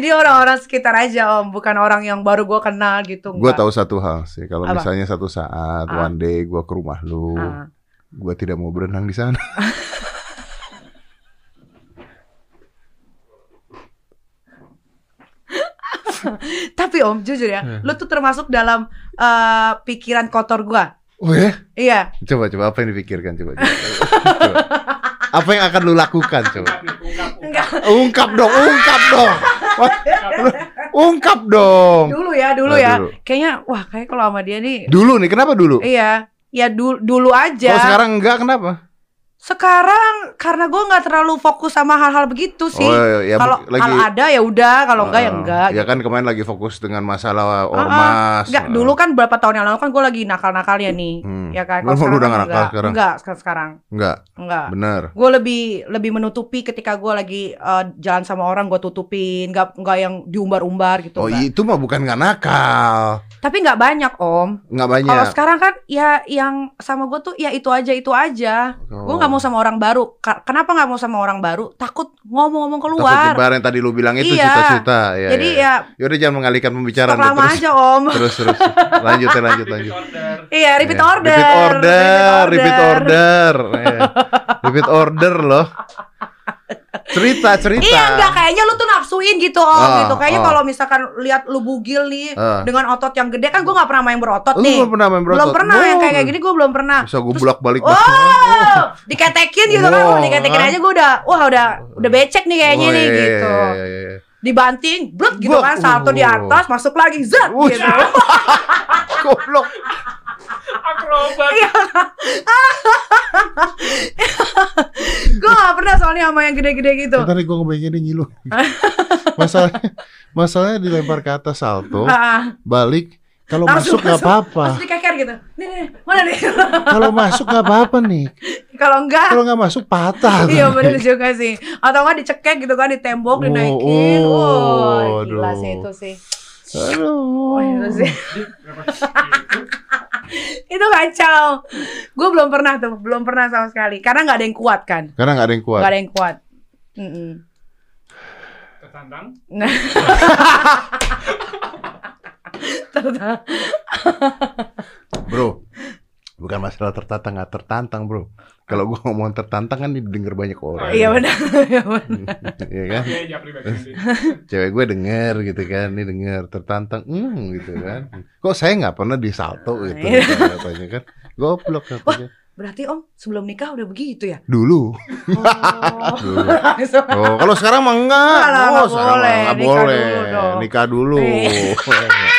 B: Jadi orang-orang sekitar aja om, bukan orang yang baru gue kenal gitu.
A: Gue tahu satu hal sih, kalau
B: Apa?
A: misalnya satu saat
B: Ah.
A: one day gue ke rumah lu,
B: Ah.
A: gue tidak mau berenang di sana. *laughs*
B: Tapi om, jujur ya,
A: Hmm.
B: lu tuh termasuk dalam eh, pikiran kotor gue.
A: Oh ya?
B: Iya,
A: Coba coba apa yang dipikirkan coba. coba. Coba. *laughs* Apa yang akan lu lakukan coba?
C: Ungkap nih, ungkap, ungkap.
B: enggak.
A: Ungkap dong, ungkap dong. Ungkap dong.
B: Dulu ya, dulu
A: Nah,
B: ya.
A: dulu.
B: Kayaknya, wah kayak kalau sama dia nih,
A: Dulu nih, kenapa dulu?
B: iya. Ya dulu, dulu aja.
A: Kalau sekarang enggak kenapa?
B: Sekarang karena gue nggak terlalu fokus sama hal-hal begitu sih.
A: Oh, ya,
B: kalau
A: lagi
B: kalau ada ya udah, kalau enggak ya
A: Ah,
B: enggak.
A: Ya kan kemarin lagi fokus dengan masalah
B: Ah, ah.
A: ormas.
B: Enggak,
A: Ah.
B: dulu kan berapa tahun yang lalu kan gue lagi nakal-nakalnya nih.
A: Hmm.
B: Ya kan.
A: Lu
B: Kalau
A: udah
B: sekarang
A: nggak
B: kan
A: nakal
B: enggak.
A: sekarang?
B: Enggak, sekarang sekarang.
A: Enggak,
B: Enggak.
A: bener.
B: Gue lebih lebih menutupi ketika gue lagi eh, jalan sama orang gue tutupin, enggak enggak yang diumbar-umbar gitu.
A: Oh
B: enggak.
A: itu mah bukan nggak nakal,
B: Tapi enggak banyak om.
A: nggak
B: Kalau
A: banyak.
B: sekarang kan ya yang sama gue tuh ya itu aja itu aja. Gue
A: Oh.
B: Nggak mau sama orang baru. Kenapa nggak mau sama orang baru? Takut ngomong-ngomong
A: Takut
B: keluar.
A: nyebar yang tadi lu bilang itu
B: Iya.
A: cita-cita. Ya,
B: Jadi
A: ya.
B: ya
A: Yaudah jangan mengalihkan pembicaraan.
B: stok lama
A: terus,
B: aja om.
A: terus terus lanjut ya, lanjut
C: Repeat
A: lanjut.
C: order.
B: Iya, repeat
A: Iya.
B: order.
A: Repeat order, repeat order. Iya. Repeat order loh. Cerita, cerita.
B: Iya enggak kayaknya lu tuh nafsuin gitu om
A: Ah,
B: gitu. Kayaknya
A: ah.
B: kalau misalkan lihat lu bugil nih
A: Ah.
B: dengan otot yang gede kan gue nggak pernah main berotot
A: Lu
B: nih.
A: belum pernah main
B: Belum
A: berotot?
B: pernah yang kayak kayak
A: Belum.
B: gini gue belum pernah.
A: Bisa gue bulak balik.
B: Oh, diketekin gitu kan,
A: Wow,
B: diketekin aja gue udah, wah udah udah becek nih kayaknya nih gitu.
A: iya,
B: Dibanting, bluk gitu kan, salto di
A: oh.
B: atas, masuk lagi, zat gitu. *laughs*
A: Goblok.
C: Akrobat.
B: Iya. gue gak pernah soalnya sama yang gede-gede gitu.
A: Bentar gue ngebayangin dia ngilu. masalahnya, masalahnya dilempar ke atas salto,
B: Ah,
A: balik. Kalau masuk nggak
B: masuk.
A: apa-apa.
B: Dikeker gitu. Nih, nih, mana nih?
A: Kalau masuk nggak apa-apa nih.
B: Kalau enggak,
A: Kalau nggak masuk patah.
B: iya bener juga sih. Atau enggak dicekek gitu kan, di tembok,
A: Oh,
B: dinaikin.
A: oh,
B: Wah, gila
A: aduh.
B: sih itu sih.
A: Aduh.
B: Wah, itu *laughs* itu kacau. Gue belum pernah tuh, belum pernah sama sekali. Karena nggak ada yang kuat kan,
A: Karena nggak ada yang kuat.
B: nggak ada yang kuat. Mm-mm.
C: Tertantang. *laughs*
B: Nah. Ternyata-
A: Bro, bukan masalah tertantang nggak tertantang bro. Kalau gua ngomong tertantang kan didengar banyak orang.
B: Iya benar, iya benar. *laughs*
A: Iya kan?
C: Oke, ya pribadi nanti.
A: Cewek gue denger gitu kan, ini denger tertantang, hmm gitu kan. Kok saya nggak pernah disalto gitu
B: Iya.
A: katanya kan? Goblok katanya.
B: Berarti Om sebelum nikah udah begitu ya?
A: Dulu.
B: Oh.
A: Dulu. Oh, kalau sekarang mah enggak.
B: Enggak lah,
A: oh,
B: nggak
A: sekarang
B: boleh.
A: nggak
B: Nikah
A: boleh.
B: dulu dong.
A: Nikah dulu. *laughs*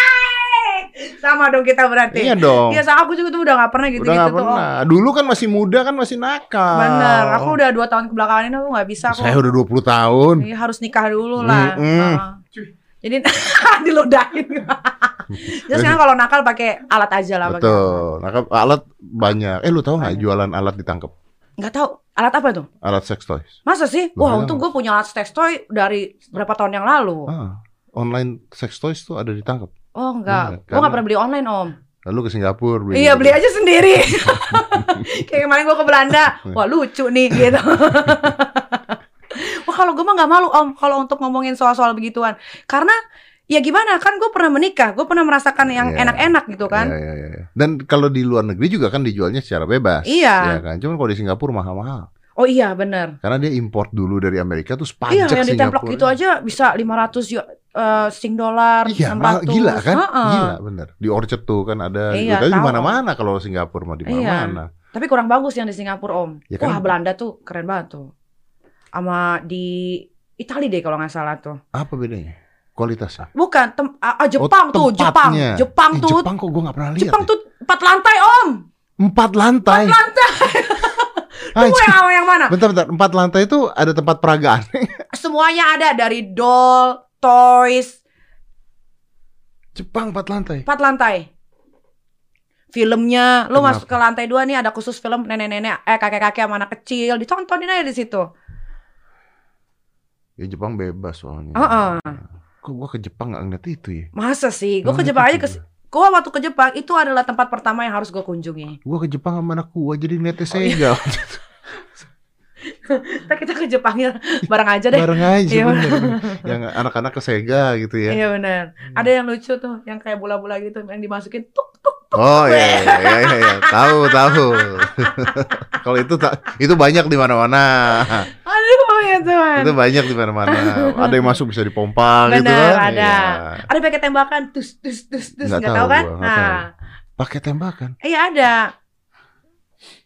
B: Sama dong kita berarti.
A: iya dong.
B: Iya, sama aku juga tuh udah gak pernah gitu-gitu
A: Udah nggak
B: tuh. Om.
A: pernah. Dulu kan masih muda kan masih nakal.
B: Bener, aku udah dua tahun kebelakangan ini aku gak bisa kok.
A: Saya udah 20 tahun.
B: Iya, harus nikah dulu lah.
A: Mm-mm.
B: Heeh.
C: Cuy.
B: Jadi *laughs* diludahin. *laughs* Terus sekarang kalau nakal pakai alat aja lah. pakai
A: Betul. Nakal alat banyak. Eh lu tahu nggak jualan alat ditangkap?
B: Nggak tahu alat apa tuh?
A: Alat sex toys.
B: Masa sih?
A: Loh,
B: Wah, untung gue punya alat sex toy dari berapa tahun yang lalu.
A: Ah, online sex toys tuh ada ditangkap.
B: Oh enggak, gue nggak pernah beli online om.
A: Lalu ke Singapura beli.
B: Iya beli aja sendiri. *laughs* Kayak kemarin gue ke Belanda, wah lucu nih gitu. kalau gue mah nggak malu om kalau untuk ngomongin soal-soal begituan. Karena ya gimana kan gue pernah menikah, gue pernah merasakan yang
A: Iya.
B: enak-enak gitu kan.
A: Iya, iya, iya. Dan kalau di luar negeri juga kan dijualnya secara bebas.
B: Iya.
A: Ya kan. Cuman kalau di Singapura mahal-mahal.
B: Oh iya bener.
A: Karena dia import dulu dari Amerika terus
B: Iya
A: pajak
B: yang ditemplok
A: Singapura.
B: gitu aja bisa 500 yu- eh, sing dolar,
A: Iya, mahal,
B: 600.
A: gila kan?
B: Heeh.
A: Gila bener. Di Orchard tuh kan ada.
B: Iya,
A: di mana-mana kalau Singapura mah di
B: Iya.
A: mana-mana.
B: Tapi kurang bagus yang di Singapura om.
A: Ya kan?
B: Wah Belanda tuh keren banget tuh. Sama di Italia deh kalau nggak salah tuh.
A: Apa bedanya? Kualitasnya.
B: Bukan, tem- ah, ah, Jepang tuh, Jepang. Jepang
A: Eh,
B: tuh,
A: Jepang kok gue gak pernah lihat.
B: Jepang
A: ya?
B: tuh empat lantai om.
A: Empat lantai.
B: Lantai.
A: Ah, *laughs*
B: Lu yang yang mana?
A: bentar, bentar. Empat lantai itu ada tempat peragaan.
B: Semuanya ada dari doll, toys,
A: Jepang empat lantai.
B: empat lantai. Filmnya, lu
A: Kenapa?
B: masuk ke lantai dua nih ada khusus film nenek-nenek, eh kakek-kakek sama anak kecil, ditontonin aja di situ.
A: Ya Jepang bebas soalnya.
B: Heeh.
A: Kok gue ke Jepang gak ngeliat itu ya?
B: Masa sih? Gue ke Jepang aja ke
A: gua.
B: Gua waktu ke Jepang itu adalah tempat pertama yang harus gue kunjungi.
A: Gue ke Jepang sama anak gue jadi ngeliatnya
B: Oh, iya. *laughs* *laughs* *laughs* Ntar kita ke Jepangnya bareng aja deh.
A: Bareng aja
B: Iya,
A: bener. Yang anak-anak ke Sega gitu ya.
B: Iya benar. Ada yang lucu tuh, yang kayak bola-bola gitu, yang dimasukin tuk tuk.
A: Oh iya iya iya, iya, iya. tahu tahu. *laughs* Kalau itu itu banyak di mana-mana.
B: Aduh ya Tuhan.
A: Itu banyak di mana-mana. Ada yang masuk bisa dipompa gitu kan.
B: ada.
A: Iya.
B: Ada pakai tembakan, tus tus tus tus,
A: Nggak
B: nggak
A: tahu
B: kan?
A: gua,
B: Nah,
A: Pakai tembakan.
B: iya ada.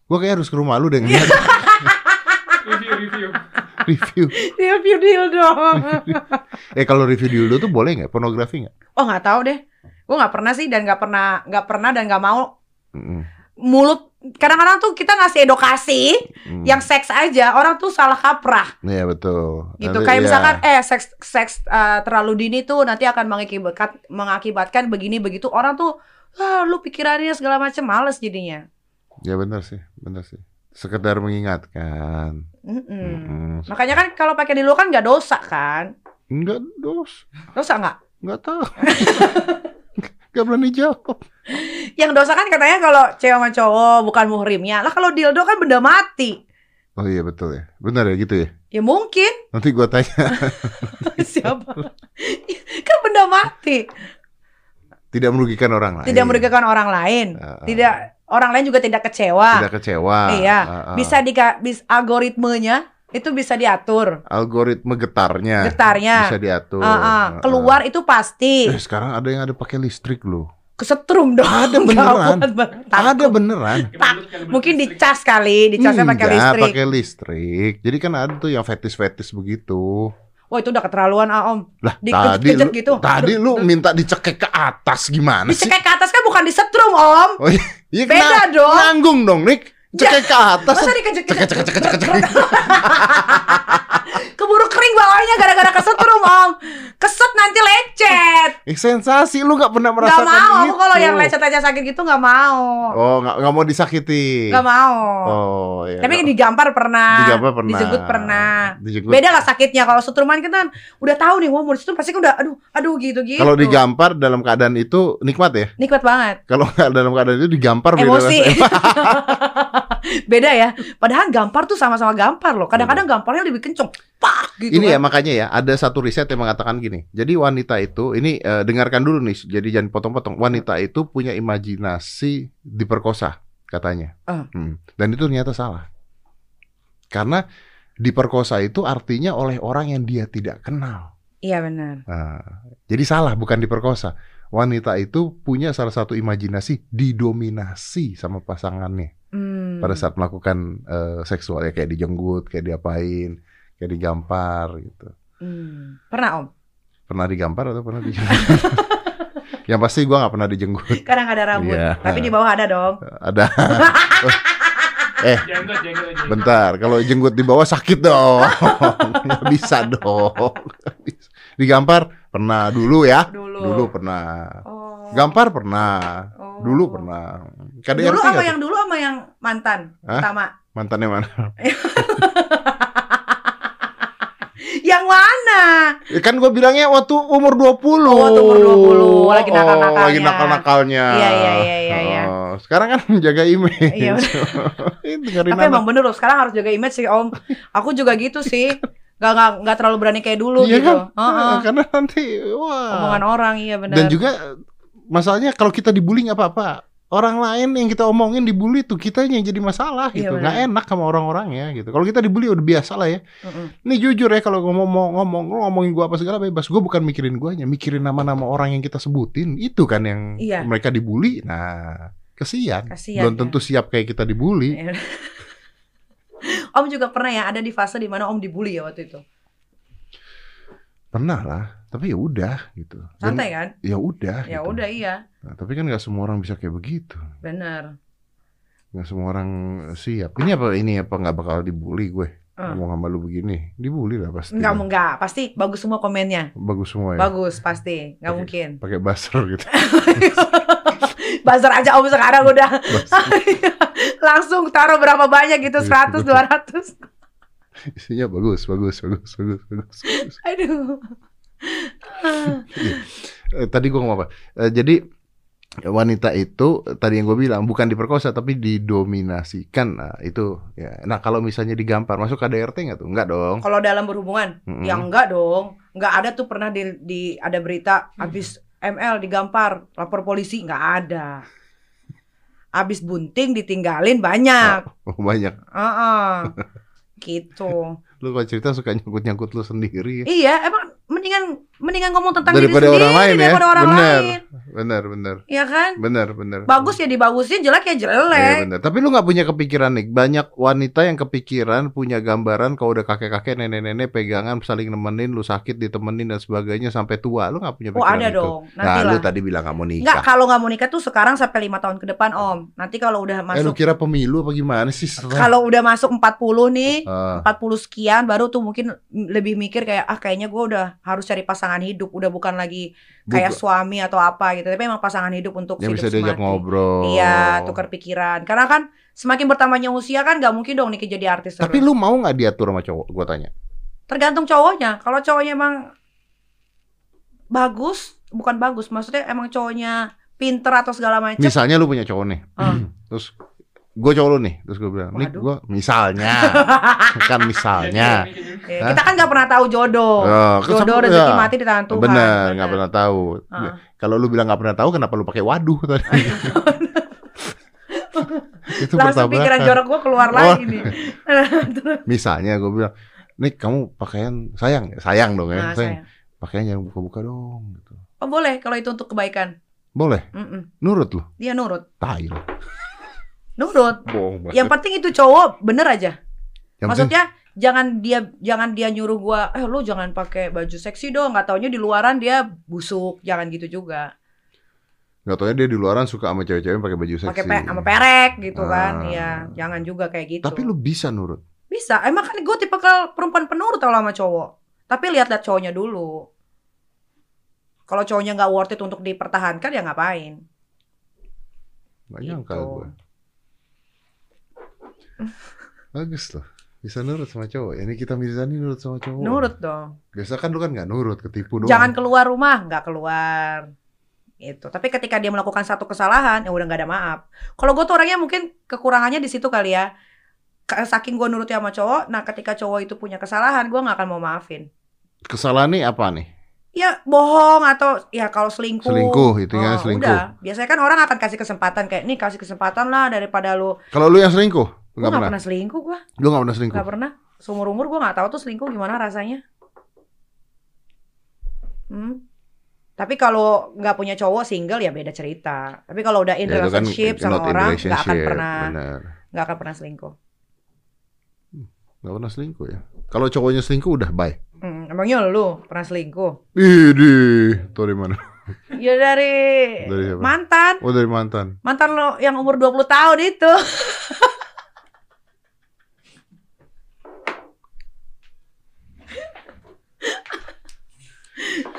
A: Gue kayak harus ke rumah lu deh ngeliat *laughs*
C: Review, review. *laughs*
A: review.
B: Review deal dong. *laughs*
A: Eh kalau review dulu tuh boleh nggak? Pornografi nggak?
B: oh nggak tahu deh. Gue nggak pernah sih dan nggak pernah nggak pernah dan nggak mau
A: Mm-mm.
B: mulut. Kadang-kadang tuh kita ngasih edukasi
A: Mm.
B: yang seks aja, orang tuh salah kaprah.
A: Iya betul.
B: gitu
A: Nanti-
B: kayak
A: iya.
B: misalkan eh seks seks uh, terlalu dini tuh nanti akan mengakibatkan mengakibatkan begini begitu orang tuh ah lu pikirannya segala macam males jadinya
A: Ya benar sih, benar sih. Sekedar mengingatkan.
B: Mm-mm. makanya kan kalau pakai di lu kan nggak dosa kan
A: Enggak dos,
B: dosa nggak
A: enggak tahu. *laughs* Enggak berani jawab.
B: yang dosa kan katanya kalau cewek sama cowok bukan muhrimnya lah kalau dildo kan benda mati
A: Oh iya betul ya. Benar ya gitu ya.
B: ya mungkin
A: Nanti gua tanya. *laughs*
B: siapa kan benda mati
A: Tidak merugikan orang lain.
B: tidak merugikan orang lain
A: Ah, ah.
B: tidak orang lain juga tidak kecewa
A: Tidak kecewa.
B: Iya,
A: Ah, ah.
B: bisa di bis algoritmenya itu bisa diatur
A: algoritma getarnya.
B: getarnya
A: Bisa diatur.
B: Ah, ah. keluar itu pasti
A: Eh, sekarang ada yang ada pakai listrik loh.
B: kesetrum dong
A: Ada *laughs* beneran. Ada beneran.
C: Belut
B: mungkin dicas kali dicasnya pakai listrik
A: pakai listrik. Jadi kan ada tuh yang fetis-fetis begitu.
B: Wah itu udah keterlaluan ah om
A: Lah, tadi lu,
B: gitu.
A: tadi lu minta dicekek ke atas gimana sih?
B: dicekek ke atas kan bukan disetrum om
A: Oh iya, iya
B: Beda dong.
A: Nanggung dong, Nick. Cekek ke atas.
B: masa dikejek
A: Cekek cekek cekek cekek. *laughs*
B: keburu kering bawahnya gara-gara kesetrum om keset nanti lecet *laughs*
A: Eh, sensasi lu gak pernah
B: nggak
A: merasakan
B: mau
A: itu.
B: aku kalau yang lecet aja sakit gitu nggak mau
A: Oh, gak, nggak mau disakiti.
B: nggak mau
A: Oh, iya.
B: tapi digampar pernah
A: Digampar pernah.
B: dijenggut pernah
A: Dijenggut.
B: beda lah sakitnya kalau setruman kita kan udah tahu nih wah mau di situ pasti udah aduh aduh gitu gitu
A: Kalau digampar dalam keadaan itu nikmat ya.
B: nikmat banget
A: Kalau nggak dalam keadaan itu digampar beda
B: emosi
A: rasanya. *laughs* *laughs*
B: beda ya padahal gampar tuh sama-sama gampar loh kadang-kadang gamparnya lebih kenceng pak gitu
A: Ini ya
B: kan.
A: makanya ya ada satu riset yang mengatakan gini. Jadi wanita itu ini eh, dengarkan dulu nih. Jadi jangan potong-potong. Wanita itu punya imajinasi diperkosa katanya.
B: Ah.
A: Hmm. Dan itu ternyata salah. Karena diperkosa itu artinya oleh orang yang dia tidak kenal.
B: iya benar
A: Nah, jadi salah bukan diperkosa. Wanita itu punya salah satu imajinasi didominasi sama pasangannya
B: Hmm.
A: pada saat melakukan eh, seksual ya kayak dijenggut, kayak diapain, kayak digampar gitu.
B: Hmm. pernah om
A: Pernah digampar atau pernah dijenggut? *laughs* Yang pasti gua nggak pernah dijenggut.
B: kadang ada rambut
A: Iya.
B: tapi di bawah ada dong
A: Ada. *laughs*
C: Jenggot, jenggot, jenggot.
A: Bentar, kalau jenggut di bawah sakit dong. *laughs* Nggak bisa dong. Bisa. Digampar pernah dulu ya.
B: dulu
A: Dulu pernah.
B: oh.
A: Gampar pernah.
B: Oh.
A: Dulu pernah. KDRT
B: dulu sama
A: nggak tuh?
B: yang dulu sama yang mantan
A: Hah?
B: sama
A: Mantannya mana? *laughs*
B: yang mana
A: Ya kan gue bilangnya waktu umur 20
B: Oh, waktu umur 20, lagi nakal-nakalnya.
A: lagi nakal-nakalnya
B: Iya, iya, iya, iya, iya.
A: Oh, Sekarang kan *laughs* menjaga image
B: Iya. *laughs* Tapi
A: anak
B: emang bener loh, sekarang harus jaga image sih om. Aku juga gitu sih. Nggak nggak nggak terlalu berani kayak dulu
A: Iya
B: gitu.
A: kan?
B: Heeh.
A: Nah, Karena nanti wah.
B: Omongan orang iya benar.
A: Dan juga masalahnya kalau kita dibully nggak apa-apa. Orang lain yang kita omongin dibully tuh kitanya yang jadi masalah
B: Iya,
A: gitu.
B: benar.
A: Nggak enak sama orang-orangnya gitu. Kalau kita dibully udah biasa lah ya. Ini jujur ya kalau ngomong ngomong lu ngomongin gua apa segala bebas. Gua bukan mikirin guanya, mikirin nama-nama orang yang kita sebutin. Itu kan yang
B: Iya.
A: mereka dibully. Nah, kesian.
B: Kasihan,
A: Belum
B: ya.
A: tentu siap kayak kita dibully. *laughs* *laughs*
B: Om juga pernah ya ada di fase di mana Om dibully ya waktu itu.
A: Pernah lah, tapi ya udah gitu. Dan
B: Santai kan?
A: ya udah.
B: Ya
A: gitu.
B: udah iya,
A: Nah, tapi kan nggak semua orang bisa kayak begitu.
B: benar.
A: Nggak semua orang siap. Ini apa ini apa nggak bakal dibully gue?
B: Eh.
A: Ngomong sama lu begini, dibully lah pasti.
B: Enggak, enggak, pasti bagus semua komennya.
A: Bagus semua ya.
B: Bagus pasti, nggak
A: Oke.
B: mungkin.
A: Pakai buzzer gitu. *laughs*
B: Bazar aja Om sekarang udah *laughs* langsung taruh berapa banyak gitu,
A: Iya,
B: 100,
A: betul.
B: 200.
A: Isinya bagus, bagus, bagus, bagus, bagus. bagus.
B: Aduh.
A: Eh, tadi gue ngomong apa? Eh, jadi wanita itu tadi yang gue bilang bukan diperkosa tapi didominasikan. Nah, itu ya. Nah, kalau misalnya digampar masuk KDRT nggak tuh? Nggak dong.
B: Kalau dalam berhubungan,
A: Mm-mm.
B: ya enggak dong. Enggak ada tuh pernah di, di- ada berita habis ML digampar, lapor polisi enggak ada. Habis bunting ditinggalin banyak.
A: Oh, banyak.
B: Heeh. *laughs* gitu.
A: Lu kalau cerita suka nyangkut-nyangkut lu sendiri. ya.
B: Iya, emang mendingan mendingan ngomong tentang
A: Daripada
B: diri
A: orang
B: sendiri
A: lain ya.
B: daripada orang
A: Bener.
B: lain.
A: Benar, benar.
B: Iya kan?
A: Benar, benar.
B: Bagus ya dibagusin, jelek ya
A: Iya
B: jelek.
A: benar. Tapi lu nggak punya kepikiran nih. Banyak wanita yang kepikiran punya gambaran kalau udah kakek-kakek, nenek-nenek pegangan saling nemenin, lu sakit ditemenin dan sebagainya sampai tua. Lu nggak punya
B: oh
A: pikiran
B: ada
A: itu.
B: dong.
A: Nah,
B: Nanti
A: lu
B: lah.
A: tadi bilang nggak mau
B: Enggak,
A: nikah.
B: kalau nggak mau nikah tuh sekarang sampai lima tahun ke depan om. Nanti kalau udah
A: Eh lu
B: masuk,
A: kira pemilu apa gimana sih? *laughs*
B: kalau udah masuk 40 nih,
A: Ah,
B: 40 sekian baru tuh mungkin lebih mikir kayak ah kayaknya gue udah harus cari pasangan hidup udah bukan lagi kayak
A: buka-
B: suami atau apa gitu tapi emang pasangan hidup untuk
A: yang
B: hidup
A: bisa diajak
B: semati.
A: ngobrol.
B: iya tukar pikiran karena kan semakin bertambahnya usia kan nggak mungkin dong nih jadi artis
A: Tapi
B: terus.
A: lu mau nggak diatur sama cowok? Gua tanya.
B: tergantung cowoknya kalau cowoknya emang bagus bukan bagus maksudnya emang cowoknya pinter atau segala macam
A: Misalnya lu punya cowok nih.
B: Ah. *clears throat*
A: Terus gue cowok lu nih. Terus gue bilang, "Nih gua misalnya." *laughs* kan misalnya.
B: Ya, kita kan nggak pernah tahu jodoh
A: Oh,
B: jodoh rezeki
A: ya.
B: mati di tangan Tuhan
A: Bener, nggak pernah tahu.
B: Ah.
A: Kalau lu bilang nggak pernah tahu, kenapa lu pakai waduh tadi? *laughs* *laughs* Itu
B: langsung
A: bertabrakan.
B: pikiran jorok gue keluar
A: Oh.
B: lagi nih
A: Misalnya gue bilang, nih kamu pakaian sayang, ya? sayang dong ya,
B: Nah,
A: sayang.
B: saya.
A: Pakaian jangan buka-buka dong. Gitu.
B: Oh boleh kalau itu untuk kebaikan.
A: Boleh,
B: Mm-mm.
A: nurut lu.
B: Dia nurut,
A: Tai lu.
B: Nurut.
A: Bohong banget.
B: Yang penting itu cowok bener aja.
A: Yang penting-
B: Maksudnya jangan dia jangan dia nyuruh gua, eh lu jangan pakai baju seksi dong. Nggak taunya di luaran dia busuk, jangan gitu juga.
A: Gak tau dia di luaran suka sama cewek-cewek pakai baju seksi.
B: Pakai pe sama perek gitu kan.
A: Ah.
B: Iya, jangan juga kayak gitu.
A: Tapi lu bisa nurut.
B: bisa. Emang kan gue tipe perempuan penurut kalau sama cowok. Tapi lihat-lihat cowoknya dulu. Kalau cowoknya nggak worth it untuk dipertahankan ya ngapain?
A: Gak
B: Gitu.
A: nyangka gue. Bagus loh. Bisa nurut sama cowok. Ini kita Mirzani nurut sama cowok.
B: Nurut dong.
A: Biasa kan lu kan gak nurut, ketipu doang.
B: Jangan keluar rumah, nggak keluar. Gitu. Tapi ketika dia melakukan satu kesalahan, ya udah nggak ada maaf. Kalau gue tuh orangnya mungkin kekurangannya di situ kali ya. Saking gue nurut sama cowok, nah ketika cowok itu punya kesalahan, gue nggak akan mau maafin.
A: Kesalahan nih apa nih?
B: Ya bohong atau ya kalau selingkuh.
A: Selingkuh, itu kan
B: Oh,
A: selingkuh.
B: Udah. Biasanya kan orang akan kasih kesempatan kayak nih kasih kesempatan lah daripada lu.
A: Kalau lu yang selingkuh? Lu
B: Gue
A: gak pernah?
B: pernah selingkuh gue,
A: Lu gak pernah selingkuh?
B: nggak pernah. Seumur umur gue nggak tahu tuh selingkuh gimana rasanya. Hmm. Tapi kalau nggak punya cowok single ya beda cerita. Tapi kalau udah in
A: Ya, kan
B: relationship sama
A: not in
B: orang nggak akan pernah
A: Bener.
B: nggak akan pernah selingkuh.
A: Gak pernah selingkuh ya. Kalau cowoknya selingkuh udah bye.
B: Hmm, emangnya lu pernah selingkuh?
A: Idih, tuh dari mana? *laughs*
B: Ya dari,
A: Dari siapa?
B: mantan.
A: Oh dari mantan.
B: Mantan lo yang umur 20 tahun itu. *laughs*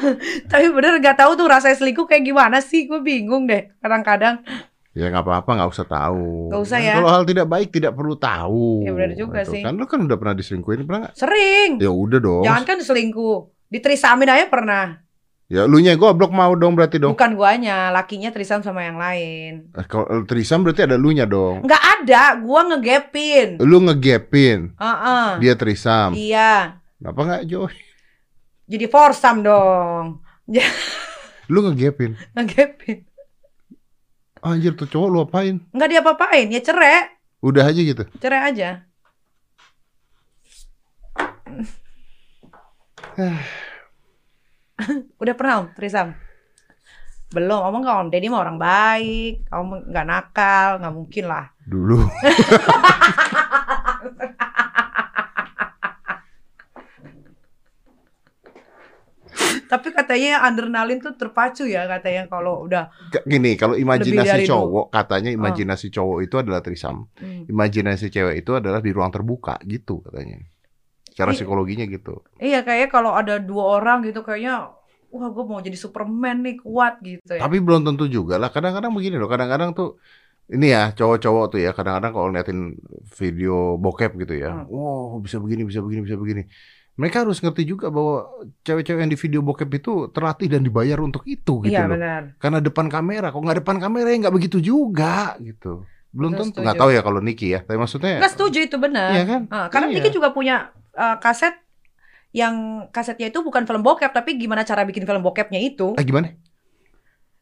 B: *laughs* Tapi bener gak tahu tuh rasanya selingkuh kayak gimana sih? Gue bingung deh kadang-kadang.
A: Ya nggak apa-apa, nggak usah tahu.
B: Nggak usah
A: Kan
B: ya.
A: Kalau hal tidak baik tidak perlu tahu.
B: Ya, benar juga
A: Gitu
B: sih.
A: Kan lu kan udah pernah diselingkuhin, pernah nggak?
B: Sering.
A: Ya udah dong.
B: Jangan kan selingkuh. Ditrisamin aja pernah.
A: Ya lu nya goblok mau dong berarti dong.
B: Bukan guanya, lakinya trisam sama yang lain.
A: Eh, Kalau trisam berarti ada lu nya dong.
B: Nggak ada, gua ngegepin.
A: Lu ngegapin,
B: Heeh.
A: dia trisam.
B: Iya.
A: Kenapa nggak Joy?
B: Jadi forsam dong. *laughs*
A: Lu ngegapin.
B: Ngegepin.
A: Anjir tuh cowok lu apain?
B: Nggak dia apain ya cerai.
A: Udah aja gitu.
B: Cerai aja. *sighs* Udah pernah om, Trisam? Belum, omong nggak om, Deddy mah orang baik, om nggak nakal, nggak mungkin lah.
A: Dulu. *laughs*
B: Tapi katanya adrenalin tuh terpacu ya katanya kalau udah
A: Gini, kalau imajinasi cowok, katanya imajinasi cowok itu adalah trisam.
B: hmm.
A: Imajinasi cewek itu adalah di ruang terbuka gitu katanya. Cara
B: Iya.
A: psikologinya gitu.
B: Iya kayaknya kalau ada dua orang gitu kayaknya wah gue mau jadi Superman nih kuat gitu ya.
A: Tapi belum tentu juga lah. Kadang-kadang begini loh. Kadang-kadang tuh ini ya cowok-cowok tuh ya. Kadang-kadang kalau ngeliatin video bokep gitu ya.
B: Hmm.
A: Wow bisa begini, bisa begini, bisa begini. Mereka harus ngerti juga bahwa cewek-cewek yang di video bokep itu terlatih dan dibayar untuk itu gitu
B: Iya
A: loh.
B: benar.
A: Karena depan kamera. Kalau nggak depan kamera ya nggak begitu juga gitu. Belum
B: Betul,
A: tentu. Nggak tahu ya kalau Niki ya. Tapi maksudnya.
B: Nggak setuju itu benar.
A: Iya kan?
B: Ah, karena
A: Iya.
B: Niki juga punya eh, kaset yang kasetnya itu bukan film bokep tapi gimana cara bikin film bokepnya itu.
A: Ah gimana?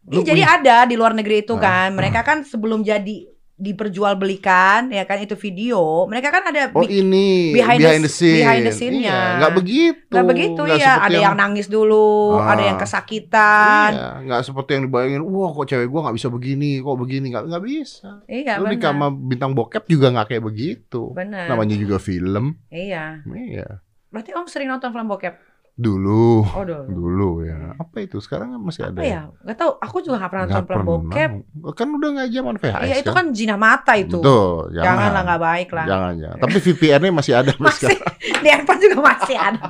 B: Ih,
A: Lu
B: jadi
A: punya-
B: ada di luar negeri itu
A: Ah,
B: kan. Mereka kan sebelum jadi diperjualbelikan ya kan itu video. Mereka kan ada
A: Oh ini
B: behind
A: behind,
B: the-
A: the, scene.
B: behind the scene-nya.
A: Iya, nggak begitu.
B: nggak begitu
A: Nggak
B: ya. Ada yang nangis dulu,
A: Ah.
B: ada yang kesakitan.
A: Iya, nggak seperti yang dibayangin. Wah, kok cewek gua nggak bisa begini, kok begini nggak nggak bisa.
B: Iya,
A: Lu di sama bintang bokep juga nggak kayak begitu.
B: Benar.
A: Namanya juga film.
B: Iya.
A: Iya.
B: Berarti Om sering nonton film bokep?
A: Dulu,
B: Oh, dulu.
A: dulu ya. Apa itu? Sekarang kan masih ada.
B: Apa ya? Gak tahu. Aku juga gak pernah nonton film bokep.
A: Kan udah nggak zaman VHS
B: Iya, itu kan zina mata itu.
A: Betul, jangan.
B: Janganlah nggak baik lah.
A: Jangan, jangan. Tapi VPN-nya masih ada
B: Masih
A: sekarang. *laughs*
B: di handphone juga masih ada. *laughs*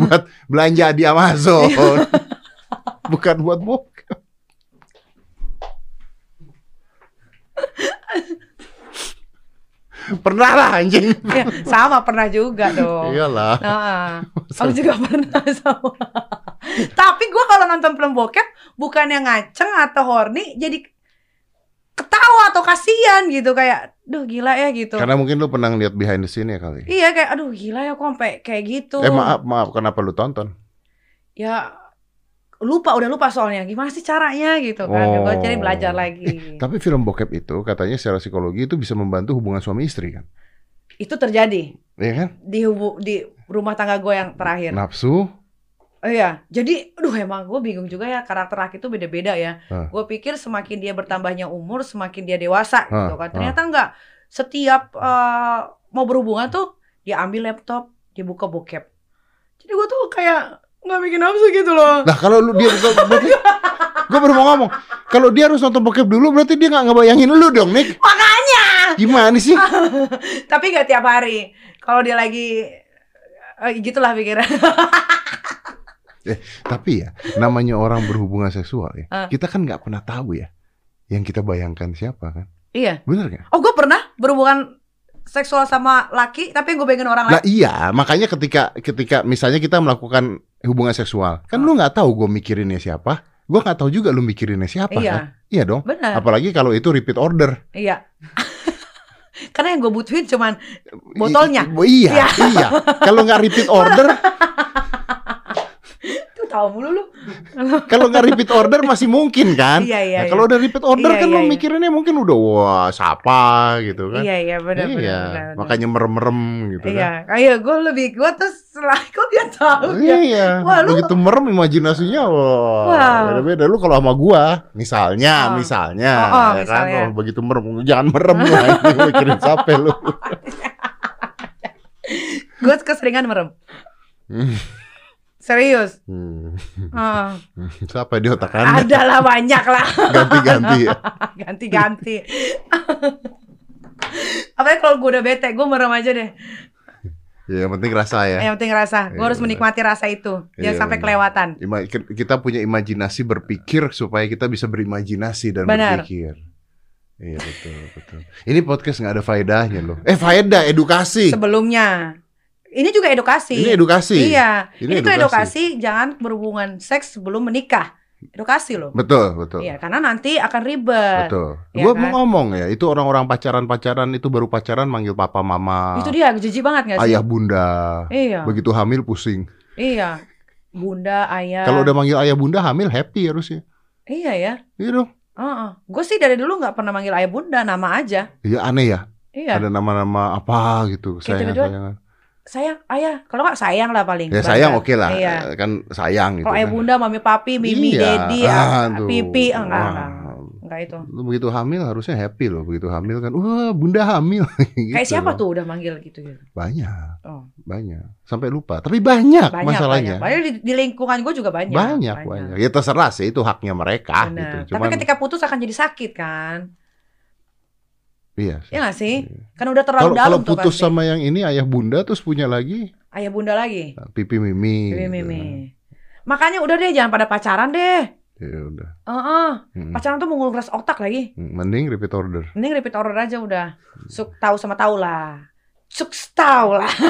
A: buat belanja di Amazon. *laughs* Bukan buat bokep. Pernah lah anjing.
B: Ya, sama pernah juga dong.
A: Iyalah.
B: Nah, aku juga pernah sama. Tapi gua kalau nonton film bokep bukan yang ngaceng atau horny, jadi ketawa atau kasihan gitu kayak, duh gila ya gitu.
A: Karena mungkin lu pernah lihat behind the scene ya kali.
B: Iya kayak, aduh gila ya kok sampai kayak gitu.
A: Eh maaf, maaf kenapa lu tonton?
B: Ya lupa udah lupa soalnya gimana sih caranya gitu kan.
A: Oh.
B: Gue jadi belajar lagi.
A: Tapi film bokep itu katanya secara psikologi itu bisa membantu hubungan suami istri kan?
B: Itu terjadi
A: Iya kan?
B: di hubu, di rumah tangga gue yang terakhir.
A: Nafsu.
B: Oh iya, jadi, aduh emang gue bingung juga ya karakter laki itu beda-beda ya.
A: Hah.
B: Gue pikir semakin dia bertambahnya umur, semakin dia dewasa
A: Hah,
B: gitu kan. Ternyata enggak. Setiap eh, mau berhubungan tuh dia ambil laptop, dia buka bokep. Jadi gue tuh kayak nggak bikin nafsu gitu loh.
A: Nah kalau lu dia buka berarti gue baru mau ngomong kalau dia harus nonton bokep dulu berarti dia nggak ngebayangin lu dong Nick
B: Makanya.
A: gimana sih *laughs*
B: Tapi nggak tiap hari. Kalau dia lagi eh, gitulah pikiran. *laughs*
A: tapi ya namanya orang berhubungan seksual ya
B: Ah.
A: kita kan nggak pernah tahu ya yang kita bayangkan siapa kan
B: iya.
A: bener nggak
B: Oh gue pernah berhubungan seksual sama laki, tapi gue pengen orang lain.
A: iya makanya ketika ketika misalnya kita melakukan hubungan seksual kan
B: Ah.
A: lu nggak tahu gue mikirinnya siapa gue nggak tahu juga lu mikirinnya siapa
B: Iya,
A: kan iya dong
B: benar.
A: apalagi kalau itu repeat order
B: Iya. *laughs* Karena yang gue butuhin cuman Botolnya?
A: I- iya
B: Iya.
A: iya kalau nggak repeat order *laughs*
B: tahu mulu lu. *laughs*
A: Kalau nggak repeat order masih mungkin kan?
B: Iya iya.
A: Nah,
B: iya.
A: kalau udah repeat order
B: Iya,
A: kan
B: iya,
A: lu
B: iya.
A: mikirinnya mungkin udah wah siapa gitu kan?
B: Iya iya benar
A: Iya,
B: benar. benar, benar.
A: makanya merem-merem gitu
B: Iya,
A: kan?
B: kayak gue lebih gue tuh setelah kok dia tahu ya.
A: Iya,
B: Wah, lu-
A: begitu merem imajinasinya wah,
B: Wah.
A: beda-beda. Lu kalau sama gua, misalnya,
B: Oh.
A: misalnya,
B: Oh, oh,
A: ya kan,
B: misalnya.
A: oh, begitu merem, jangan merem lu, anjing, *laughs* mikirin siapa lu?
B: Gue keseringan merem. Serius.
A: hmm.
B: Heeh. *laughs*
A: siapa di otak anda?
B: Ada lah banyak lah.
A: Ganti-ganti *laughs* ya.
B: Ganti-ganti. Apalagi kalau gue udah bete, gue merem aja deh.
A: Ya, yang penting rasa ya.
B: Yang penting rasa. Gue
A: Iya,
B: harus menikmati rasa itu. Jangan
A: Iya,
B: sampai
A: benar.
B: kelewatan.
A: Ima- kita punya imajinasi berpikir supaya kita bisa berimajinasi dan
B: Benar.
A: berpikir. Iya betul betul. Ini podcast nggak ada faedahnya loh. Eh faedah edukasi.
B: Sebelumnya. Ini juga edukasi.
A: Ini edukasi.
B: Iya.
A: Ini
B: Ini,
A: edukasi.
B: edukasi jangan berhubungan seks sebelum menikah. edukasi loh.
A: Betul, betul.
B: Iya, karena nanti akan ribet.
A: Betul.
B: Iya
A: Gua
B: kan?
A: mau ngomong ya, itu orang-orang pacaran-pacaran itu baru pacaran manggil papa mama,
B: Itu dia jijik banget gak sih?
A: ayah bunda.
B: Iya.
A: Begitu hamil pusing.
B: Iya. Bunda, ayah.
A: Kalau udah manggil ayah bunda hamil happy harusnya.
B: Iya ya.
A: Iya dong.
B: Gue sih dari dulu nggak pernah manggil ayah bunda, nama aja.
A: Iya aneh ya.
B: Iya.
A: Ada nama-nama apa gitu,
B: Kita
A: sayang
B: ayah. Kalau nggak sayang lah paling.
A: Ya sayang oke lah,
B: Iya.
A: kan sayang gitu.
B: Kalau ayah
A: kan.
B: bunda, mami papi, mimi,
A: Iya.
B: dedi,
A: Ah,
B: ah, pipi, ah, enggak,
A: Wah.
B: enggak. Enggak itu.
A: Begitu hamil harusnya happy loh. Begitu hamil kan, wah bunda hamil. *laughs* gitu
B: Kayak siapa
A: loh.
B: tuh udah manggil gitu gitu.
A: Banyak,
B: Oh,
A: banyak. Sampai lupa. Tapi banyak,
B: banyak
A: masalahnya.
B: banyak. Banyak di, di lingkungan gue juga banyak.
A: Banyak, banyak. Ya terserah sih, itu haknya mereka gitu.
B: Tapi ketika putus akan jadi sakit kan?
A: Iya. sih.
B: Ya nggak sih?
A: Iya.
B: Kan udah terlalu
A: Kalau kalau
B: dalam tuh
A: putus
B: pasti.
A: sama yang ini ayah bunda terus punya lagi
B: ayah bunda lagi.
A: pipi mimi.
B: Mimi,
A: gitu.
B: mimi. Makanya udah deh jangan pada pacaran deh.
A: Ya udah.
B: Heeh.
A: Mm.
B: Pacaran tuh menguras otak lagi.
A: Mending repeat order.
B: Mending repeat order aja udah. Suk tahu sama tahu lah. Suk tahu lah. *laughs*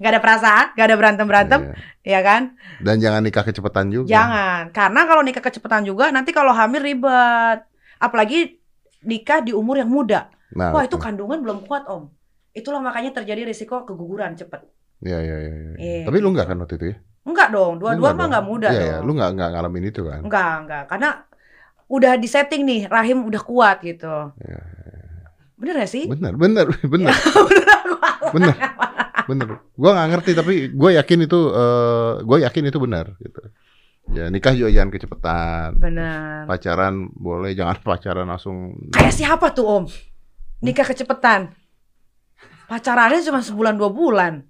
B: Gak ada perasaan, gak ada berantem berantem,
A: Iya.
B: ya kan?
A: Dan jangan nikah kecepatan juga.
B: Jangan, karena kalau nikah kecepatan juga nanti kalau hamil ribet. Apalagi nikah di umur yang muda.
A: Nah,
B: Wah itu kandungan belum kuat om. Itulah makanya terjadi risiko keguguran cepet.
A: Iya, iya, iya. iya.
B: Iya,
A: Tapi lu nggak kan waktu itu ya?
B: Enggak dong, dua-dua mah nggak muda
A: Iya,
B: dong.
A: iya. Lu nggak nggak ngalamin itu kan?
B: Enggak, enggak. Karena udah disetting nih, rahim udah kuat gitu.
A: Iya,
B: Bener gak sih?
A: Bener, bener, *laughs* bener, *laughs*
B: Bener
A: bener. Gua nggak ngerti tapi gue yakin itu, eh gue yakin itu benar gitu. Ya nikah juga jangan kecepatan.
B: Bener.
A: Pacaran boleh, jangan *laughs* pacaran langsung.
B: Kayak siapa tuh om? Nikah kecepetan. Pacarannya cuma sebulan dua bulan.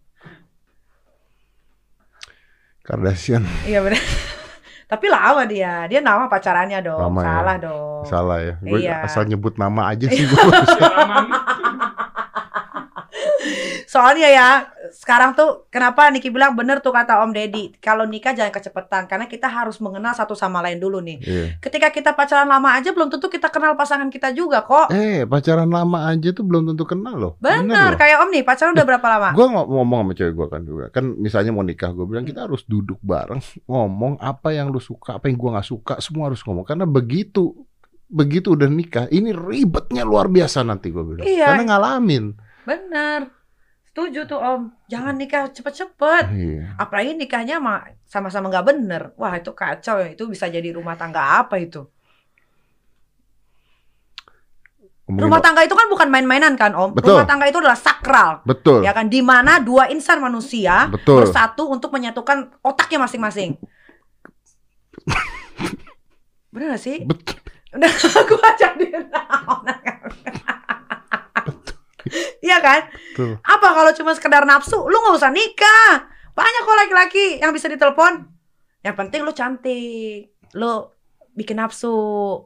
A: Kardashian
B: Iya bener. *laughs* Tapi lama dia. Dia nama pacarannya dong.
A: Lama ya.
B: Salah dong.
A: salah ya. Gue
B: Iya.
A: asal nyebut nama aja sih *laughs* gue.
B: Soalnya ya, sekarang tuh kenapa Niki bilang bener tuh kata Om Deddy. Kalau nikah jangan kecepetan. Karena kita harus mengenal satu sama lain dulu nih.
A: Iya.
B: Ketika kita pacaran lama aja belum tentu kita kenal pasangan kita juga kok.
A: Eh, pacaran lama aja tuh belum tentu kenal loh.
B: Bener, kayak Om nih pacaran udah berapa lama?
A: Gue ngomong sama cewek gue kan juga. Kan misalnya mau nikah, gue bilang kita harus duduk bareng, ngomong apa yang lu suka, apa yang gue nggak suka, semua harus ngomong. Karena begitu begitu udah nikah, ini ribetnya luar biasa nanti gue bilang.
B: Iya.
A: Karena ngalamin.
B: Bener. Setuju tuh Om. Jangan nikah cepet-cepet.
A: Iya.
B: Apalagi nikahnya sama sama-sama nggak bener. Wah itu kacau ya. Itu bisa jadi rumah tangga apa itu?
A: Ngomongin-
B: Rumah tangga itu kan bukan main-mainan kan Om.
A: Betul.
B: Rumah tangga itu adalah sakral.
A: Betul.
B: Ya kan? Di mana dua insan manusia
A: Betul.
B: bersatu untuk menyatukan otaknya masing-masing. *laughs* Bener gak sih?
A: Betul.
B: Udah *laughs* gua jadi Iya kan?
A: Betul.
B: Apa kalau cuma sekedar nafsu, lu nggak usah nikah. Banyak kok laki-laki yang bisa ditelepon. Yang penting lu cantik, lu bikin nafsu,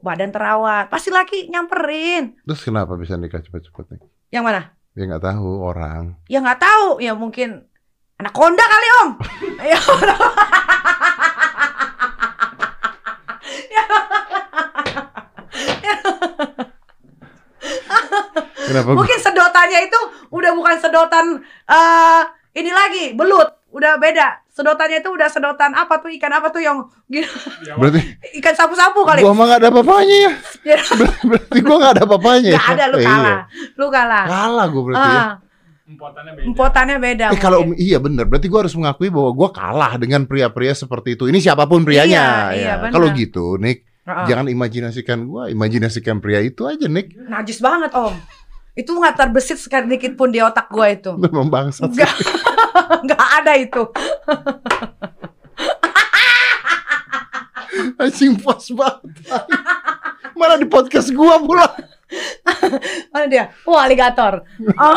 B: badan terawat. Pasti laki nyamperin.
A: Terus kenapa bisa nikah cepet-cepet nih?
B: Yang mana?
A: Ya nggak tahu orang.
B: Ya nggak tahu, ya mungkin anak konda kali om. *laughs* Ya. *laughs* *laughs* *laughs*
A: Kenapa? gua-
B: mungkin sedotannya itu udah bukan sedotan eh ini lagi belut, udah beda. Sedotannya itu udah sedotan apa tuh ikan apa tuh yang gini,
A: Berarti
B: ikan sapu-sapu kali.
A: gua mah nggak ada apa-apanya ya. *laughs*
B: Ya.
A: Ber- Berarti gua nggak ada apa-apanya. ya?
B: Gak ada lu
A: Iya.
B: kalah, lu kalah.
A: Kalah gua berarti ya.
B: Ah,
C: Empotannya beda.
B: empotannya beda.
A: Eh kalau
B: mungkin.
A: iya benar, berarti gua harus mengakui bahwa gua kalah dengan pria-pria seperti itu. Ini siapa pun prianya.
B: Iya, iya,
A: ya.
B: benar.
A: Kalau gitu, Nick,
B: Heeh.
A: jangan imajinasikan gua, imajinasikan pria itu aja, Nick.
B: najis banget om. Itu nggak terbesit sedikit pun di otak gua itu. *laughs*
A: Memang bangsat. sih.
B: Nggak, *laughs* nggak ada itu. *laughs*
A: Anjing puas banget. Mana di podcast gua pula.
B: Mana dia? Oh aligator. Oh,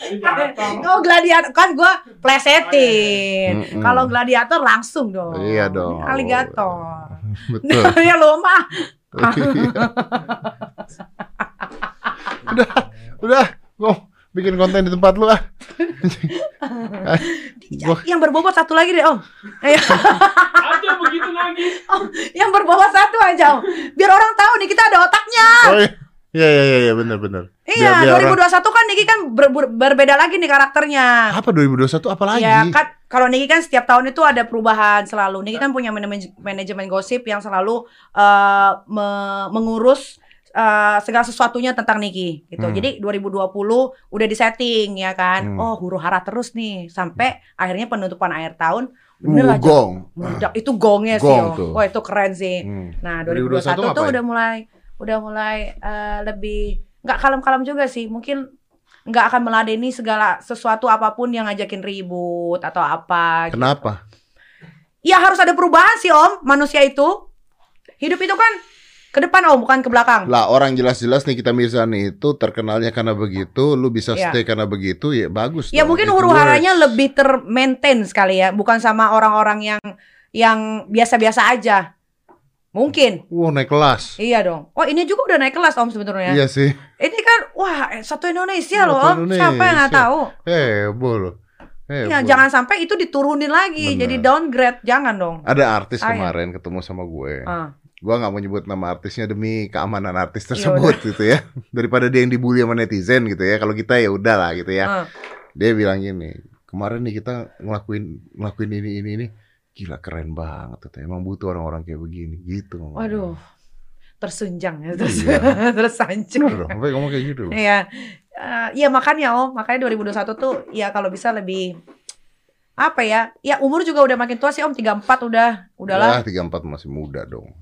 C: Gladiator.
B: Oh gladiator kan gua plesetin.
A: Mm-mm.
B: Kalau gladiator langsung dong.
A: Iya dong.
B: Aligator.
A: Betul. *laughs*
B: ya lo mah.
A: udah, udah. Gua bikin konten di tempat lu ah. *laughs*
B: Yang berbobot satu lagi deh om. Eh,
C: Ada begitu lagi. *laughs*
B: Yang berbobot satu aja om. Biar orang tahu nih kita ada otaknya.
A: Oh iya. Iya iya iya iya, benar benar.
B: Iya,
A: Biar- biar
B: 2021 kan Niki kan ber- ber- berbeda lagi nih karakternya.
A: Apa 2021 apa lagi?
B: Ya kan kalau Niki kan setiap tahun itu ada perubahan selalu. Niki kan punya manajemen, manajemen gosip yang selalu eh, me- mengurus eh, segala sesuatunya tentang Niki gitu.
A: Hmm.
B: Jadi 2020 udah disetting ya kan.
A: Hmm.
B: Oh, huru hara terus nih sampai akhirnya penutupan akhir tahun bener
A: Uh,
B: aja.
A: gong.
B: Meledak. Itu gongnya sih.
A: Gong
B: oh.
A: tuh.
B: Wah, itu keren sih.
A: Hmm.
B: Nah,
A: 2021
B: 2021 tuh udah mulai udah mulai eh, lebih nggak kalem-kalem juga sih. Mungkin nggak akan meladeni segala sesuatu apa pun yang ngajakin ribut atau apa. gitu.
A: Kenapa?
B: Ya harus ada perubahan sih Om, manusia itu. Hidup itu kan ke depan Om, bukan ke belakang.
A: Lah orang jelas-jelas nih kita Mirzani itu terkenalnya karena begitu, lu bisa
B: Iya.
A: stay karena begitu, ya bagus.
B: Ya
A: dong.
B: mungkin huru haranya lebih termaintain sekali ya, bukan sama orang-orang yang yang biasa-biasa aja. Mungkin.
A: Wah naik kelas.
B: Iya dong. Oh ini juga udah naik kelas Om sebetulnya.
A: Iya sih.
B: Ini kan wah satu Indonesia loh Om. Siapa yang nggak tahu?
A: Heboh loh. Heboh.
B: Ya jangan sampai itu diturunin lagi
A: Bener.
B: jadi downgrade, jangan dong.
A: Ada artis
B: Sayang.
A: kemarin ketemu sama gue.
B: Ah.
A: Gua nggak mau nyebut nama artisnya demi keamanan artis
B: Ya
A: tersebut gitu ya. *laughs* Daripada dia yang dibully sama netizen gitu ya. Kalau kita ya udah lah gitu ya.
B: ah.
A: Dia bilang gini, kemarin nih kita ngelakuin ngelakuin ini ini ini gila keren banget tuh. Emang butuh orang-orang kayak begini gitu. ngomongnya.
B: Waduh. Tersunjang ya terus
A: Iya. *laughs* dong, sampai ngomong kayak gitu.
B: Iya. Eh, Iya makanya Om, makanya 2021 tuh ya kalau bisa lebih apa ya? Ya umur juga udah makin tua sih Om, 34 udah. Udahlah,
A: Ya, 34 masih muda dong.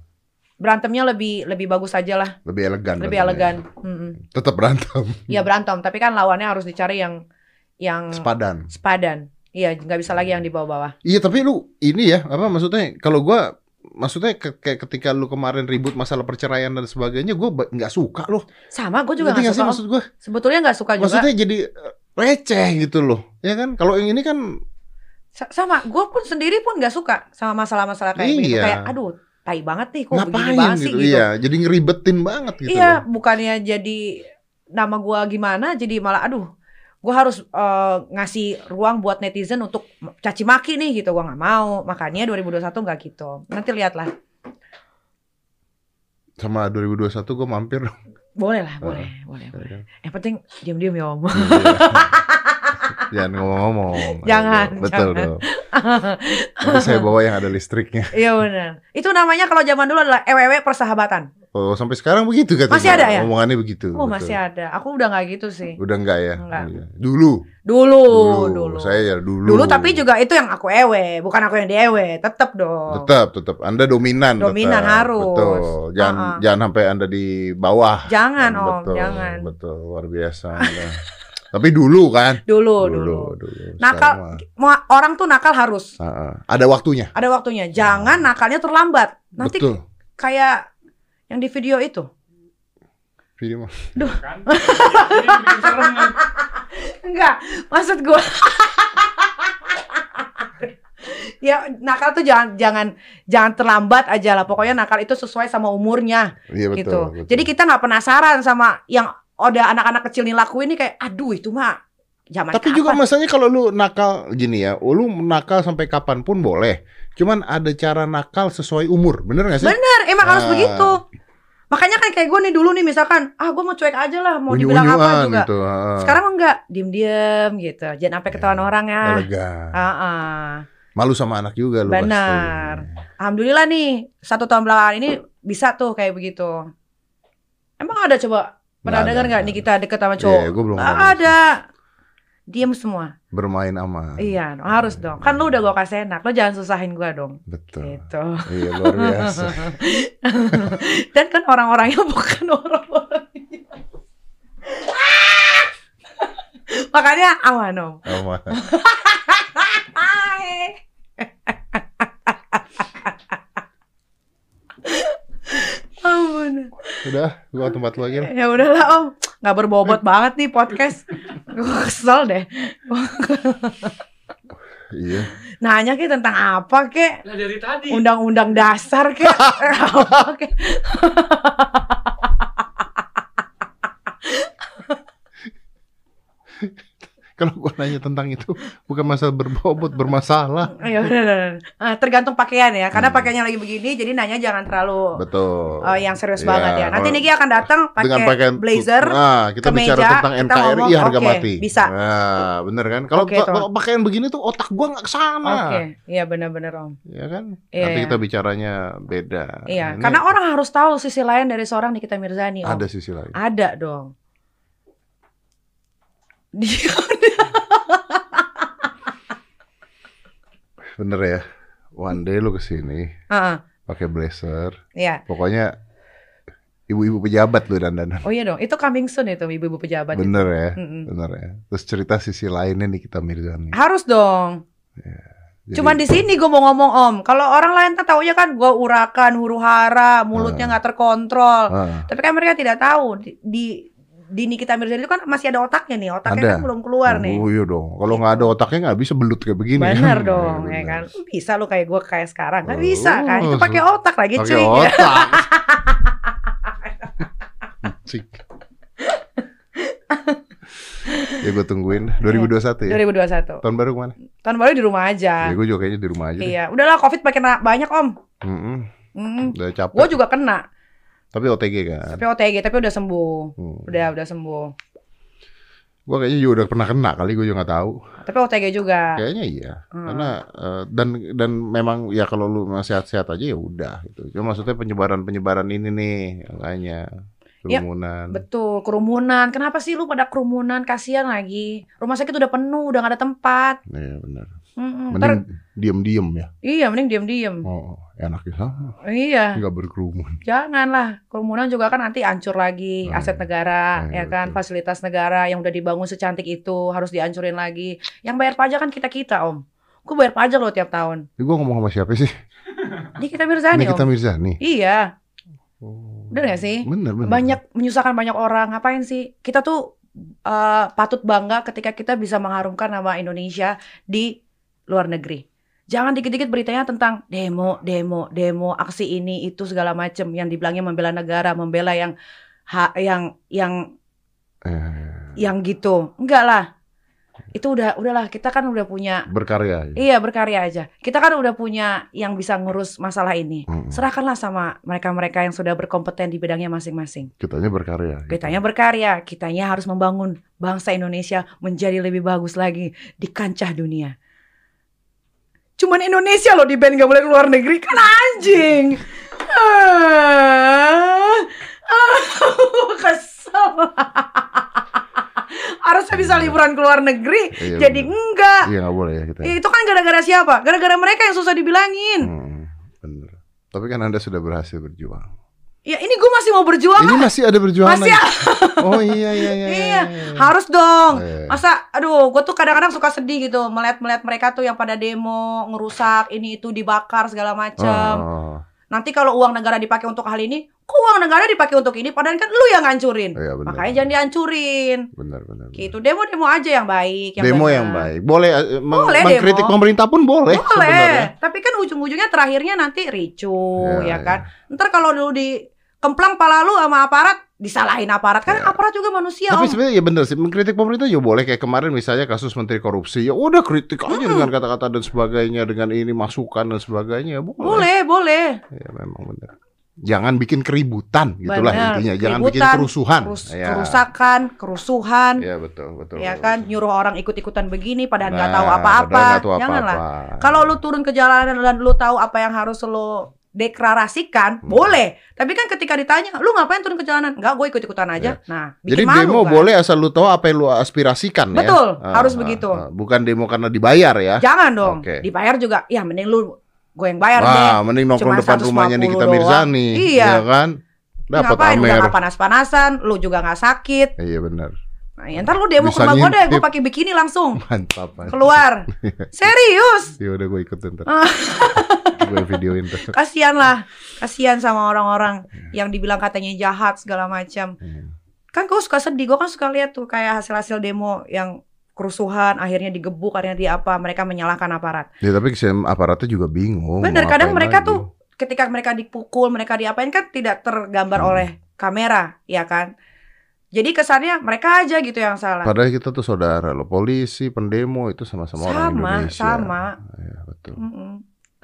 B: Berantemnya lebih lebih bagus aja lah,
A: Lebih elegan.
B: lebih elegan. Mm-mm.
A: Tetap berantem.
B: Iya berantem, tapi kan lawannya harus dicari yang yang
A: Sepadan.
B: sepadan. Iya, nggak bisa lagi yang di bawah-bawah.
A: Iya, tapi lu ini ya, apa maksudnya kalau gua maksudnya ke- kayak ketika lu kemarin ribut masalah perceraian dan sebagainya, gua nggak suka loh.
B: Sama, gue juga nggak
A: sih
B: suka.
A: Maksud gua?
B: Sebetulnya nggak suka juga.
A: Maksudnya jadi eh, receh gitu loh. Ya kan? Kalau yang ini kan
B: Sa- sama, gue pun sendiri pun nggak suka sama masalah-masalah kayak begitu.
A: Iya.
B: Kayak, aduh, tai banget nih, kok begini
A: ngapain
B: banget
A: gitu.
B: sih gitu.
A: Iya, jadi ngeribetin banget gitu
B: iya,
A: loh.
B: bukannya jadi nama gua gimana, jadi malah aduh, gua harus eh, ngasih ruang buat netizen untuk caci maki nih gitu. Gua nggak mau. Makanya 2021 nggak gitu. Nanti lihatlah.
A: Sama 2021 gua mampir.
B: Boleh lah, boleh,
A: Ah,
B: boleh,
A: ya
B: boleh.
A: kan?
B: Yang penting diam-diam ya om. *laughs*
A: Jangan ngomong-ngomong. *laughs*
B: Jangan,
A: Betul
B: jangan.
A: dong. *laughs* Nanti saya bawa yang ada listriknya. *laughs*
B: Iya benar. Itu namanya kalau zaman dulu adalah EWW persahabatan.
A: Oh, sampai sekarang begitu katanya.
B: Masih ada ya?
A: Omongannya begitu.
B: Oh
A: betul.
B: masih ada. Aku udah nggak gitu sih.
A: Udah enggak ya?
B: Enggak.
A: Iya. Dulu.
B: Dulu, dulu.
A: Saya ya dulu.
B: Dulu tapi juga itu yang aku ewe, bukan aku yang diewe. Tetep dong.
A: Tetap, tetap. Anda dominan.
B: Dominan
A: tetap.
B: harus.
A: Betul. Jangan,
B: Uh-uh.
A: jangan sampai Anda di bawah.
B: Jangan om,
A: betul,
B: jangan.
A: Betul, luar biasa. Tapi dulu kan?
B: Dulu, dulu.
A: dulu.
B: Nakal-
A: Sekarang
B: Mau- Orang tuh nakal harus
A: mah, uh-uh. Ada waktunya.
B: ada waktunya. Jangan nakalnya terlambat. Nanti
A: Betul.
B: kayak yang di video itu.
A: Video mah.
C: kan bikin serem kan *laughs*
B: Enggak, maksud gua *laughs* Ya nakal tuh jangan jangan jangan terlambat aja lah. Pokoknya nakal itu sesuai sama umurnya
A: Iya betul.
B: gitu.
A: betul.
B: Jadi kita nggak penasaran sama yang udah anak-anak kecil nih lakuin nih kayak aduh itu mah zaman
A: Tapi juga masanya kalau lu nakal gini ya, lu nakal sampai kapan pun boleh. Cuman ada cara nakal sesuai umur, bener gak sih?
B: Bener, emang harus
A: Ah.
B: begitu. Makanya kan kayak gue nih dulu nih misalkan, ah gue mau cuek aja lah, mau dibilang apa juga.
A: gitu. heeh.
B: Sekarang enggak, diem-diem gitu. Jangan sampai ketahuan orang ya.
A: elegan.
B: Ah, ah.
A: Malu sama anak juga lu
B: Benar.
A: pasti.
B: Alhamdulillah nih, satu tahun belakangan ini bisa tuh kayak begitu. Emang ada coba? Pernah dengar nggak nih kita deket sama cowok?
A: Iya, gua belum
B: ada. Diem semua.
A: Bermain aman.
B: Iya, harus dong. Kan lu udah gue kasih enak, lo jangan susahin gue dong.
A: Betul.
B: Gitu.
A: Iya luar biasa. *laughs*
B: Dan kan orang-orangnya bukan orang-orangnya. *laughs* Makanya aman om.
A: Aman. *laughs*
B: Ampun.
A: Udah, gua tempat lu aja.
B: Ya udahlah om, nggak berbobot banget nih podcast. Gue kesel deh.
A: Iya.
B: Nanya ke tentang apa kek?
C: lah dari tadi
B: Undang-undang dasar kek? *laughs* apa kek? *laughs*
A: Kalau gua nanya tentang itu bukan masalah berbobot, bermasalah.
B: Iya benar. Ah, tergantung pakaian ya. Karena
A: Hmm.
B: pakaiannya lagi begini, jadi nanya jangan terlalu
A: Betul.
B: oh, yang serius
A: Iya,
B: banget ya. Nanti Niki akan datang pakai
A: pakaian
B: blazer.
A: Nah, kita
B: kemeja,
A: bicara tentang NKRI
B: ngomong,
A: harga
B: oke,
A: mati.
B: bisa.
A: Nah, bener kan? Kalau kalau pakaian begini tuh otak gua nggak ke sana.
B: Oke, iya benar-benar Om.
A: Ya kan?
B: Iya,
A: Nanti
B: iya.
A: kita bicaranya beda.
B: Iya,
A: Ini
B: karena orang harus tahu sisi lain dari seorang Nikita Mirzani Om.
A: ada sisi lain.
B: Ada dong. Dia *laughs*
A: Bener ya. One day lu ke sini
B: Heeh,
A: pakai blazer.
B: iya.
A: Pokoknya ibu-ibu pejabat lu dandanan.
B: Oh iya dong, itu coming soon itu ibu-ibu pejabat. itu.
A: Bener ya.
B: Mm-mm.
A: Bener ya. Terus cerita sisi lainnya nih kita Mirzani.
B: Harus dong.
A: Jadi-
B: Cuman di sini gue mau ngomong Om. Kalau orang lain kan taunya kan gue urakan, huru hara, mulutnya
A: Ah.
B: nggak terkontrol.
A: Ah,
B: Tapi kan mereka tidak tahu di di, di Nikita Mirzani itu kan masih ada otaknya nih. Otaknya
A: Ada.
B: kan belum keluar nih.
A: Oh iya dong. Kalau nggak ada otaknya nggak bisa belut kayak begini.
B: Bener *laughs*
A: Iya,
B: dong, ya
A: bener.
B: kan? Bisa lu kayak gue kayak sekarang, nggak
A: Oh,
B: bisa kan? Itu pakai otak lagi
A: Pakai
B: cuy.
A: otak. *laughs* Ya gue tungguin 2021 ya.
B: 2021.
A: Tahun baru ke mana?
B: Tahun baru di rumah aja.
A: Ya gue juga kayaknya di rumah aja. deh.
B: Iya, udahlah Covid makin banyak Om.
A: Mm-mm.
B: Mm.
A: Udah capek.
B: Gue juga kena,
A: Tapi OTG kan.
B: tapi OTG, tapi udah sembuh.
A: Hmm.
B: Udah, udah sembuh.
A: Gue kayaknya juga udah pernah kena kali gue juga nggak tahu.
B: Tapi OTG juga.
A: Kayaknya iya.
B: Hmm.
A: Karena eh, dan dan memang ya kalau lu masih sehat-sehat aja ya udah gitu. Cuma maksudnya penyebaran-penyebaran ini nih makanya
B: Ya,
A: kerumunan.
B: Betul, kerumunan. Kenapa sih lu pada kerumunan? Kasihan lagi. Rumah sakit udah penuh, udah gak ada tempat.
A: Iya benar.
B: Ntar-
A: Mending diem-diem ya.
B: iya, mending diem-diem.
A: Oh, enaknya sama.
B: Iya,
A: Nggak berkerumun.
B: janganlah. Kerumunan juga kan nanti hancur lagi
A: Hmm.
B: aset negara,
A: Iya,
B: ya kan?
A: betul.
B: Fasilitas negara yang udah dibangun secantik itu harus dihancurin lagi. Yang bayar pajak kan kita-kita, Om. Gue bayar pajak loh tiap tahun.
A: Gue ngomong sama siapa sih?
B: Ini kita Mirzani,
A: Ini kita
B: Om.
A: Mirzani.
B: Iya,
A: Oh.
B: bener gak sih?
A: Bener, bener.
B: banyak menyusahkan banyak orang. Ngapain sih? Kita tuh eh, patut bangga ketika kita bisa mengharumkan nama Indonesia di luar negeri. Jangan dikit-dikit beritanya tentang demo, demo, demo, aksi ini itu segala macam yang dibilangnya membela negara, membela yang ha, yang yang
A: Eh,
B: yang gitu. Enggak lah. Itu udah udahlah kita kan udah punya
A: berkarya. ya.
B: iya berkarya aja. Kita kan udah punya yang bisa ngurus masalah ini.
A: Mm.
B: Serahkanlah sama mereka-mereka yang sudah berkompeten di bidangnya masing-masing.
A: Kitanya berkarya. gitu.
B: Kitanya berkarya, kitanya harus membangun bangsa Indonesia menjadi lebih bagus lagi di kancah dunia. Cuman Indonesia loh di band gak boleh keluar negeri kan anjing. Ah, ah, *laughs* kesel. *laughs* Harusnya bisa liburan ke luar negeri,
A: Iya,
B: jadi
A: bener.
B: enggak.
A: Iya nggak boleh ya kita.
B: Itu kan gara-gara siapa? Gara-gara mereka yang susah dibilangin.
A: Hmm, bener. Tapi kan anda sudah berhasil berjuang.
B: Ya ini gue masih mau berjuang.
A: Ini masih ada berjuangan.
B: Masih
A: lagi. Oh *laughs* iya iya iya.
B: Iya, harus dong.
A: Eh,
B: Masa, aduh, gue tuh kadang-kadang suka sedih gitu melihat-melihat mereka tuh yang pada demo, ngerusak ini itu dibakar segala macam.
A: oh,
B: Nanti kalau uang negara dipakai untuk hal ini, kok uang negara dipakai untuk ini? Padahal kan lu yang ngancurin.
A: iya benar.
B: Makanya jangan dihancurin.
A: Benar benar.
B: Gitu, demo-demo aja yang baik. Yang
A: demo
B: benar.
A: yang baik. Boleh, eh, meng-
B: Boleh
A: mengkritik
B: demo.
A: pemerintah pun boleh.
B: Boleh,
A: sebenarnya.
B: tapi kan ujung-ujungnya terakhirnya nanti ricu,
A: Ya,
B: ya kan? Ntar kalau lu di kemplang pala lu sama aparat, disalahin aparat kan
A: Ya.
B: aparat juga manusia
A: Tapi sebenarnya ya benar sih mengkritik pemerintah ya boleh kayak kemarin misalnya kasus menteri korupsi ya udah kritik aja
B: Mm-mm.
A: dengan kata-kata dan sebagainya dengan ini masukan dan sebagainya ya boleh.
B: Boleh, boleh.
A: Ya memang benar. Jangan bikin keributan gitulah intinya. Jangan bikin kerusuhan.
B: Kerus-
A: ya.
B: Kerusakan, kerusuhan,
A: Ya betul betul.
B: ya kan
A: betul.
B: nyuruh orang ikut-ikutan begini padahal nggak
A: Nah,
B: tahu apa-apa. Janganlah.
A: apa-apa.
B: Kalau lu turun ke jalanan dan lu tahu apa yang harus lu deklarasikan,
A: Hmm.
B: boleh. Tapi kan ketika ditanya, lu ngapain turun ke jalanan? Enggak, gue ikut-ikutan aja. Nah,
A: Jadi
B: malu
A: demo
B: kan?
A: boleh asal lu tahu apa yang lu aspirasikan ya.
B: Betul,
A: Ah,
B: harus
A: ah,
B: begitu.
A: ah. Bukan demo karena dibayar ya.
B: Jangan dong.
A: Oke.
B: Dibayar juga. Ya mending lu gue yang bayar deh.
A: Wah, mending nongkrong
B: Cuma
A: depan rumahnya
B: 150
A: Nikita
B: doang.
A: Mirzani.
B: Iya.
A: ya kan? Dapat
B: Ngapain? Udah
A: Amer.
B: gak panas-panasan, lu juga gak sakit.
A: Iya benar.
B: Nah, ya, ntar lu demo ke rumah gue deh, gue pakai bikini langsung *laughs*
A: Mantap. mantap.
B: keluar. *laughs* Serius?
A: Ya udah gue ikutin ntar. *laughs* Gue videoin tuh. *laughs*
B: Kasihan lah, kasihan sama orang-orang yang dibilang katanya jahat segala macam.
A: Hmm.
B: Kan gue suka sedih, gue kan suka lihat tuh kayak hasil-hasil demo yang kerusuhan, akhirnya digebuk, akhirnya di apa, mereka menyalahkan aparat.
A: Ya tapi aparatnya juga bingung.
B: Bener, kadang mereka
A: lagi.
B: tuh ketika mereka dipukul, mereka diapain kan tidak tergambar
A: Hmm.
B: oleh kamera, ya kan? Jadi kesannya mereka aja gitu yang salah.
A: Padahal kita tuh saudara loh, polisi, pendemo itu sama-sama orang
B: Sama,
A: Indonesia.
B: sama.
A: Iya, betul.
B: Mm-mm.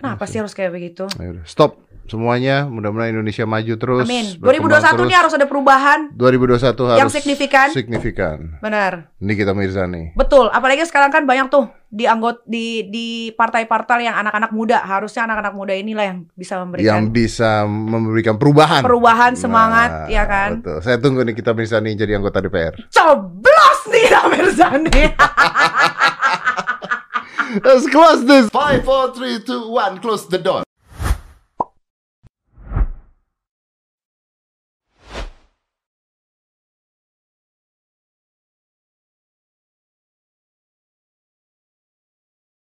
B: Kenapa
A: Iya
B: sih harus kayak begitu?
A: Udah, Stop semuanya, mudah-mudahan Indonesia maju terus.
B: Amin.
A: berkembang
B: 2021
A: terus.
B: ini harus ada perubahan
A: 2021 harus
B: yang signifikan.
A: signifikan.
B: Benar.
A: Nikita Mirzani.
B: Betul. Apalagi sekarang kan banyak tuh di anggot di di partai-partai yang anak-anak muda. Harusnya anak-anak muda inilah yang bisa memberikan
A: yang bisa memberikan perubahan.
B: perubahan semangat,
A: Nah,
B: ya kan?
A: Betul. Saya tunggu Nikita Mirzani jadi anggota DPR.
B: Coblos nih Mirzani. *laughs*
A: Let's close this. Five, four, three, two, one. Close the door.